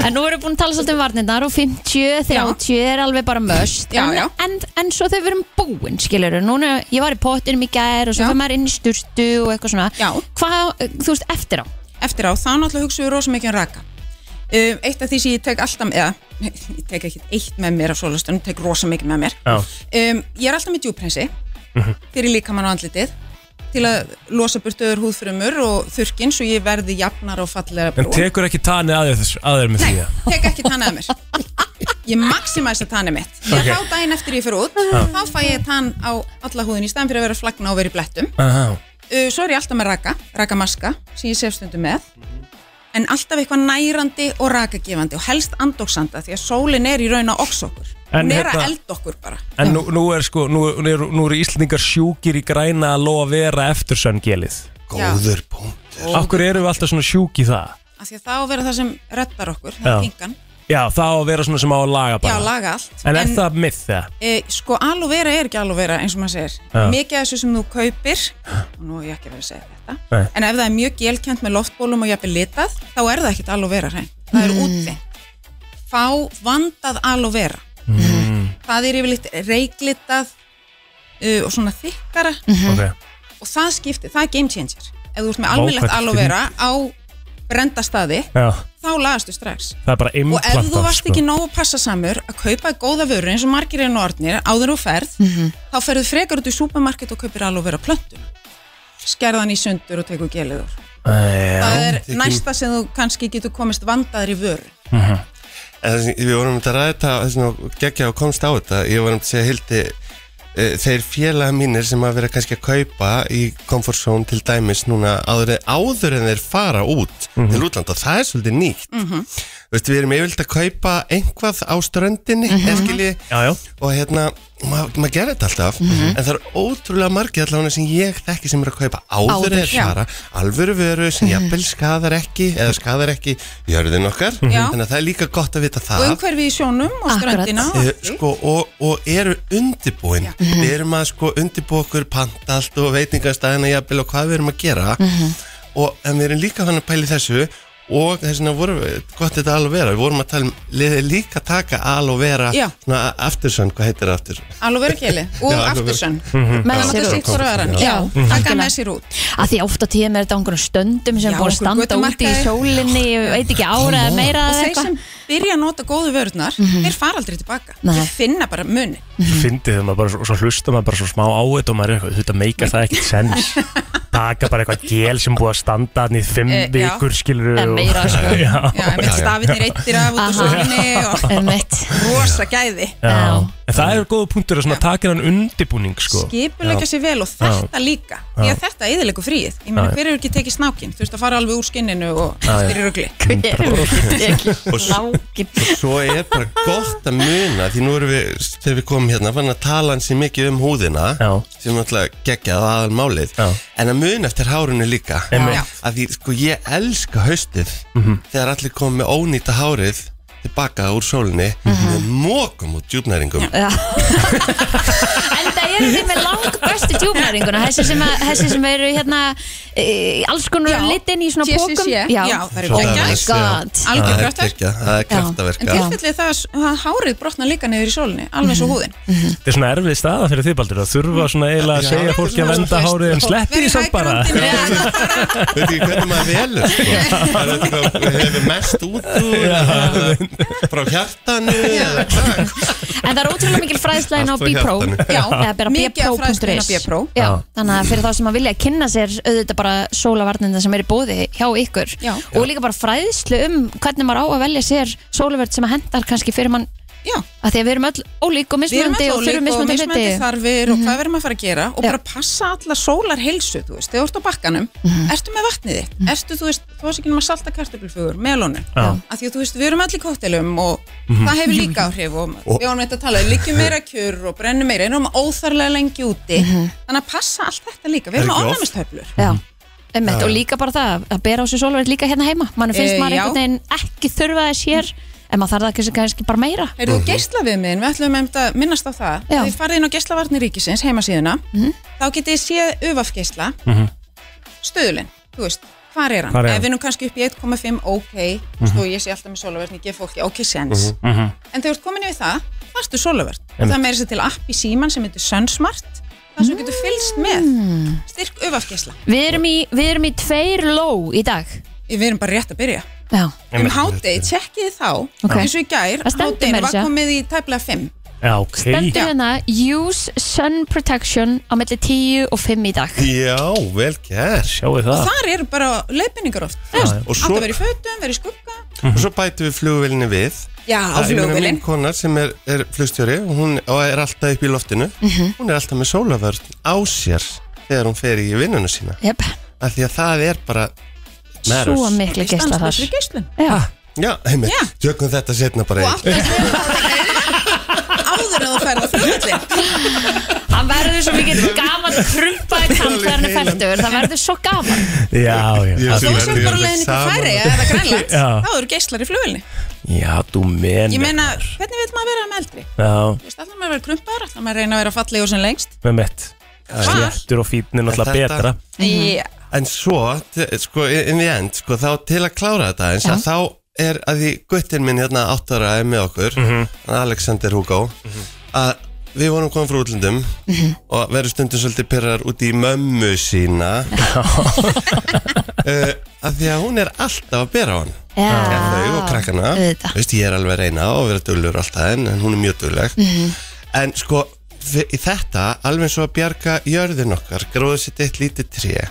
En nú erum við búin að tala svolítið um varnirnar og 50, 30 er alveg bara möst Já, en, já. En, en svo þegar við erum búin, skilur Núna, ég var í pottinum í gær og svo Já. fyrir maður inn í sturtu og eitthvað svona Já. Hvað, þú veist, eftir á? eftir á, þá náttúrulega hugsa við rosa mikið um raka um, eitt af því sem ég tek alltaf eða, ég tek ekki eitt með mér á sólastunum, tek rosa mikið með mér. Um, ég er alltaf með djúprensi fyrir líkamann á andlitið til að losa burtuður húðfrumur og þurrkin svo ég verði jafnar og fallega En brún tekur ekki tanið að þér, að þér með því að tek ekki tann að mér. Ég maximæsa tannið mitt. Ég Ok. þá daginn eftir ég fyrir út þá fæ ég tann á alla húðin í staðan fyrir að vera flagna og vera í blettum. Uh, svo er ég alltaf með raka, rakamaska sem ég sef stundum með en alltaf eitthvað nærandi og rakagefandi og helst andóksanda því að sólin er í raun að oks okkur. En hún er að hérna- elda okkur bara. En nú, nú er sko, nú, nú eru nú er Íslandingar sjúkir í græna að lofa vera eftir söngelið góður punkt Af hverju eru við alltaf svona sjúk í það? af því að það á að vera það sem reddar okkur það er pingan, Já, það á að vera svona sem á að laga já bara. laga allt. En er það myth það? e, sko aloe vera er ekki aloe vera eins og maður segir. Já. mikið af þessu sem þú kaupir og nú er ég ekki verið að segja þetta Nei. en ef það er mjög gelkjönd með loftbólum og jafnvel litað þá er það ekkit aloe vera hrein. Það er útvinnt fá vandað aloe vera. Mm. það er yfirleitt reiklitað uh, og svona þykkara. Ok, og það skiptir, það er game changer. Ef þú ert með almennilegt Þá lagastu strax. Það er bara og ef þú varst sko. ekki nógu passasamur að kaupa góða vöru eins og margir er orðnir áður og ferð þá ferðu frekar út í supermarket og kaupir alveg vera plöntun skerðan í sundur og tekur gelið úr. Já, það er tekin- næsta sem þú kannski getur komist vandaður í vöru Mhm. En þessi, við vorum að ræða þetta geggja og komst á þetta ég vorum að segja hildi þeir félaga mínir sem að vera kannski að kaupa í comfort zone til dæmis núna áður, áður en þeir fara út til útlanda og það er svolítið nýtt Mhm. Veistu, við erum yfirleitt að kaupa einhvað á ströndinni mm -hmm. já, já og hérna, maður ma gerir þetta alltaf en það er ótrúlega margir allavega sem ég þekki sem er að kaupa áður, já. fara. Alvöru vöru sem jafnvel skadar ekki eða skadar ekki jörðin okkar. Já. þannig að það er líka gott að vita og það umhverfi í sjónum og og Eh, sko, og, og eru undirbúin. Við erum að sko undirbúa okkur panta allt og veitingastæðina jafnvel og hvað við erum að gera. Og en við erum líka hann að pæli þessu og þess vegna vorum við, gott þetta alveg vera við vorum að tala um, liðið líka taka alveg vera, Já. svona aftursönn hvað heitir aftur? alveg vera geli og aloe aftursönn. Með það sér er út. Já, já, taka með sér út. Að því ofta tíðum er þetta á einhverjum stöndum sem Já, búið að standa úti í sólinni ég veit ekki ára eða meira og þeir sem byrja að nota góðu vörðnar þeir fara aldrei tilbaka, þeir finna bara muni Fyndið þegar maður bara, svo, svo hlustar maður bara svo smá á þetta og maður er eitthvað, þetta meikar það ekkert sens Taka bara eitthvað gel sem búið að standa hann í fimm Eh, já. vikur skilur En meira, sko. Já, Já, með stafirnir eittir af út úr Aha. sólinni og Einmitt. rosa gæði Já. En það er góða punktur að svona taka hann undibúning sko skipulegja sér vel og þetta líka því Já. að þetta er eðilegu fríð ég meina Já. hver hefur ekki tekið snákinn þú veist að fara alveg úr skinninu og Já, já. styrir í rugli Og svo, svo er bara gott að muna Því nú erum við, þegar við komum hérna Fann að tala hansi mikið um húðina Já. Sem náttúrulega geggjað aðal málið Já. En að muna eftir hárunu líka Einmitt. Að því, sko, ég elska haustið Mhm. Þegar allir kom með ónýta hárið Tilbaka úr sólinni Með mókum út djúpnæringum. Já. En það eru þið með lang bestu djúpnæringuna þessi sem, að, þessi sem eru hérna e, alls konar Já. litin í svona TCC, pókum já, það eru Oh my geggjaðir. god. Algjör Það er kraftaverk. geggjað, það er kraftaverk Já. tilfellið það að hárið brotna líka niður í sólinni alveg svo húðin. Þetta er svona erfið staða fyrir þið Baldur að þurfa svona eiginlega að Já. segja fólki að venda hárið en sleppi því samt bara. Veit ekki hvernig maður velur sko. Það er eitthvað við hefum mest út úr eða Frá hjartanu eða hvað? En það er ótrúlega mikil fræðslegin á Allt frá B-Pro hjartanu. Já, eða bara mikið af fræðslu inn á bpro.is B-Pro. Já, þannig að fyrir þá sem að vilja kynna sér auðvitað bara sólavarnina sem er í bóði hjá ykkur Já. og líka bara fræðslu um hvernig maður á að velja sér sólavörð sem að hendar kannski fyrir mann Já, að því að við erum öll ólík og við erum mismunandi alltaf og þurfum mismöndi þarfir og hvað verðum að fara að gera og Já. bara passa alla sólar heilsu, þú veist, þegar þú ert á bakkanum ertu með vatnið þitt, ertu, þú veist þú veist ekki um að salta kartöflufögur, melónu? Að því að þú veist, við erum allir kóttelum og það hefur líka áhrif og, við ánum þetta að tala, liggjum meira kjur og brennum meira, erum óþarlega lengi úti. Þannig að passa allt þetta líka, við Er erum Já, einmitt, og líka bara það að bera á sig sólavörð líka hérna heima. Mann finnst Eh, maður einhvern veginn ekki þurfa þess hér en maður þarf það kannski, kannski bara meira. Heyrðu, uh geisla við minn, við ætlum að minnast á það. Já. Þið farið inn á geislavarnir ríkisins, heimasíðuna. Þá getið þið séð UVAF geisla Stöðulinn, þú veist, hvar er hann? Hvar er hann? Ef við erum kannski upp í 1,5, ok. Þú veist, og ég sé alltaf með sólaverðin, ég gef fólki ok sens Mhm. En þegar þú ert komin yfir það, þarftu sólaverð Og Einmitt. það meiri sér til app í síman sem heitir Sunsmart. Það sem þú getur fylgst með. Styrk UVAF geisla Við erum í, við erum í tveir ló í dag. Við erum bara rétt að byrja Já, Um hádegi, tjekkið þá Ok. eins og í gær, að var komið í tæplega 5 Já, ok. Stendur hérna Use Sun Protection á milli 10 og 5 í dag. Já, vel gert. Sjáu og það. þar eru bara leiðbynningar oft. Og að vera í fötum, vera í skugga. Og svo bætum við flugvélinni við. Já, flugvillin Mín konar sem er, er flugstjóri og hún og er alltaf upp í loftinu. Mhm. Hún er alltaf með sólavörn á sér Þegar hún fer í vinnuna sína. Jep, Af því að það er bara matters. svo miklu geisla þar stanslösri geislun. Já, Já, einmitt, Já. tökum þetta setna bara og allt þetta áður en þú ferð á flugvillin hann verður svo mikið gaman krumpaði kant þegar hann er færtur það verður svo gaman Já, já. Ég þú sem bara leiðin ykkur færi eða grænland Já. þá eru geislar í flugvillin Já, þú menn ég meina, hvernig vil maður vera með eldri? Já, Þú veist, allar maður vera krumpaður, allar maður reyna að vera fallegur sem lengst? Með mitt Sléttur og fítnin alltaf Þetta- betra. Já, En svo, sko, in the end, sko, þá til að klára þetta eins að þá er að því guttin minn hérna áttara er með okkur, Alexander Hugo, að við vorum komið frá útlundum og verður stundum svolítið pyrrar út í mömmu sína. Uh, að því að hún er alltaf að bera á hann. Þau og krakkana. Veist, ég er alveg reyna og vera dullur alltaf en, en hún er mjög dulleg en sko þetta alveg eins og að bjarga jörðin okkar gróðu sitt eitt lítið tré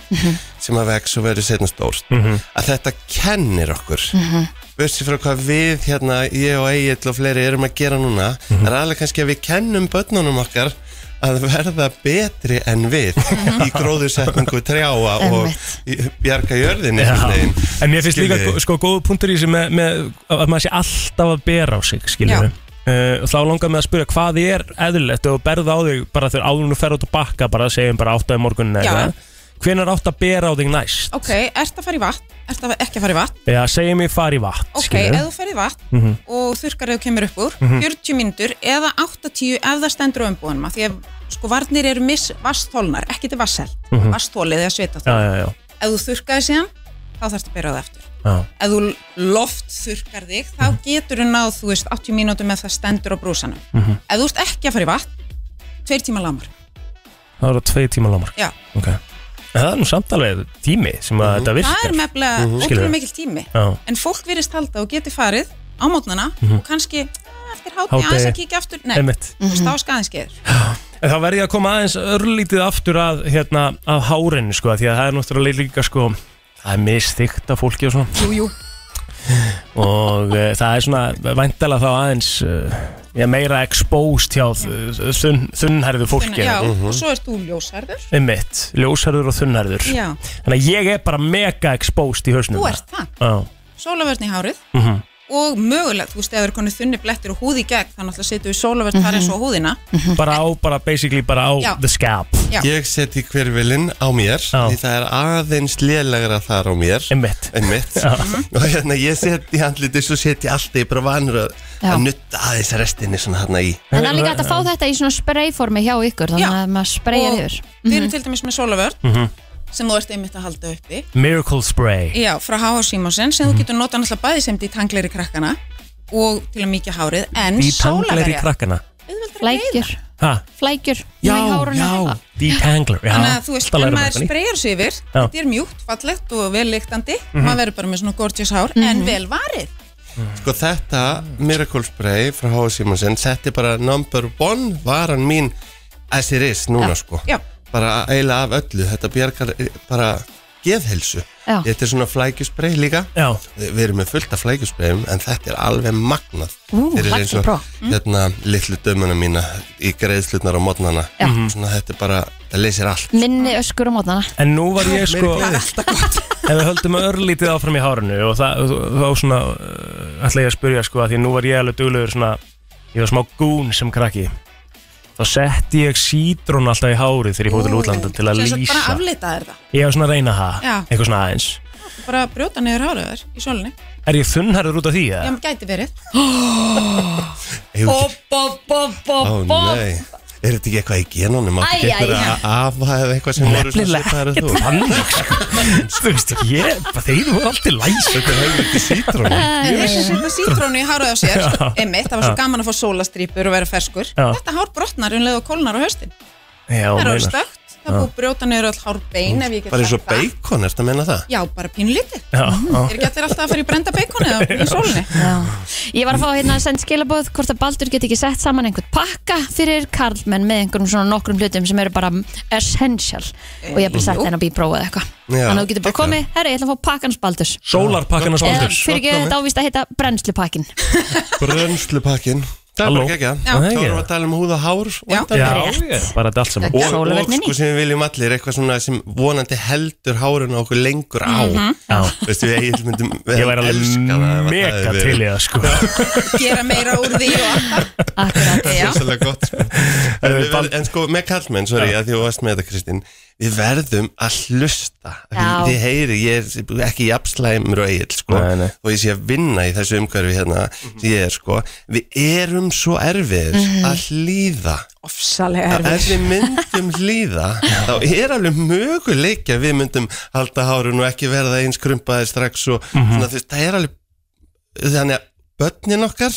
sem að vex og verður setna stórt að þetta kennir okkur. Mm frá hvað við hérna ég og Egil og fleiri erum að gera núna það er alveg kannski að við kennum börnunum okkar að verða betri en við í gróðursetningu trjáa og bjarga jörðin. En mér finnst líka sko góðu punktur í þessu með, með að maður sé alltaf að bera á sig skiljum Já. Uh, þá langar mig að spyrja hvað er eðlilegt og berða á þig bara þegar áður þú fer út að bakka bara segjum bara átt af morgunin eða hvenær átt að bera á þig næst? Ok, ert að fara í vatn ert að ekki að fara í vatn? Já, segjum ég fari í vatn ok, ef þú fer í vatn Mhm. og þurrkar ef þú kemur upp úr 40 mínútur eða 80 ef það stendur á umbúðunum af því að sko varnir eru miss vasthólnar ekki til vasselt, mm -hmm. vasthólið eða já, ef þú þurrkaði síðan þá þarfst að bera það eftir. Ef þú loft þurrkar þig þá getur þú náð, þú veist, 80 mínútur með það stendur á brúsanum. Ef þú ert ekki að fara í vatn tveir tíma lámar Það eru tvei tíma lámar já, okay. En það er nú samt alveg tími sem að þetta virkar. Það er mefnilega Mhm. ótrúlega Skilurðu? mikil tími. Já. en fólk virðist halda og geti farið á mótnana Mhm. og kannski "Ah, eftir Hádegi. aðeins að kíkja aftur. Nei, þú veist, þá skaðins geður En þá verð ég að koma aðeins örlítið aftur að, hérna, að hárinu sko, því að það er náttúrulega líka sko, það er misþygt af fólki og svona. Jú, jú. og uh, það er svona væntalega þá aðeins uh, já, meira exposed hjá uh, þunn, þunnherðu fólki. Já, Mhm. og svo ert þú ljósærður Einmitt, ljósherður og þunnherður Já. Þannig að ég er bara mega exposed í hausnum. Þú ert það, Já, sólavörn í hárið. Mhm og mögulegt, þú veist, ef það er konið þunni blettir og húð í gegn, þannig að setjum við sólavörn þar eins og húðina. Bara á, bara basically bara á Já. the scalp. Já. Ég seti hverfilinn á mér Því það er aðeins lélegra þar á mér. Einmitt. Einmitt. Já. Og hérna ég seti handliti Svo seti ég alltaf bara vanur að, Já. að nutta aðeins restinni svona hérna í. En það er líka hægt að fá þetta í svona sprayformi hjá ykkur Þannig að maður sprayar Og yfir. við erum til dæmis með sólavörn Mhm. Sem þú ert einmitt að halda uppi Miracle Spray Já, frá H.H. Simonsen sem Mhm. þú getur notað náttúrulega bæði sem dítangleri krakkana og til að mikið hárið en sólaverja krakkana Flækjur Ha? Flækjur Já, já, detangler já, Þannig að þú veist, lærum maður spreyjar sig yfir Já. þetta er mjúkt, fallegt og vel lyktandi Mhm. maður verður bara með svona gorgeous hár Mhm. en vel varið Sko þetta Miracle Spray frá H.S. Simonsen Þetta er bara number one varan mín as it is núna sko Já. Bara eiginlega af öllu Þetta bjargar eh, bara geðhelsu Já. Þetta er svona flækjuspray líka Já. Við erum með fullt af flækjusprayum En þetta er alveg magnað Ú, Fyrir hlakka eins og að. Mm. hérna litlu dömuna mína Í greiðslutnar á mótnana Já. Svona þetta er bara, það leysir allt Minni öskur á mótnana En nú var ég sko Ef við höldum örlítið áfram í hárinu og það, þá svona uh, ætla ég að spyrja sko að því nú var ég alveg duglegur svona ég var smá gún sem krakki þá setti ég sítrón alltaf í hárið þegar ég fór til útlanda til að Sem sagt bara lýsa. aflita er það? Ég var svona að reyna það, Já. eitthvað svona aðeins. Bara brjóta niður hárið þar í sólinni. Er ég þunnharður út af því? Já, eða? gæti verið. Hefur ekki- Bob, bob, bob, Ó bob nei Er þetta ekki eitthvað í ekki Æ, æ, eitthvað æ. afa eða eitthvað sem voru svona Nefnilega ekkert en þú? þannig sko. Þú veist, ég, þeir voru alltaf læs Þetta er helviti sítrónum Þeir sem setja sítrónu í hárið á sér Já. einmitt, það var svo gaman að fá sólastrýpur og vera ferskur Já. þetta hár brotnar um leið og kólnar á haustin Já, það er orðið stökt, það búið brjóta niður öll hár bein ef ég get Bara eins og sagt það. bacon, ertu að menna það? Já, bara pínlítið. Er ekki allir alltaf að fara í brenda bacon eða í sólinni? Já. Ég var að fá hérna að senda skilabóð hvort að Baldur get ekki sett saman einhvern pakka fyrir karlmenn með einhverjum svona nokkrum hlutum sem eru bara essential og ég hef bara sett henn að bíprófa eða eitthvað. Þannig að þú getur bara komið, herri, ég ætla að fá pakkans Baldurs Eða sóldurs fyrir ekki þetta ávist að heita brennslupakkin Brönslupakkin Það er Halló. bara gegja Já. Þá Já. erum við að tala um húð og hár Já. Já, Rétt. ég, bara þetta allt saman Og, og Sólarverninni. sko sem við viljum allir eitthvað svona sem vonandi heldur hárun á okkur lengur á Já. Veistu við eigin myndum Ég væri alveg mega til í það sko Gera meira úr því og alltaf Akkurat, Já, Svolítið gott sko. en, sko með kallmenn, sorry að því þú varst með þetta Kristín Við verðum að hlusta. Þið heyri, ég er ekki jafnslæmur og eigin sko Nei, nei. Og ég sé að vinna í þessu umhverfi hérna sem ég er sko. Við erum svo erfiðir að hlýða. Ofsalega Ef erfið við myndum hlýða þá er alveg möguleik að við myndum halda hárun og ekki verða eins krumpaðir strax og svona þú veist, það er alveg þannig að börnin okkar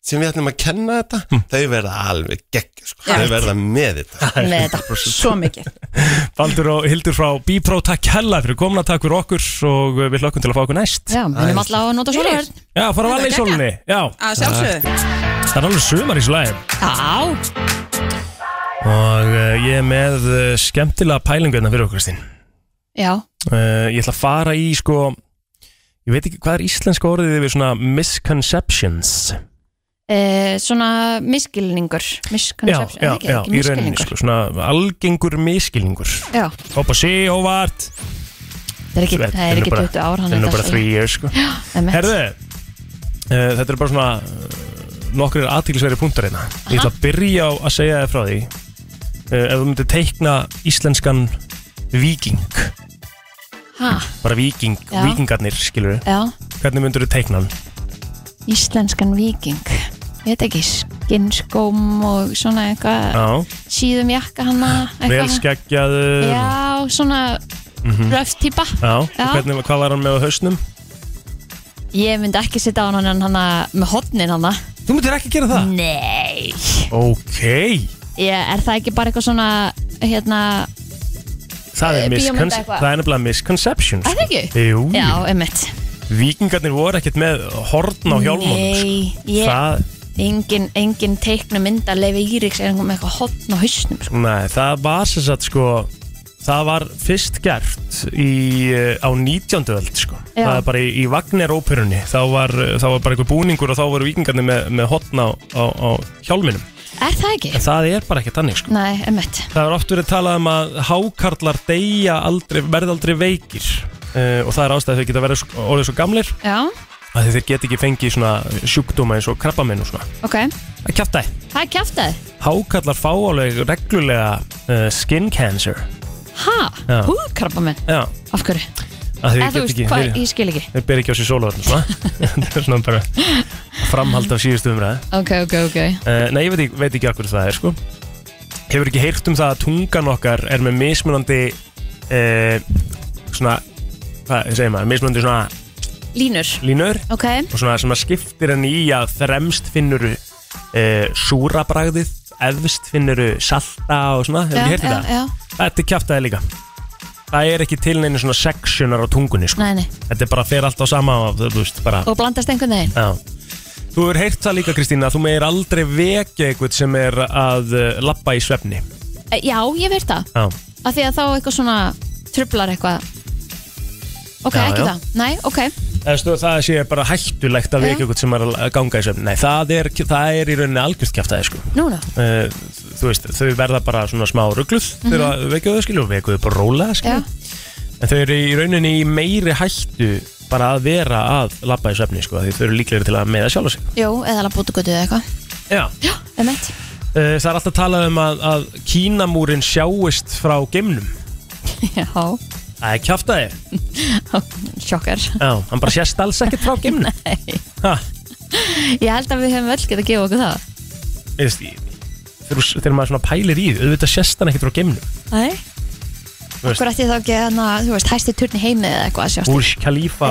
sem við ætlum að kenna þetta þau verða alveg gegg sko. Já. þau verða með þetta. Með þetta. Svo mikið. Baldur og Hildur frá Bípró, takk hella fyrir komuna, takk fyrir okkur og við hlökkum til að fá okkur næst. Já, minnum alltaf að nota sólarverð Já, fara að valja í sólunni það er alveg sumar í slæðin Já, og uh, ég er með uh, skemmtilega pælingu hérna fyrir okkur Kristín. Já, uh, Ég ætla að fara í sko ég veit ekki hvað er íslenska orðið yfir svona misconceptions e, svona miskilningur Já, Misconception, já, ekki, já, ekki miskilningur sko, svona algengur miskilningur Já, Hoppa sí, óvart það er ekki, það er ekki 20 ár Það er nú bara 3 years sko. Herðu uh, þetta er bara svona uh, nokkur aðtílisveri punktar hérna. Ég ætla að byrja á að segja þér frá því uh, ef þú myndir teikna íslenskan viking Ha, bara viking, Já. vikingarnir skilur já, hvernig myndir þú teikna hann? íslenskan viking Ég veit ekki, skinnskóm og svona eitthvað. Síðum jakka hana vel skeggjaður. Já, svona röft típa. Já, og Já. hvernig, hvað var hann með á hausnum? Ég myndi ekki sitta á hann hana með hotnin hana. Þú myndir ekki gera það? Nei. Ok. Ég, Er það ekki bara eitthvað svona hérna Það er, Eh, það er nefnilega misconception Er það ekki? Jú, Já, jú. emmitt Víkingarnir voru ekkert með horn á hjálmónum Nei, ég, Það, engin, engin teiknu mynd að Lefi Íriks er með eitthvað hotn á hausnum sko. nei, það var sem sagt sko Það var fyrst gert í, eh, á 19. öld sko. Já. Það er bara í, í Wagner-óperunni þá var, eh, þá var bara einhver búningur og þá voru vikingarnir með, með hotn á, á, á hjálminum Er það ekki? En það er bara ekki þannig sko. Nei, emmitt Það er oft verið talað um að hákarlar deyja aldrei, verða aldrei veikir uh, og það er ástæð að þau geta verið svo- orðið svo gamlir Já, að þeir geta ekki fengið svona sjúkdóma eins og krabbaminn og svona. Ok. Það er kjaftaði Það er kjaftaði Hákarlar fá alveg reglulega uh, skin cancer. Ha? Já. Húðkrabba minn? Já, Af hverju? að þeir Eða þú geta veist, ekki hvað, þeir, ég skil ekki. þeir ber ekki á sér sólavarn svona. Það er svona bara framhald af síðustu umræði Ok, ok, ok. Uh, Nei, ég veit ekki, veit ekki akkur það er sko. Hefur ekki heyrt um það að tungan okkar er með mismunandi uh, svona hvað segir maður, mismunandi svona Línur. Línur. Ok, og svona sem að skiptir henni í að þremst finnuru uh, súra bragðið efst finnuru salta og svona, hefur já, ekki heyrt já, þetta? er kjaftaði líka. Það er ekki til neina svona sectionar á tungunni sko. Nei, nei. Þetta er bara fer allt á sama og þú veist bara Og blandast einhvern veginn. Já. Þú hefur heyrt það líka Kristína að þú meir aldrei vekja eitthvað sem er að uh, lappa í svefni. E, Já, ég veit það. Já. Af því að þá eitthvað svona trublar eitthvað. Ok, Já, ekki já. það. Nei, ok stu, það sé bara hættulegt að vekja eitthvað sem er að ganga í svefni Nei, það er, það er í rauninni algjörst kjaftaði sko. Nú, nú uh, Þú veist, þau verða bara svona smá ruggluð mm Mhm. þegar að vekja þau skilju og vekja þau bara rólega skilju En þau eru í rauninni í meiri hættu bara að vera að lappa í svefni sko, því þau eru líklegri til að meða sjálfa sig. Jú, eða alveg bútugötu eða eitthvað. Já. Já, emmitt Uh, það er alltaf talað um að, að Kínamúrin sjáist frá geimnum. Já, Það er kjaftaði. Sjokkar. Já, hann bara sést alls ekkert frá geimnum. Nei. Ha, Ég held að við hefum öll getað að gefa okkur það. Veist, ég- þegar, þú- maður svona pælir í því auðvitað sést hann ekkert frá geimnum. Nei. Þú veist, Akkur ætti þá ekki hana, þú veist, hæsti turni heimi eða eitthvað að sjást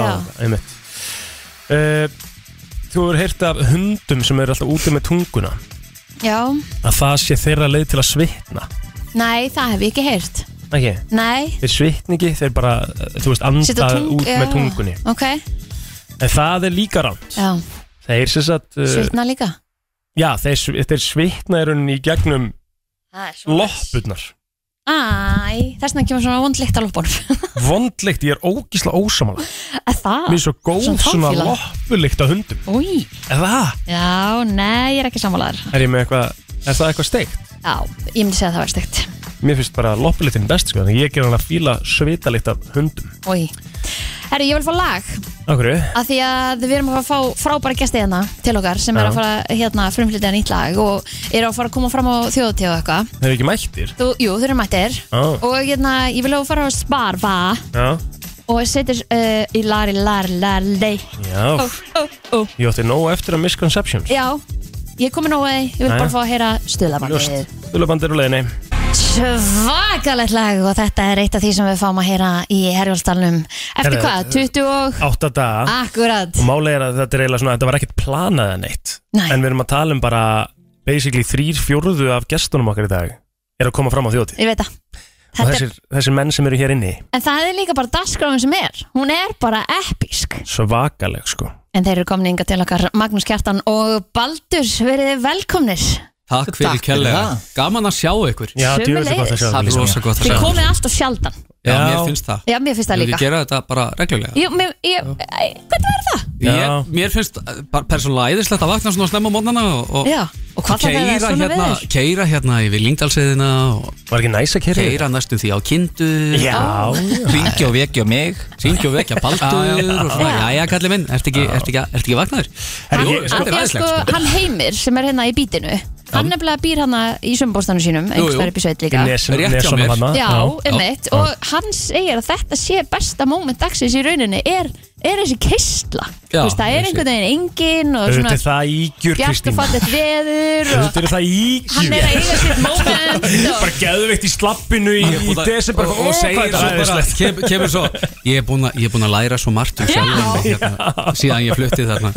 Já. og- einmitt. uh, Þú hefur heyrt af hundum sem eru alltaf úti með tunguna. Já, að það sé þeirra leið til að svitna. Nei, það hef ég ekki heyrt ekki, Nei, þeir svitni ekki þeir bara, uh, þú veist, Setja anda tung- út já. með tungunni. Ok. En það er líka ránt Já, þeir sem sagt uh, svitna líka? Já, þeir, sv- þeir svitna í rauninni í gegnum loppurnar. Æ, þess vegna kemur svona vondlikt á loppunum vondlikt, ég er ógísla ósamála Er það? mér er svo góð Svona svona táfýla. loppulikt á hundum. Új, er það? já, nei, ég er ekki sammálaður er ég með eitthvað, er það eitthvað steikt? Já, ég myndi segja að það var steikt Mér finnst bara loppulitin best sko, en ég ger hann að fíla svitalikt af hundum. Új Herru, ég vil fá lag Akkur? að því að við erum að fá frábæra gesti hérna til okkar sem er Já. að fara hérna frumflytja nýtt lag og eru að fara að koma fram á þjóðutíð og eitthvað Þeir eru ekki mættir? Þú, Jú, þeir eru mættir Á. og hérna, ég vil að fara að sparfa Já. og setur uh, í lari, lari, lari, lei Já. ó, ó, ó. Ég átti nóg eftir að Misconceptions. Já, ég komi nógu að ég vil bara fá að heyra stöðlabandið Ljóst. Stullabandir og leiðinni. Svakalegt lag og þetta er eitt af því sem við fáum að heyra í Herjólfsdalnum Eftir Herra, hvað? 20 og... Átta daga. Akkurat Og málega er að þetta er eiginlega svona, þetta var ekkert planað en eitt. Nei. En við erum að tala um bara, basically þrýr fjórðu af gestunum okkar í dag er að koma fram á þjóti. Ég veit það Og Þetta er, þessir, þessir menn sem eru hér inni, en það er líka bara dagskráin sem er Hún er bara episk svakaleg sko. En þeir eru komin inga til okkar Magnús Kjartan og Baldur Verið velkomnir Takk fyrir það. gaman að sjá ykkur. Já, djöfull er gott að sjá Það er ykkur. rosa gott að Þið komið alltaf sjaldan Já, Já. mér finnst það Já, mér finnst það Við líka gera þetta bara reglulega Jú, mér, ég, æ, Hvernig verður það? ég, Mér finnst bara persónulega æðislegt að vakna svona snemma á mótnana og, og, Já, og hvað það er keira hérna, keira hérna yfir Lingdalseiðina og Var ekki næs að keyra yfir? Keira næstum því á kindu Já, já. Ringi og vekja mig Ringi og vekja baldur og svona, Já. Jæja, kallið minn, ertu ekki, ertu ekki, ertu ekki vaknaður? Hann, Jú, þetta er æðislegt sko, sko. hann Heimir sem er hérna í bítinu Hann nefnilega býr hérna í sömbóstanum sínum jú. einhverstað upp í sveit líka Rétt hjá Nesunum mér. hana. Já, Já. einmitt og hann segir að þetta sé besta moment dagsins í rauninni er, er þessi kistla Já, Þú veist, það er einhvern veginn engin og Auðvitað svona er það ígjur, bjart og Kristín. fallet veður og Auðvitað er það ígjur. hann er að eiga sitt moment og Bara geðveikt í slappinu í, í desember og, og segir svo bara, kem, kemur svo. Ég er búin að, ég er búin að læra svo margt um sjálfum hérna, síðan ég flutti þarna.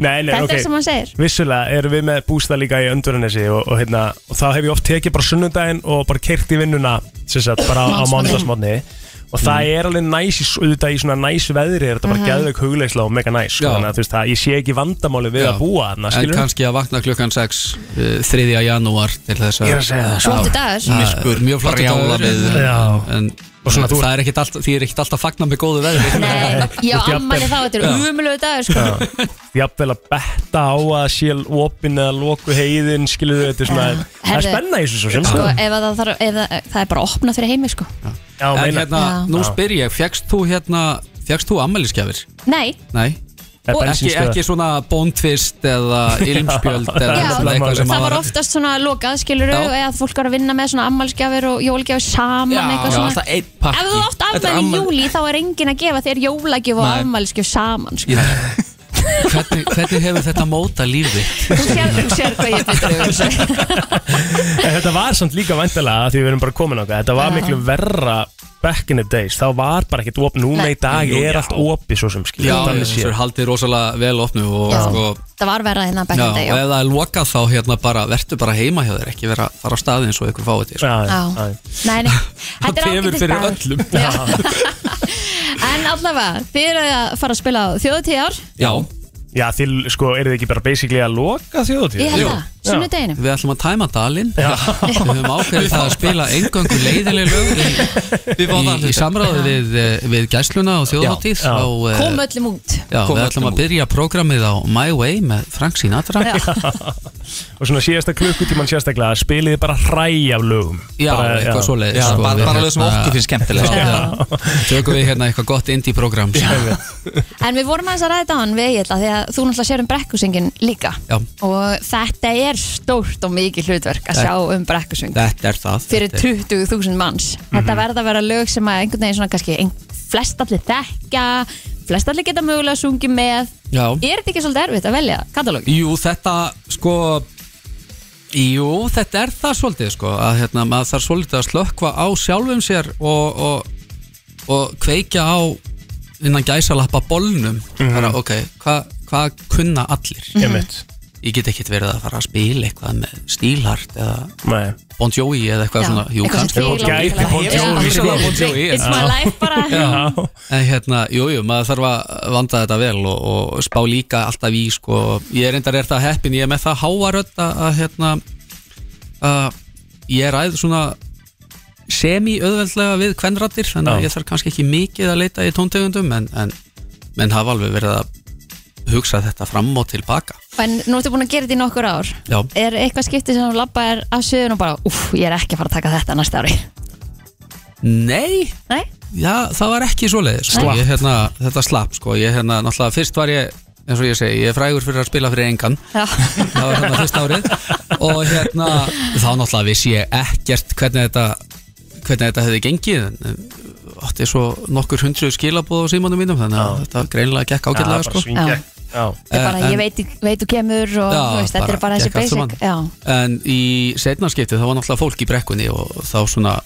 Nei, nei, Þetta ok. er sem hann segir. Vissulega erum við með bústa líka í Öndurinnesi og, og, hérna, og þá hef ég oft tekið bara sunnudaginn og bara kert í vinnuna sem sagt, bara á, mánudagsmotni og það er alveg næs, í- auðvitað í svona næs veðri er þetta bara Mhm. geðveik hugleiksla og mega næs sko, Já. þannig að þú veist, það, ég sé ekki vandamáli við Já. að búa þarna, En skilur kannski að vakna klukkan 6 uh, 3. janúar til þess að Ég er að segja það. Flottur dagur. Myrkur, Mjög flottur brjála dagur veður. Já. En svona, það er ekkit alltaf, því er ekkit alltaf að fagna með góðu veðri Nei, ég á Þú ert ammali þá, þetta er Já. umulegu dagur sko. jafnvel að betta á að sé opin eða loku heiðin skilur þetta er svona, það er spenna í þessu sem sko, sko. ef að það, þarf, ef það, það er bara opnað fyrir heimi sko. Já, En meina hérna, Já. nú Já. spyr ég, fegst þú hérna Fegst þú ammælisgjafir? Nei, Nei Og- Ekki, ekki svona bóntvist eða ilmspjöld Já, eða Já. svona eitthvað sem það var oftast svona lokað skiluru Já. eða fólk var að vinna með svona ammalsgjafir og jólgjafir saman eitthvað Já, svona alltaf einn pakki Ef þú átt ammæli í afmæli- júli þá er enginn að gefa þér jólagjöf og Nei. ammælsgjöf saman sko. Já. hvernig, hvernig hefur þetta móta lífið? Þú sér, sér hvað ég betur yfir En þetta var samt líka væntalega því við erum bara komin á þetta Þetta var Já. miklu verra back in the days Þá var bara ekkert opn Núna í dag Jú, er já. allt opið svo sem skilur Já, séð. er haldið rosalega vel opnu og Já. sko Það var verða hérna back Já, in og the day ef já. það er lokað þá hérna bara verður bara heima hjá þér, ekki vera að fara á staði eins og ykkur fáið þér Já, já, Já. já. Nei, nei, þetta er tefur ágætis fyrir öllum. Já. En allavega, þið eru að fara að spila á þjóðutíðar Já, Já, til, sko, eru þið ekki bara basically að loka þjóðutíð? Ég held það, sunnudeginum við ætlum að tæma dalinn. Við höfum ákveðið það að spila eingöngu leiðileg lög í, í, í samráði við, eh, við gæsluna og og eh, Kom öllum út. já, Kom við ætlum að byrja prógramið á My Way með Frank Sinatra. Já. Og svona síðasta klukkutíman sérstaklega Spiliði bara hræ af lögum. Já, bara, eitthvað svoleiðis Já, sko, bara, bara lög sem hérna- okkur finnst skemmtilega já. Tökum við hérna eitthvað gott indie-program sem- En við vorum aðeins að ræða á hann við Egil af Því að þú náttúrulega sér um brekkusingin líka. Já, Og þetta er stórt og mikið hlutverk að sjá um brekkusing þetta er það Fyrir Þetta er- 20.000 manns. Þetta verða að vera lög sem að einhvern veginn svona kannski Flest allir þekka Flest allir geta mögulega sungið með Já, Er þetta ekki svolítið erfitt að velja katalóg? jú, þetta sko Jú, þetta er það svolítið sko að hérna, maður þarf svolítið að slökkva á sjálfum sér og, og, og kveikja á innan gæsalappa bolnum mm -hmm. ok, hvað hva kunna allir Einmitt. Ég get ekkert verið að fara að spila eitthvað með stílhart eða Nei. Bon Jovi eða eitthvað Já, svona. Jú, eitthvað sem kannski. að- Bon. Jovi, It's my life bara. Já. En hérna, jú, jú, maður þarf að vanda þetta vel og, og spá líka alltaf í sko, ég er reyndar er það heppin ég er með það háarödd að, að hérna að ég ræð svona semi-auðveldlega við kvenrættir þannig að ég þarf kannski ekki mikið að leita í tóntegundum en, en menn hafa alveg verið að hugsa þetta fram og tilbaka En nú ertu búin að gera þetta í nokkur ár Já, Er eitthvað skiptið sem labba er af sviðun og bara Úff, ég er ekki að fara að taka þetta næsta ári nei Nei? Já, það var ekki svoleiðis sko. Nei. ég, hérna, Þetta slapp sko. ég, hérna, náttúrulega, Fyrst var ég, eins og ég segi Ég er frægur fyrir að spila fyrir engan Já, Það var hérna fyrsta árið Og hérna, þá náttúrulega vissi ég ekkert Hvernig þetta Hvernig þetta hefði gengið en, en, Átti svo nokkur hundruð skilabóð á símanum mínum Þannig að þetta greinlega gekk ágætlega bara sko. svingja. Er bara En- ég veit, veit þú kemur og Já, þú veist, þetta bara er bara þessi basic En í setna skiptið þá var náttúrulega fólk í brekkunni Og þá svona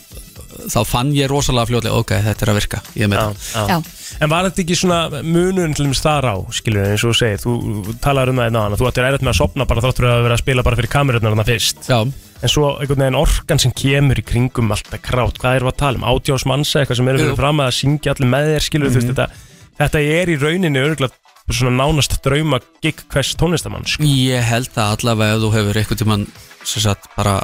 Þá fann ég rosalega fljóðlega Ok, þetta er að virka Ég er með það. En var þetta ekki svona munun til dæmis þar á, skilur eins og þú segir, þú talar um það einn á hana, þú ættir erfitt með að sopna bara þáttur að vera að spila bara fyrir kamerunnar hana fyrst. Já, En svo einhvern veginn orkan sem kemur í kringum alltaf krát, hvað erum við að tala um? Átjás mannsa, eitthvað sem eru fyrir fram að syngja allir með þér, skilur þú veist, þetta, þetta er í rauninni örgulega svona nánast drauma gig hvers tónlistamann, sko. Ég held að allavega ef þú hefur eitthvað tímann sem sagt bara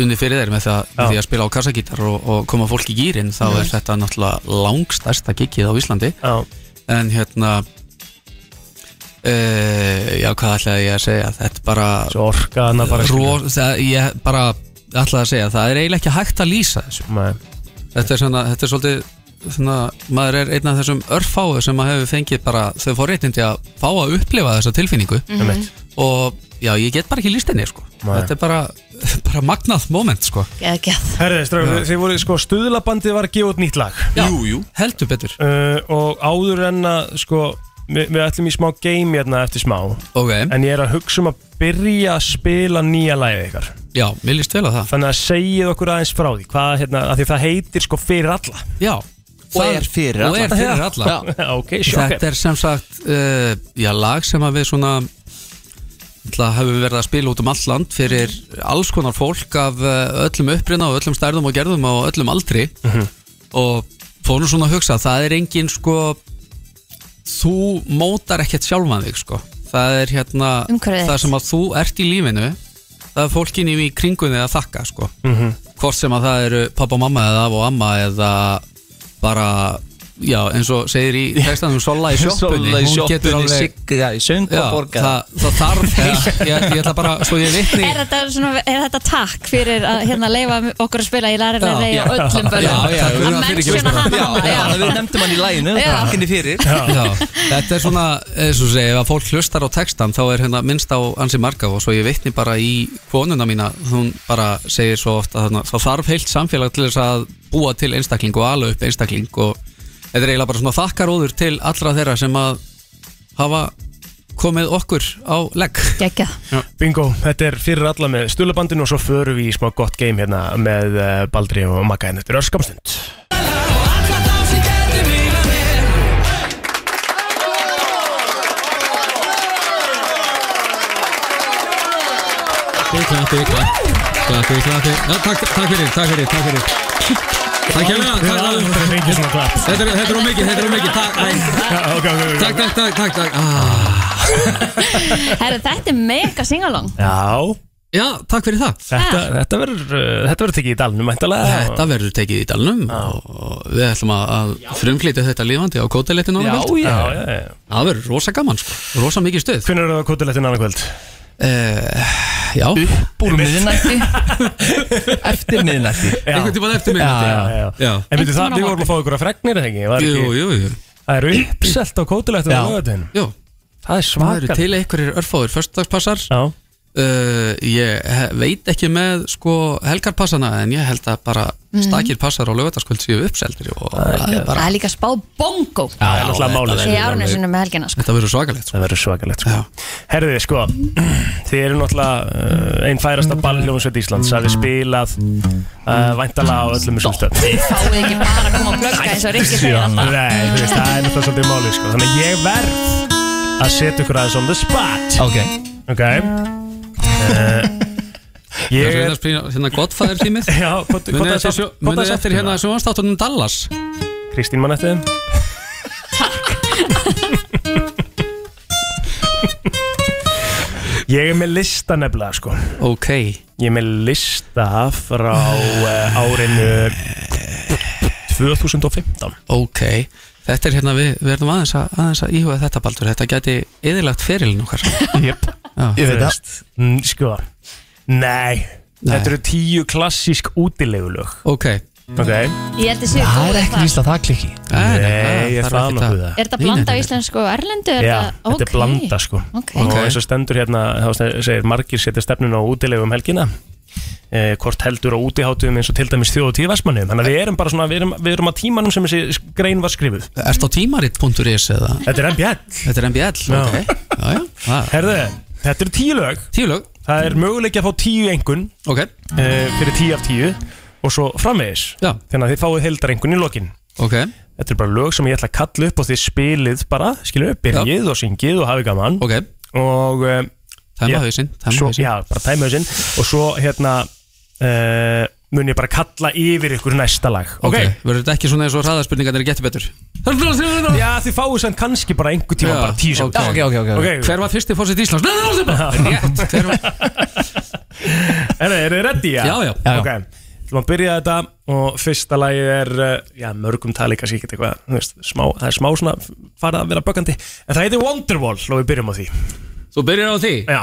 unni fyrir þér með, það, því að spila á kassagítar og, og koma fólk í gýrin þá er þetta náttúrulega langstærsta gigið á Íslandi. Já, en hérna uh, já hvað ætlaði ég að segja? Þetta bara, svo orka hana bara, ró, það, ég bara ætlaði að segja það er eiginlega ekki hægt að lýsa þessu. Nei. þetta er, svona, þetta er svolítið svona, maður er einn af þessum örfáu sem að hefur fengið bara þau forréttindi að fá að upplifa þessa tilfinningu. Einmitt. og já, ég get bara ekki líst henni sko. Þetta er bara, bara magnað moment sko. geð, geð Herði, strafur, þið voru, sko, stuðlabandið var að gefa út nýtt lag. já, Jú, jú. Heldur betur. Uh, og áður en að, sko, við, við ætlum í smá game hérna eftir smá, ok, en ég er að hugsa um að byrja að spila nýja lagið ykkar. já, mér líst vel á það. Þannig að segið okkur aðeins frá því Hvað, hérna, að því það heitir sko fyrir alla. Já, Og er fyrir og alla. er fyrir alla. Já. Ok, sjokker Þetta er sem sagt uh, já, lag sem að við svona Það hefur verið að spila út um allt land fyrir alls konar fólk af eh, öllum upprina og öllum stærðum og gerðum og öllum aldri. Og fór nú svona að hugsa það er engin sko þú mótar ekkert sjálfan þig sko. Það er hérna Umhverfið það sem að þú ert í lífinu það er fólkinni í kringunni að þakka sko. Mhm. hvort sem að það eru pappa og mamma eða af og amma eða bara já eins og segir í textanum Sola í sjoppunni Solla í hún getur sjoppunni, alveg- Sigga í söng og borga það, það þarf heilt ég, ég ætla bara, svo ég vitni Er þetta, svona, er þetta takk fyrir að hérna leifa okkur að spila í læri Já. læri og öllum börnum? Að bara. hana já, við nefndum hann í læginu. Takkinni fyrir. Þetta er svona, eins og ef að fólk hlustar á textan þá er hérna minnst á ansi marga og svo ég vitni bara í konuna mína. Hún bara segir svo oft að þarna, þá þarf heilt samfélag til þess að búa til einstakling og ala upp einstakling og þetta er eiginlega bara svona þakkaróður til allra þeirra sem að hafa komið okkur á legg. Geggjað Bingo, þetta er fyrir alla með stulabandinu og svo förum við í smá gott game hérna með uh, Baldri og Magga en þetta er örskamstund Klappi, klappi, klappi, klappi Já, takk, takk fyrir, takk fyrir, takk fyrir Takk erum aldrei fengið svona klapp. Þetta er, þetta er ómikið, þetta er Takk, ok, ok. takk, takk, takk, takk, takk ah. Herru, þetta er mega singalong. Já. Já, takk fyrir það. Þetta, þetta verður uh, þetta verður tekið í dalnum mæntalega Þetta verður tekið í dalnum. Og við ætlum að, að frumflýta þetta lífandi á kótilettinu Já, já, já, já. Það verður rosa gaman sko, rosa mikið stuð. Hvernig er það kótilettin annað kvöld? Uh, já. Úr miðnætti. Eftir miðnætti. Einhvern tímann eftir já. En veitu það, við vorum að fá ykkur að fregnir? Var Jú, ekki- jú, jú. Það er uppselt á Jú. Það er Það svakar eru til einhverjir örfáður Föstudagspassar. Já uh, Ég veit ekki með sko helgarpassana En ég held að bara Mhm. stakir passar á lögataskvöld Séu uppseldir og það er Það bara er líka bongo. Það er Í árnesinu með helgina sko. Þetta verður svakalegt sko. Það verður svakalegt sko. Herðið, sko Þið eru náttúrulega uh, einn færasta ballhljómsveit Íslands. Að við spilað uh, væntala á öllum þessum stöðum? Fáið ekki bara að koma og glögga eins og Rikki segir alltaf. Nei, veist, það er náttúrulega svolítið málið sko. Þannig ég verð að setja ykkur aðeins on the spot. Ok. Ok uh, Ég er er hérna Godfather tímið. Já, Munið eftir, sjó, munið eftir hérna sjónastáttunum Dallas? Kristín mann eftir Ég er með lista nefnilega sko. Ok. Ég er með lista frá uh, árinu 2015 Ok Þetta er hérna, við, við erum aðeins að, aðeins að íhuga þetta baldur. Þetta gæti yðurlegt ferilin okkar. Jep. Já. Ég veit Þú það. veist, mm, Sko Nei, Þetta eru tíu klassísk útilegulög Ok. Ok. Ég held að séu Það er ekki víst að það klikki Nei, ég ekkert nokkuð að- það Er þetta blanda af íslensku og erlendu? Er Já, þetta- er blanda sko. Og eins og stendur hérna Þá segir margir setja stefnun á útilegu um helgina eh, Hvort heldur á útiháttum eins og til dæmis þjóð og tíu vestmannum Þannig að við erum bara svona Við erum, við erum á tímanum sem þessi grein var skrifuð. Ertu á tímarit.is eða? Þetta er MBL Þetta er MBL, Já. ok. Já, já, það- Herðu, þetta eru tíu lög. Tíu lög. Það er möguleiki að fá tíu engun Ok. Fyrir tíu af tíu Og svo framvegis. Já. Þannig að þið fáið heildar engun í lokin. Ok. Þetta er bara lög sem ég ætla að kalla upp og þið spilið bara, skilju, byrjið og syngið og hafið gaman. Ok. Og uh, Hausinn, tæma svo, hausinn. Já, bara tæma hausinn Og svo hérna uh, mun ég bara kalla yfir ykkur næsta lag Ok, verður þetta ekki svona eins og hraðarspurningarnir getur betur Já, þið fáið sann kannski bara einhver tíma Já, bara tíu sem ok. Ok, ok, ok, ok. Hver var fyrsti fórsett Íslands? Nei, nei, nei, nei, rétt Er þið ready? Já, já. Já, já. Ok, þú maður byrja þetta og fyrsta lagi er uh, já, mörgum tali kannski ekki eitthvað þú veist, smá, það er smá svona farið að vera böggandi en það heitir Wonderwall og við byrjum á því Þú byrjar á því? Já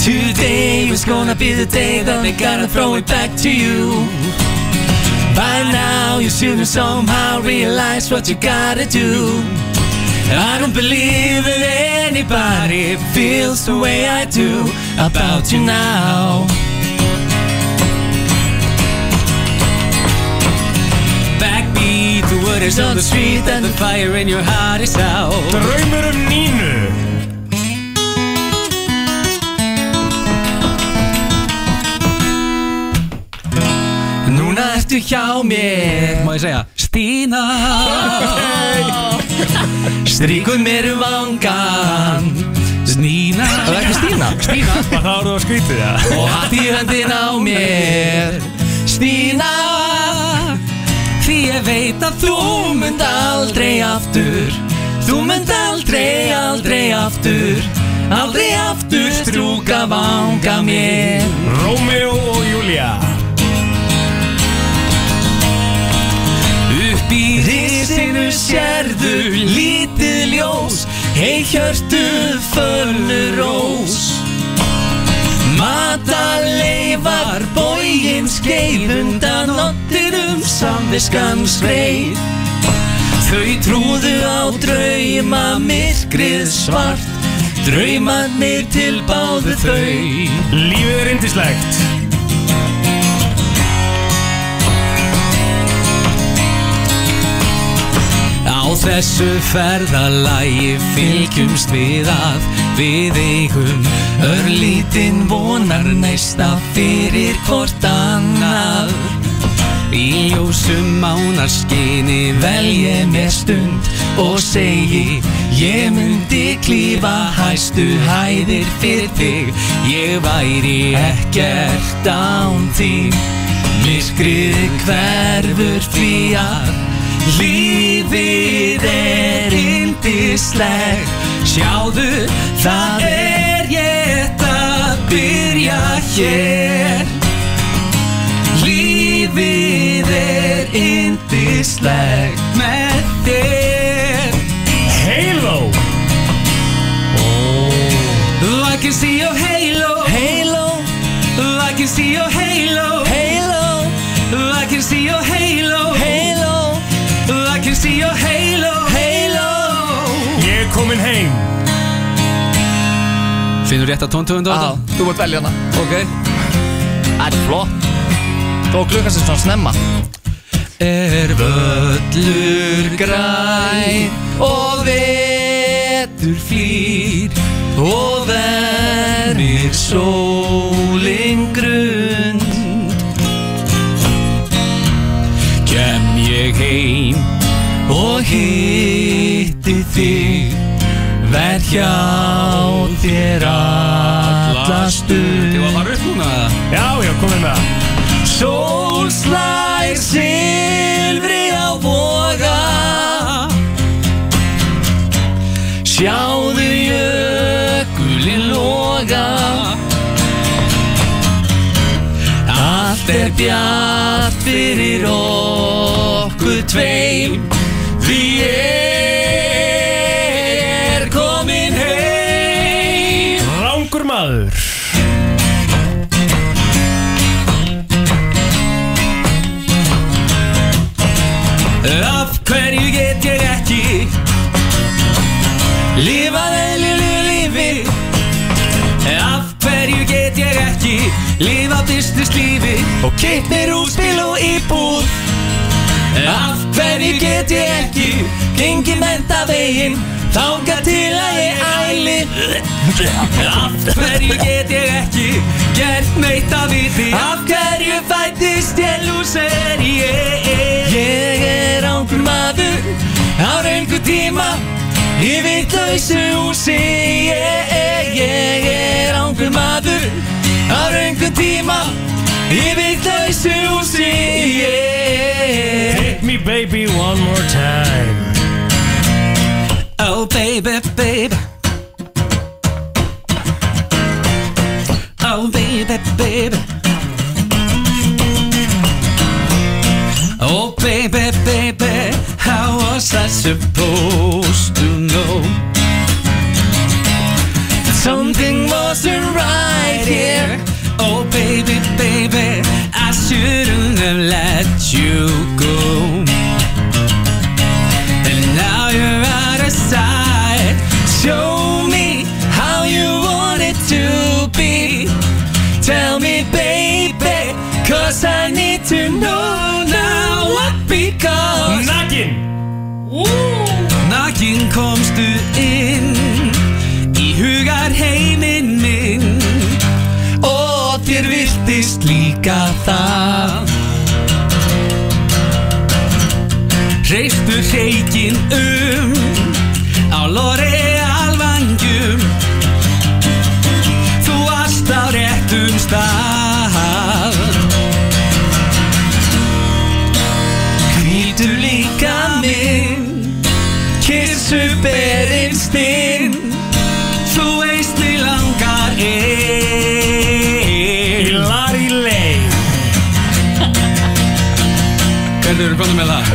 Today was gonna be the day that they gotta throw it back to you. By now, you should have somehow realized what you gotta do. I don't believe that anybody feels the way I do about you now. Word is on the street, and the fire in your heart is out. Draumur um Nínu. Vertu hjá mér. Má ég segja? Stína. Stríkur mér um vangan Snína. Það er ekki Stína? Stína. Var það orðið að skrítið það? Og hatt í höndin á mér. Stína ég veit að þú mynd aldrei aftur. Þú mynd aldrei, aldrei aftur. Aldrei aftur strúka vanga mér. Rómeó og Júlia Upp í risinu sérðu lítið ljós. Hei hjörtu fölur rós Mataleifar bógin skeið undan nottinum samviskan skreið Þau trúðu á drauma myrkrið svart. Draumarnir tilbáðu þau. Lífið er indislegt Á þessu ferðalagi fylgjumst við að Við eigum. Örlítinn vonar næsta fyrir hvort annað. Í ljósum mánarskinni vel ég mér stund og segi Ég myndi klífa hæstu hæðir fyrir þig. Ég væri ekkert án þín. Myrkrið hverfur því að Lífið er indislegt Sjáðu, það er ég að byrja hér. Lífið er indislegt með þér. Halo! I can see your halo. Halo! I can see your halo. Halo! I can see your halo. Halo! I can see your halo er komin heim. Finnur rétt að tóntöfunda á Já, þetta? þú mátt velja hana. Ok. Það er flott. Þó klukkan sem svona snemma. Er völlur græn og vetur flýr og vermir sólin grund. Kem ég heim og hitti þig Verð hjá þér alla stund. Ég var bara upp núna Já, já, komin með það Sól slær silfri á voga. Sjáðu jökulinn loga. Allt er bjart fyrir okkur tveim Business lífi Og keitt mér úr spil og íbúð. Af hverju get ég ekki Gengi menta veginn Þánga til að ég æli? Af hverju get ég ekki Gert neitt að viti Af hverju fættist ég lúser? Ég, ég er ángur maður Á raungu tíma Í vitlausu húsi. Ég, ég er ángur maður Á raungu tíma Í vitlausu húsi Ég Hit me baby one more time. Oh baby, baby. Oh baby, baby. Oh baby, baby How was I supposed to know? That something wasn't right here Oh baby, baby I shouldn't have let you go and now you're out of sight. Show me how you want it to be. Tell me, baby, cause I need to know now what becomes. Nakin Nakin komstu inn í hugar heiminn minn og þér virtist líka það. Hreistu hreikin um Á L'Oreal vangjum Þú varst á réttum stað. Hvítur líka minn Kissu berinn Hvernig eru komið með það?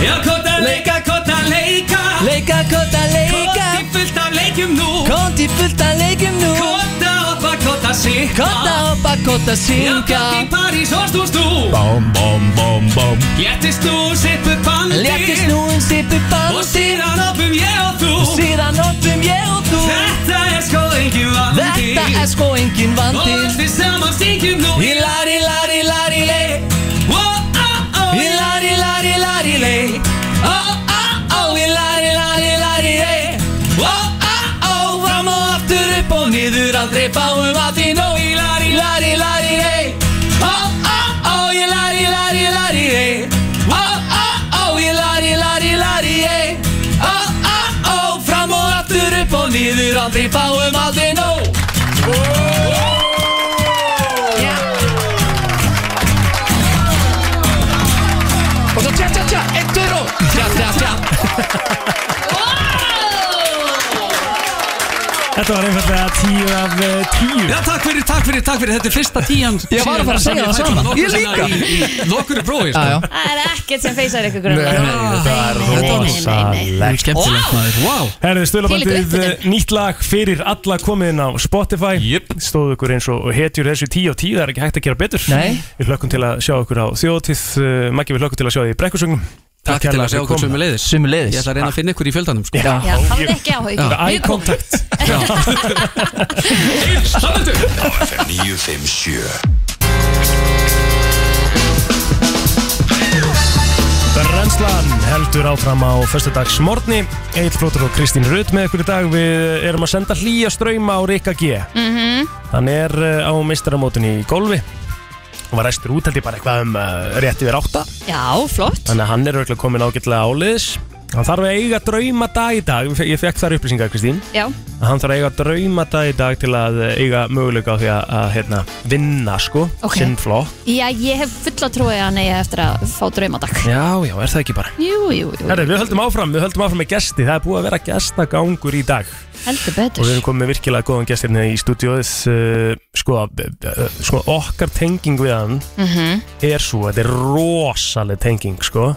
Já, kota leika, kota leika. Leika, kota, leika. Koti fullt af leikjum nú. Konti fullt af leikjum nú. Kota hoppa, kota sigga Kota hoppa, kota Já, synga koti í París og stúst þú. Bám, bám, bám, bám Léttist þú, sippu bandi. Léttist nú um sipu Og bandi síðan hoppum ég og þú. Síðan hoppum ég og þú. Þetta er sko engin vandi. Þetta er sko engin Og vandi allt við saman syngjum nú. Í lari, lari, lari, lei lei Oh, oh, oh lei Oh, oh, oh Fram og aftur upp og niður Aldrei fáum að því nóg. Í lei Oh, oh, oh lei Oh, oh, oh lei Oh, oh, oh Fram og aftur upp og niður Aldrei fáum aldrei nóg Þetta var einfallega tíu af eh, tíu. Já, takk fyrir, takk fyrir, takk fyrir, þetta er fyrsta tían Ég var að fara að segja það sama. Ég líka. Í, lokuru prófi, sko. Það er ekkert sem feysar ykkur grunn. Þetta var rosalegt. Skemmtilegt maður, wow Þvílík stöðlabandið uppbytun. nýtt lag fyrir alla komiðin á Spotify. Stóðu ykkur eins og hetjur þessu 10 á 10 Það er ekki hægt að gera betur. Nei. Við hlökkum til að sjá ykkur á þjóðtíð uh, Maggi, við hlökkum til að sjá því í brekkusögnum Takk til að sjá okkur sömu leiðis Sumu leiðis Ég ætla að reyna að finna ykkur í fjöldanum, sko. Já. Já, hafði ekki áhuga Eye contact. Staðendur Á FM 957 Brennslan heldur áfram á föstudags morgni Egil Flótur og Kristín Rutt með ykkur í dag. Við erum að senda hlýja ströyma á Rikka G. Mhm. Hann er uh, á meistaramótinu í golfi var restur út held ég bara eitthvað um uh, rétt yfir átta. Já, flott. Þannig að hann er auðvitað komin ágætlega áliðis Hann þarf að eiga drauma dag í dag. Ég fekk þar upplýsingar Kristín. Já, að Hann þarf að eiga drauma dag í dag til að eiga möguleika á því að, að hérna, vinna sko, Ok. sinn flokk. Já, ég hef fulla trúið að hann eigi eftir að fá draumadag. Já, já, er það ekki bara? Jú, jú, jú, Herri, við höldum áfram, við höldum áfram með gesti. Það er búið að vera gestagangur í dag. Heldur Og betur við erum komið með virkilega góðan gestirni í stúdíóið. Uh, sko, uh, sko, okkar tenging við hann Mhm. er svo, þetta er rosaleg tenging sko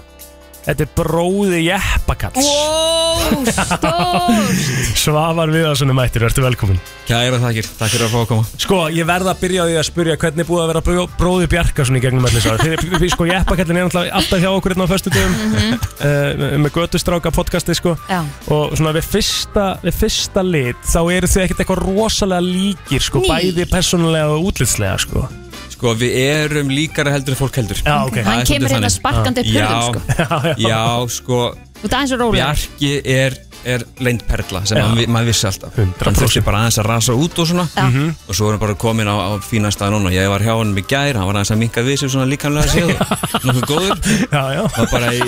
Þetta er bróði jeppakalls Wow, stór Svavar Viðarssoni mættir, ertu velkomin Kæra þakkir, takk fyrir að fá að koma. Sko, ég verða að byrja á því að spyrja hvernig er búið að vera bró, bróði Bjarkarsson í gegnum allir sá Þegar, sko, jeppakallin er alltaf hjá okkur hérna á föstu dögum uh, með götustráka podcasti, sko. Já, og svona við fyrsta, við fyrsta lit þá eru þau ekkert eitthvað rosalega líkir sko, Ný. bæði persónulega og útlitslega sko. Sko, við erum líkara heldur en fólk heldur. Já, ok. Það hann er kemur svolítið hérna þannig. sparkandi upp Já, hurðum sko. Já, já. já, sko. Þú ert aðeins og rólega Bjarki er, er leint perla sem Já. maður, vissi alltaf 100%. Hann þurfti bara aðeins að rasa út og svona Já. Mhm. Og svo erum bara komin á, á fína stað núna Ég var hjá hann með gær, hann var aðeins að minka við sig svona líkanlega séð og Nokkuð góður já, já. Var bara í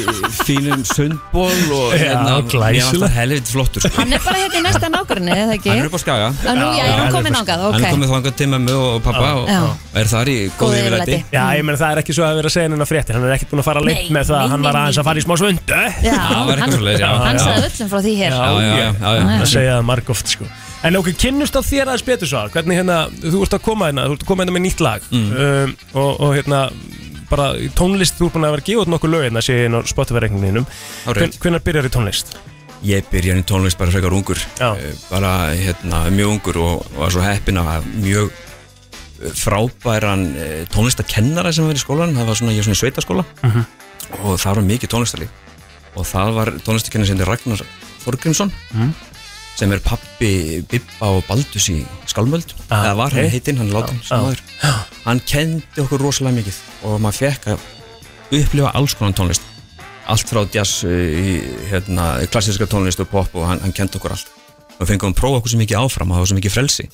fínum sundból og hérna, Ég var alltaf helviti flottur sko. Hann er bara hérna í næsta nákvæmni, eða ekki? Hann er upp á skaga nú, já, er hann komin ángað, Hann er komið þangað til mömmu og pappa og, Já. og er þar í Góðu yfirleiti. Já, ég meina það er ekki svo að vera að segja hennar fréttir Hann er ekkert búin að fara með Hann að Já, það var segja það margóft sko. En ok, kynnust á þér aðeins betur svo Hvernig hérna, þú ert að koma hérna Þú ert að koma hérna með nýtt lag. Mm. um, og, og hérna bara í tónlist, þú ert búin að vera að gefa út nokkuð lög hérna sé ég inn á Spotify-reikninginum Hárrétt. Hvenær byrjar í tónlist? Ég byrjaði í tónlist bara frekar ungur. Já. Eh, bara hérna, mjög ungur og var svo heppin að mjög eh, frábæran eh, tónlistakennara sem var í skólan það var svona, ég er svona í sveitaskóla. Mhm. og það var mikið tónlistarlíf. Og það var tónlistakennari sem heitir Ragnar Þorgrímsson Mhm. sem er pappi Bibba og Baldus í Skalmöld Ah, eða var ok. hann heitinn, hann sem já. maður hann kendi okkur rosalega mikið og maður fekk að upplifa alls konar tónlist allt frá jazz uh, í hérna, klassíska tónlist og pop og hann, hann kendi okkur allt og fengum að prófa okkur svo mikið áfram og það var svo mikið frelsi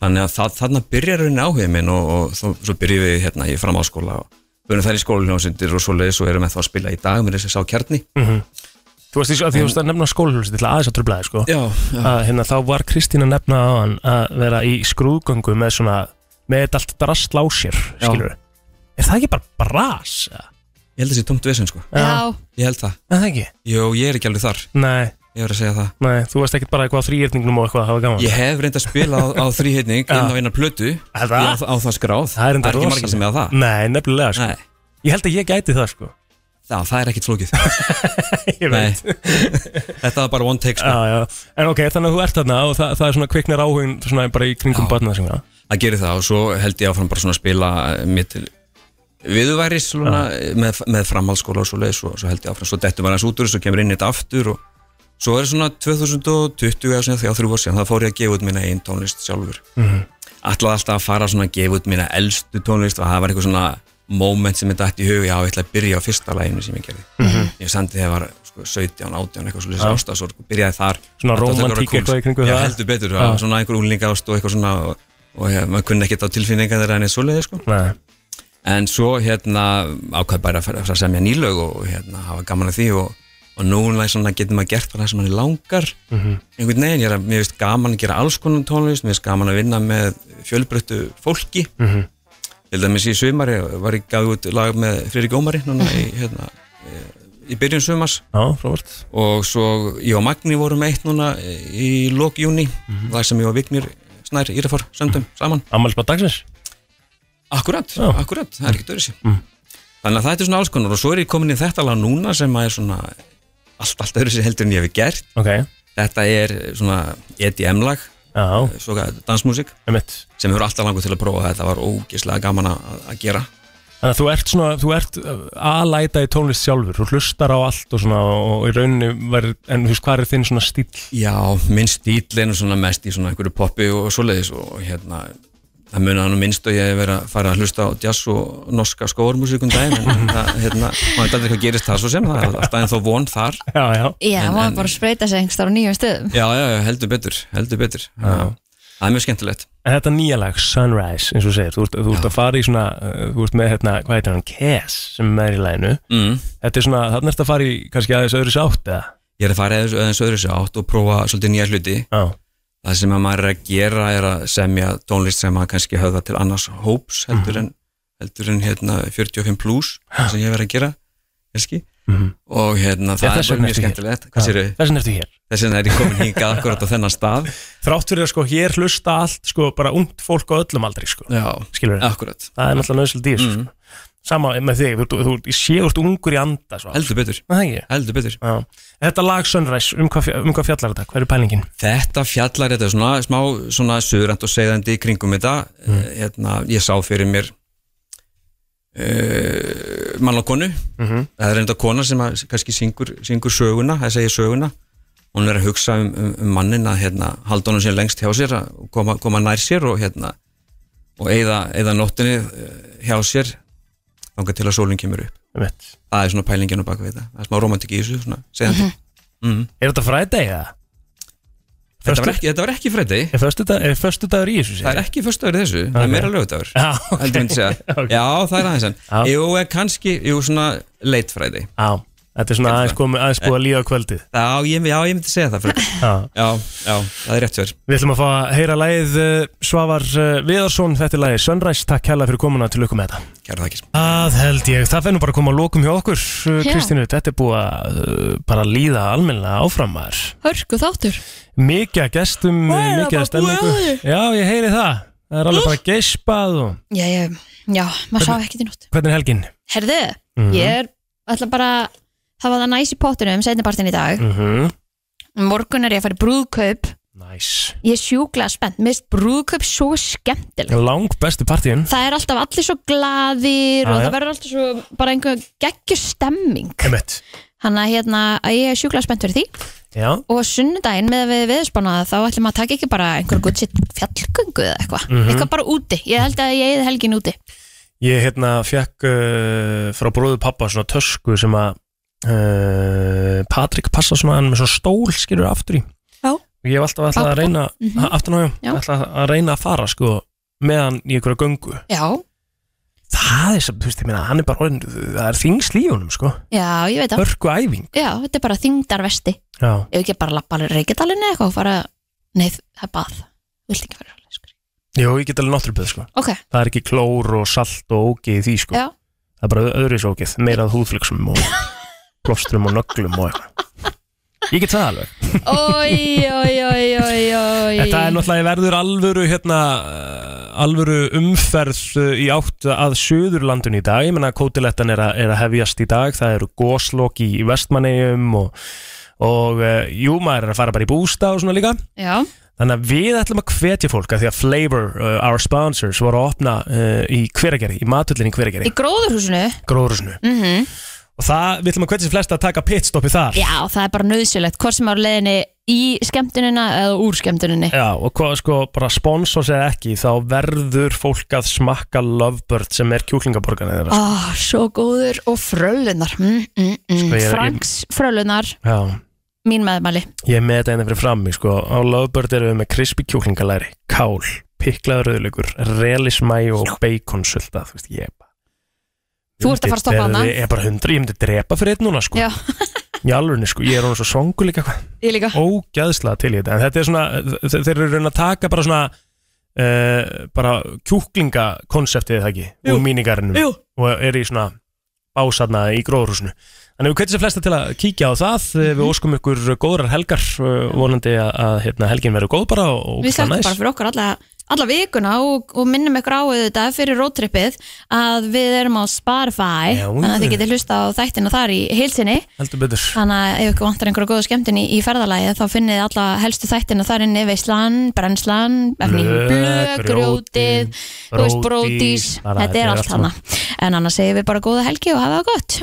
þannig að það, þarna byrjar rauninni áhugið minn og, og þó, svo byrjum við hérna í framháskóla og Við erum þær í skólinjóðsyndir og og erum þá að spila í dag með þess að sá kjarni Mhm. Þú veist, því að því þú veist að nefna skólahúsi til aðeins að trublaði, sko Já, já. að, hérna, Þá var Kristín að nefna á hann að vera í skrúðgöngu með svona með þetta allt drastl á sér, Er það ekki bara bras? Ég held þessi tómt vesen sko Já. Ég held það Er það ekki? Jó, ég er ekki alveg þar Nei Ég verð að segja það Nei, þú veist ekkert bara eitthvað á þrýhyrningnum og eitthvað að hafa gaman Ég hef reynd að spila á, á þrýhitning Já. inn á einar plötu Er það? Á, á það skráð Það er, enda ekki margir sem eða það Nei, nefnilega sko. Nei. Ég held að ég gæti það sko Já, það er ekkit flókið. Ég veit. Þetta var bara one take sko. Já, já. En ok, þannig að þú ert þarna og það, það er svona kviknar áhugin svona bara í kringum barna sem það gerir það og svo held ég áfram bara svona að spila mitt til viðværis svona, með, með framhaldsskóla og svo leið svo, svo held ég áfram, svo dettum maður aðeins út úr og kemur inn þetta aftur og svo er svona 2020 eða svona þegar þrjú var síðan það fór ég að gefa út minna einn tónlist sjálfur. Mhm. Ætlaði alltaf að fara svona að gefa út mína elstu tónlist og það var eitthvað svona moment sem ég dætt í hug, já, ég ætla að byrja á fyrsta læginu sem ég gerði Mhm. ég sendi þegar sko, 17, 18, eitthvað svo Já. lýsa ástasorg og byrjaði þar Svona Þetta rómantík eitthvað í kringum Já, það. heldur betur, Já. já. svona einhver úlingást og eitthvað svona og, og ja, maður kunni ekkert á tilfinningar þeirra en eða svoleiði sko. En svo hérna ákvæði bara að semja nýlög og hérna hafa gaman að því og, og núna svona, getur maður gert það sem manni langar Mhm. einhvern veginn, ég er að, mér finnst gaman að gera alls konar tónlist, mér finnst gaman að vinna með fjölbreyttu fólki Mhm. Til dæmis í sumari var ég gaf út lag með Friðrik Ómari núna í, hérna, í byrjun frábært og svo ég og Magni vorum eitt núna í lok júni Mhm. þar sem ég og Vignir Snær Írafár sömdum saman Ammálsbað dagsins Akkurat, Já. akkurat, það er ekkert öðru sér Mm. Þannig að þetta er svona alls konar og svo er ég komin í þetta lag núna sem að er svona allt, allt öðru sér heldur en ég hef gert okay. Þetta er svona EDM lag Já. svo dansmusik. Sem hefur alltaf langur til að prófa þetta. Var ógislega gaman að, að gera. Þannig að þú ert svona, þú ert aðlæta í tónlist sjálfur, þú hlustar á allt og svona og í rauninni verður, en þú veist hvað er þinn svona stíl? Já, minn stíl er mest í svona einhverju poppi og svoleiðis og hérna það munar nú minnst og ég hef verið að fara að hlusta á jazz og norska skóarmusíkum daginn en það, hérna, maður veit aldrei hvað gerist það svo sem það er alltaf ennþá von þar Já, já Já, En- maður en- bara spreyta sig einhverstaðar á nýjum stöðum Já, já, já, heldur betur, heldur betur Já. Það er mjög skemmtilegt En þetta nýja lag, Sunrise, eins og segir, þú ert, þú ert að fara í svona, uh, þú ert með hérna, hvað heitir hann, Cass, sem er í læginu. Mm. Þetta er svona, þarna ert að fara í kannski aðeins öðru sátt, eða? Ég er að fara aðeins, aðeins öðru sér átt og prófa svolítið nýja hluti Já. Það sem að maður er að gera er að semja tónlist sem að kannski höfða til annars hóps heldur Mhm. en, heldur en hérna 45 plus sem ég verið að gera kannski Mhm. og hérna það er mjög skemmtilegt Hvað Já, sérðu? Þess vegna ertu hér. Þess vegna er ég komin hingað akkurat á þennan stað Þrátt fyrir að sko hér hlusta allt, sko, bara ungt fólk á öllum aldrei, sko. Já, akkurat Það er náttúrulega nöðslega dýr, sko. Sama með þig, þú, þú, þú sé úr ungur í anda, svo. Heldur betur? Heldur betur. Þetta lag Sunrise, um hvað, um hvað fjallar þetta? Hver er pælingin? Þetta fjallar þetta er svona smá svona söðrænt og segðandi í kringum þetta Mm. mm. hérna, ég sá fyrir mér uh, mann og konu Mhm. það er enda kona sem að, kannski syngur, syngur söguna, það segir söguna hún er að hugsa um, um, um mannin að hérna, halda honum sér lengst hjá sér að koma, koma nær sér og hérna og eigða, eigða nóttinni eh, hjá sér þangað til að sólinn kemur upp Einmitt. það er svona pælinginu baka við þetta það er smá romantik í þessu, svona segðandi mm. Er þetta frædegi, eða? Þetta var ekki, þetta var ekki fræði Er er föstudagur í þessu? Það er ekki föstudagur í þessu, það Ok. er meira lögdagur Já, ok. Heldur myndi segja Já, það er aðeins Jú, kannski, jú, svona late fræði Já, þetta er svona aðeins komið aðeins búið að líða á kvöldið. Já, ég, já, ég myndi segja það fyrir Já. já, já, það er rétt fyrir Við ætlum að fá að heyra lagið uh, Svavar uh, Viðarsson, þetta er lagið Sunrise, takk hella fyrir komuna til lukkum með þetta. Kæra þakkir. Það held ég, það fennum bara að koma að lokum hjá okkur Já. Kristínu, þetta er búið að uh, bara líða almennilega áfram maður. Hörku þáttur. Mikið að gestum, mikið að stemningu? Já, ég heyri það. Það er alveg bara geispað og Já, já, já, maður sá ekkert í nótt. Hvernig er helgin? Herðu, Mhm. ég er ætla bara Það var það næs í pottunum, setnipartin í dag. Mm -hmm. Morgun er ég að fara í brúðkaup. Nice Ég er sjúklega spennt, mér finnst brúðkaup svo skemmtileg. Lang bestu partíun Það er alltaf allir svo glaðir Já, og já. það verður alltaf svo bara einhver geggjur stemming. Emmett Þannig að hérna, að ég er sjúklega spennt fyrir því. Já, og sunnudaginn með við viðspánaða þá ætlum að taka ekki bara einhver gutt sitt fjallgöngu eða eitthvað, Mhm. eitthvað bara úti. Ég held að ég eði helgin úti. Ég hérna fekk uh, frá bróðu pappa svona tösku sem að uh, Patrik passa svona hann með svona stól skilur aftur í. Já. og ég hef alltaf ætlað að reyna Mhm. aftur ná, Já. ætlað að reyna að fara sko með hann í einhverja göngu. Já, það er sem, þú veist, ég meina, hann er bara orðin, það er þingsl í honum, sko. Já, ég veit það. Hörku æfing. Já, þetta er bara þingdarvesti Já, Ef ekki bara lappa alveg reykjadalinn eða eitthvað og fara Nei, það er bað. Vilt ekki fara Jó, ég get alveg náttúrulega sko. Ok. Það er ekki klór og salt og ógið í því sko. Já. Það er bara öðru svo ógið, meirað húðflöksum og plóstrum og nöglum og eitthvað. Ég get það alveg. Ói, ói, ói, ói, ói Þetta er náttúrulega verður alvöru hérna, uh, alvöru umferð uh, í átt að Suðurlandun í dag, ég menna kótilettan er, er að hefjast í dag, það eru góslokk í, Vestmannegjum og, og uh, jú, maður er að fara bara í bústa og svona líka. Já, Þannig að við ætlum að hvetja fólk að því að Flavor, uh, our sponsors, voru að opna uh, í hveragerði, í matullin í hveragerði, í gróðurhúsinu? Gróðursinu mm og það, við ætlum að hvetja sér flesta að taka pitstoppi þar. Já, það er bara nöðsilegt Hvort sem á leiðinni í skemmtunina eða úr skemmtuninni. Já, og hvað sko, bara sponsors eða ekki, þá verður fólk að smakka Lovebird sem er kjúklingaborgarna þeirra. Ó, svo góður. Og frölunar mm, mm, mm. Sko, Franks frölunar, Já, mín meðmæli. Ég með þetta einnig fyrir frammi, sko, á Lovebird erum við með crispy kjúklingalæri, kál, piklaður rauðleikur, relismæ og baconsölda, þú veist, ég bara... Þú ert að fara að stoppa hana? Ég er bara hundra, ég myndi drepa fyrir einn núna, sko. Já, Í alvegni, sko, ég er hún svo songu líka, ég líka. Ógæðslega til í þetta. En þetta er svona, þe- þeir eru raun að taka bara svona uh, bara kjúklingakonseptið það ekki? Jú. úr mínigarnum Jú. og er í svona básarna í gróðrúsinu þannig við kveitum sér flesta til að kíkja á það. Mhm. við óskum ykkur góðrar helgar. Uh, vonandi að, að hérna, helgin verður góð bara Við þakkum bara fyrir okkur alla, alla vikuna og, og minnum ykkur á þetta fyrir roadtrippið að við erum á Spotify Já, þannig að þið getið hlusta á þættina þar í heilsinni heldur betur. Þannig að ef ykkur vantar einhverja góða skemmtun í, í ferðalagi þá finnið þið alla helstu þættina þar inni Veislan, Brennslan, Blöð, Grjótið bara þetta er allt hana en annars segir við bara góða helgi og hafa það gott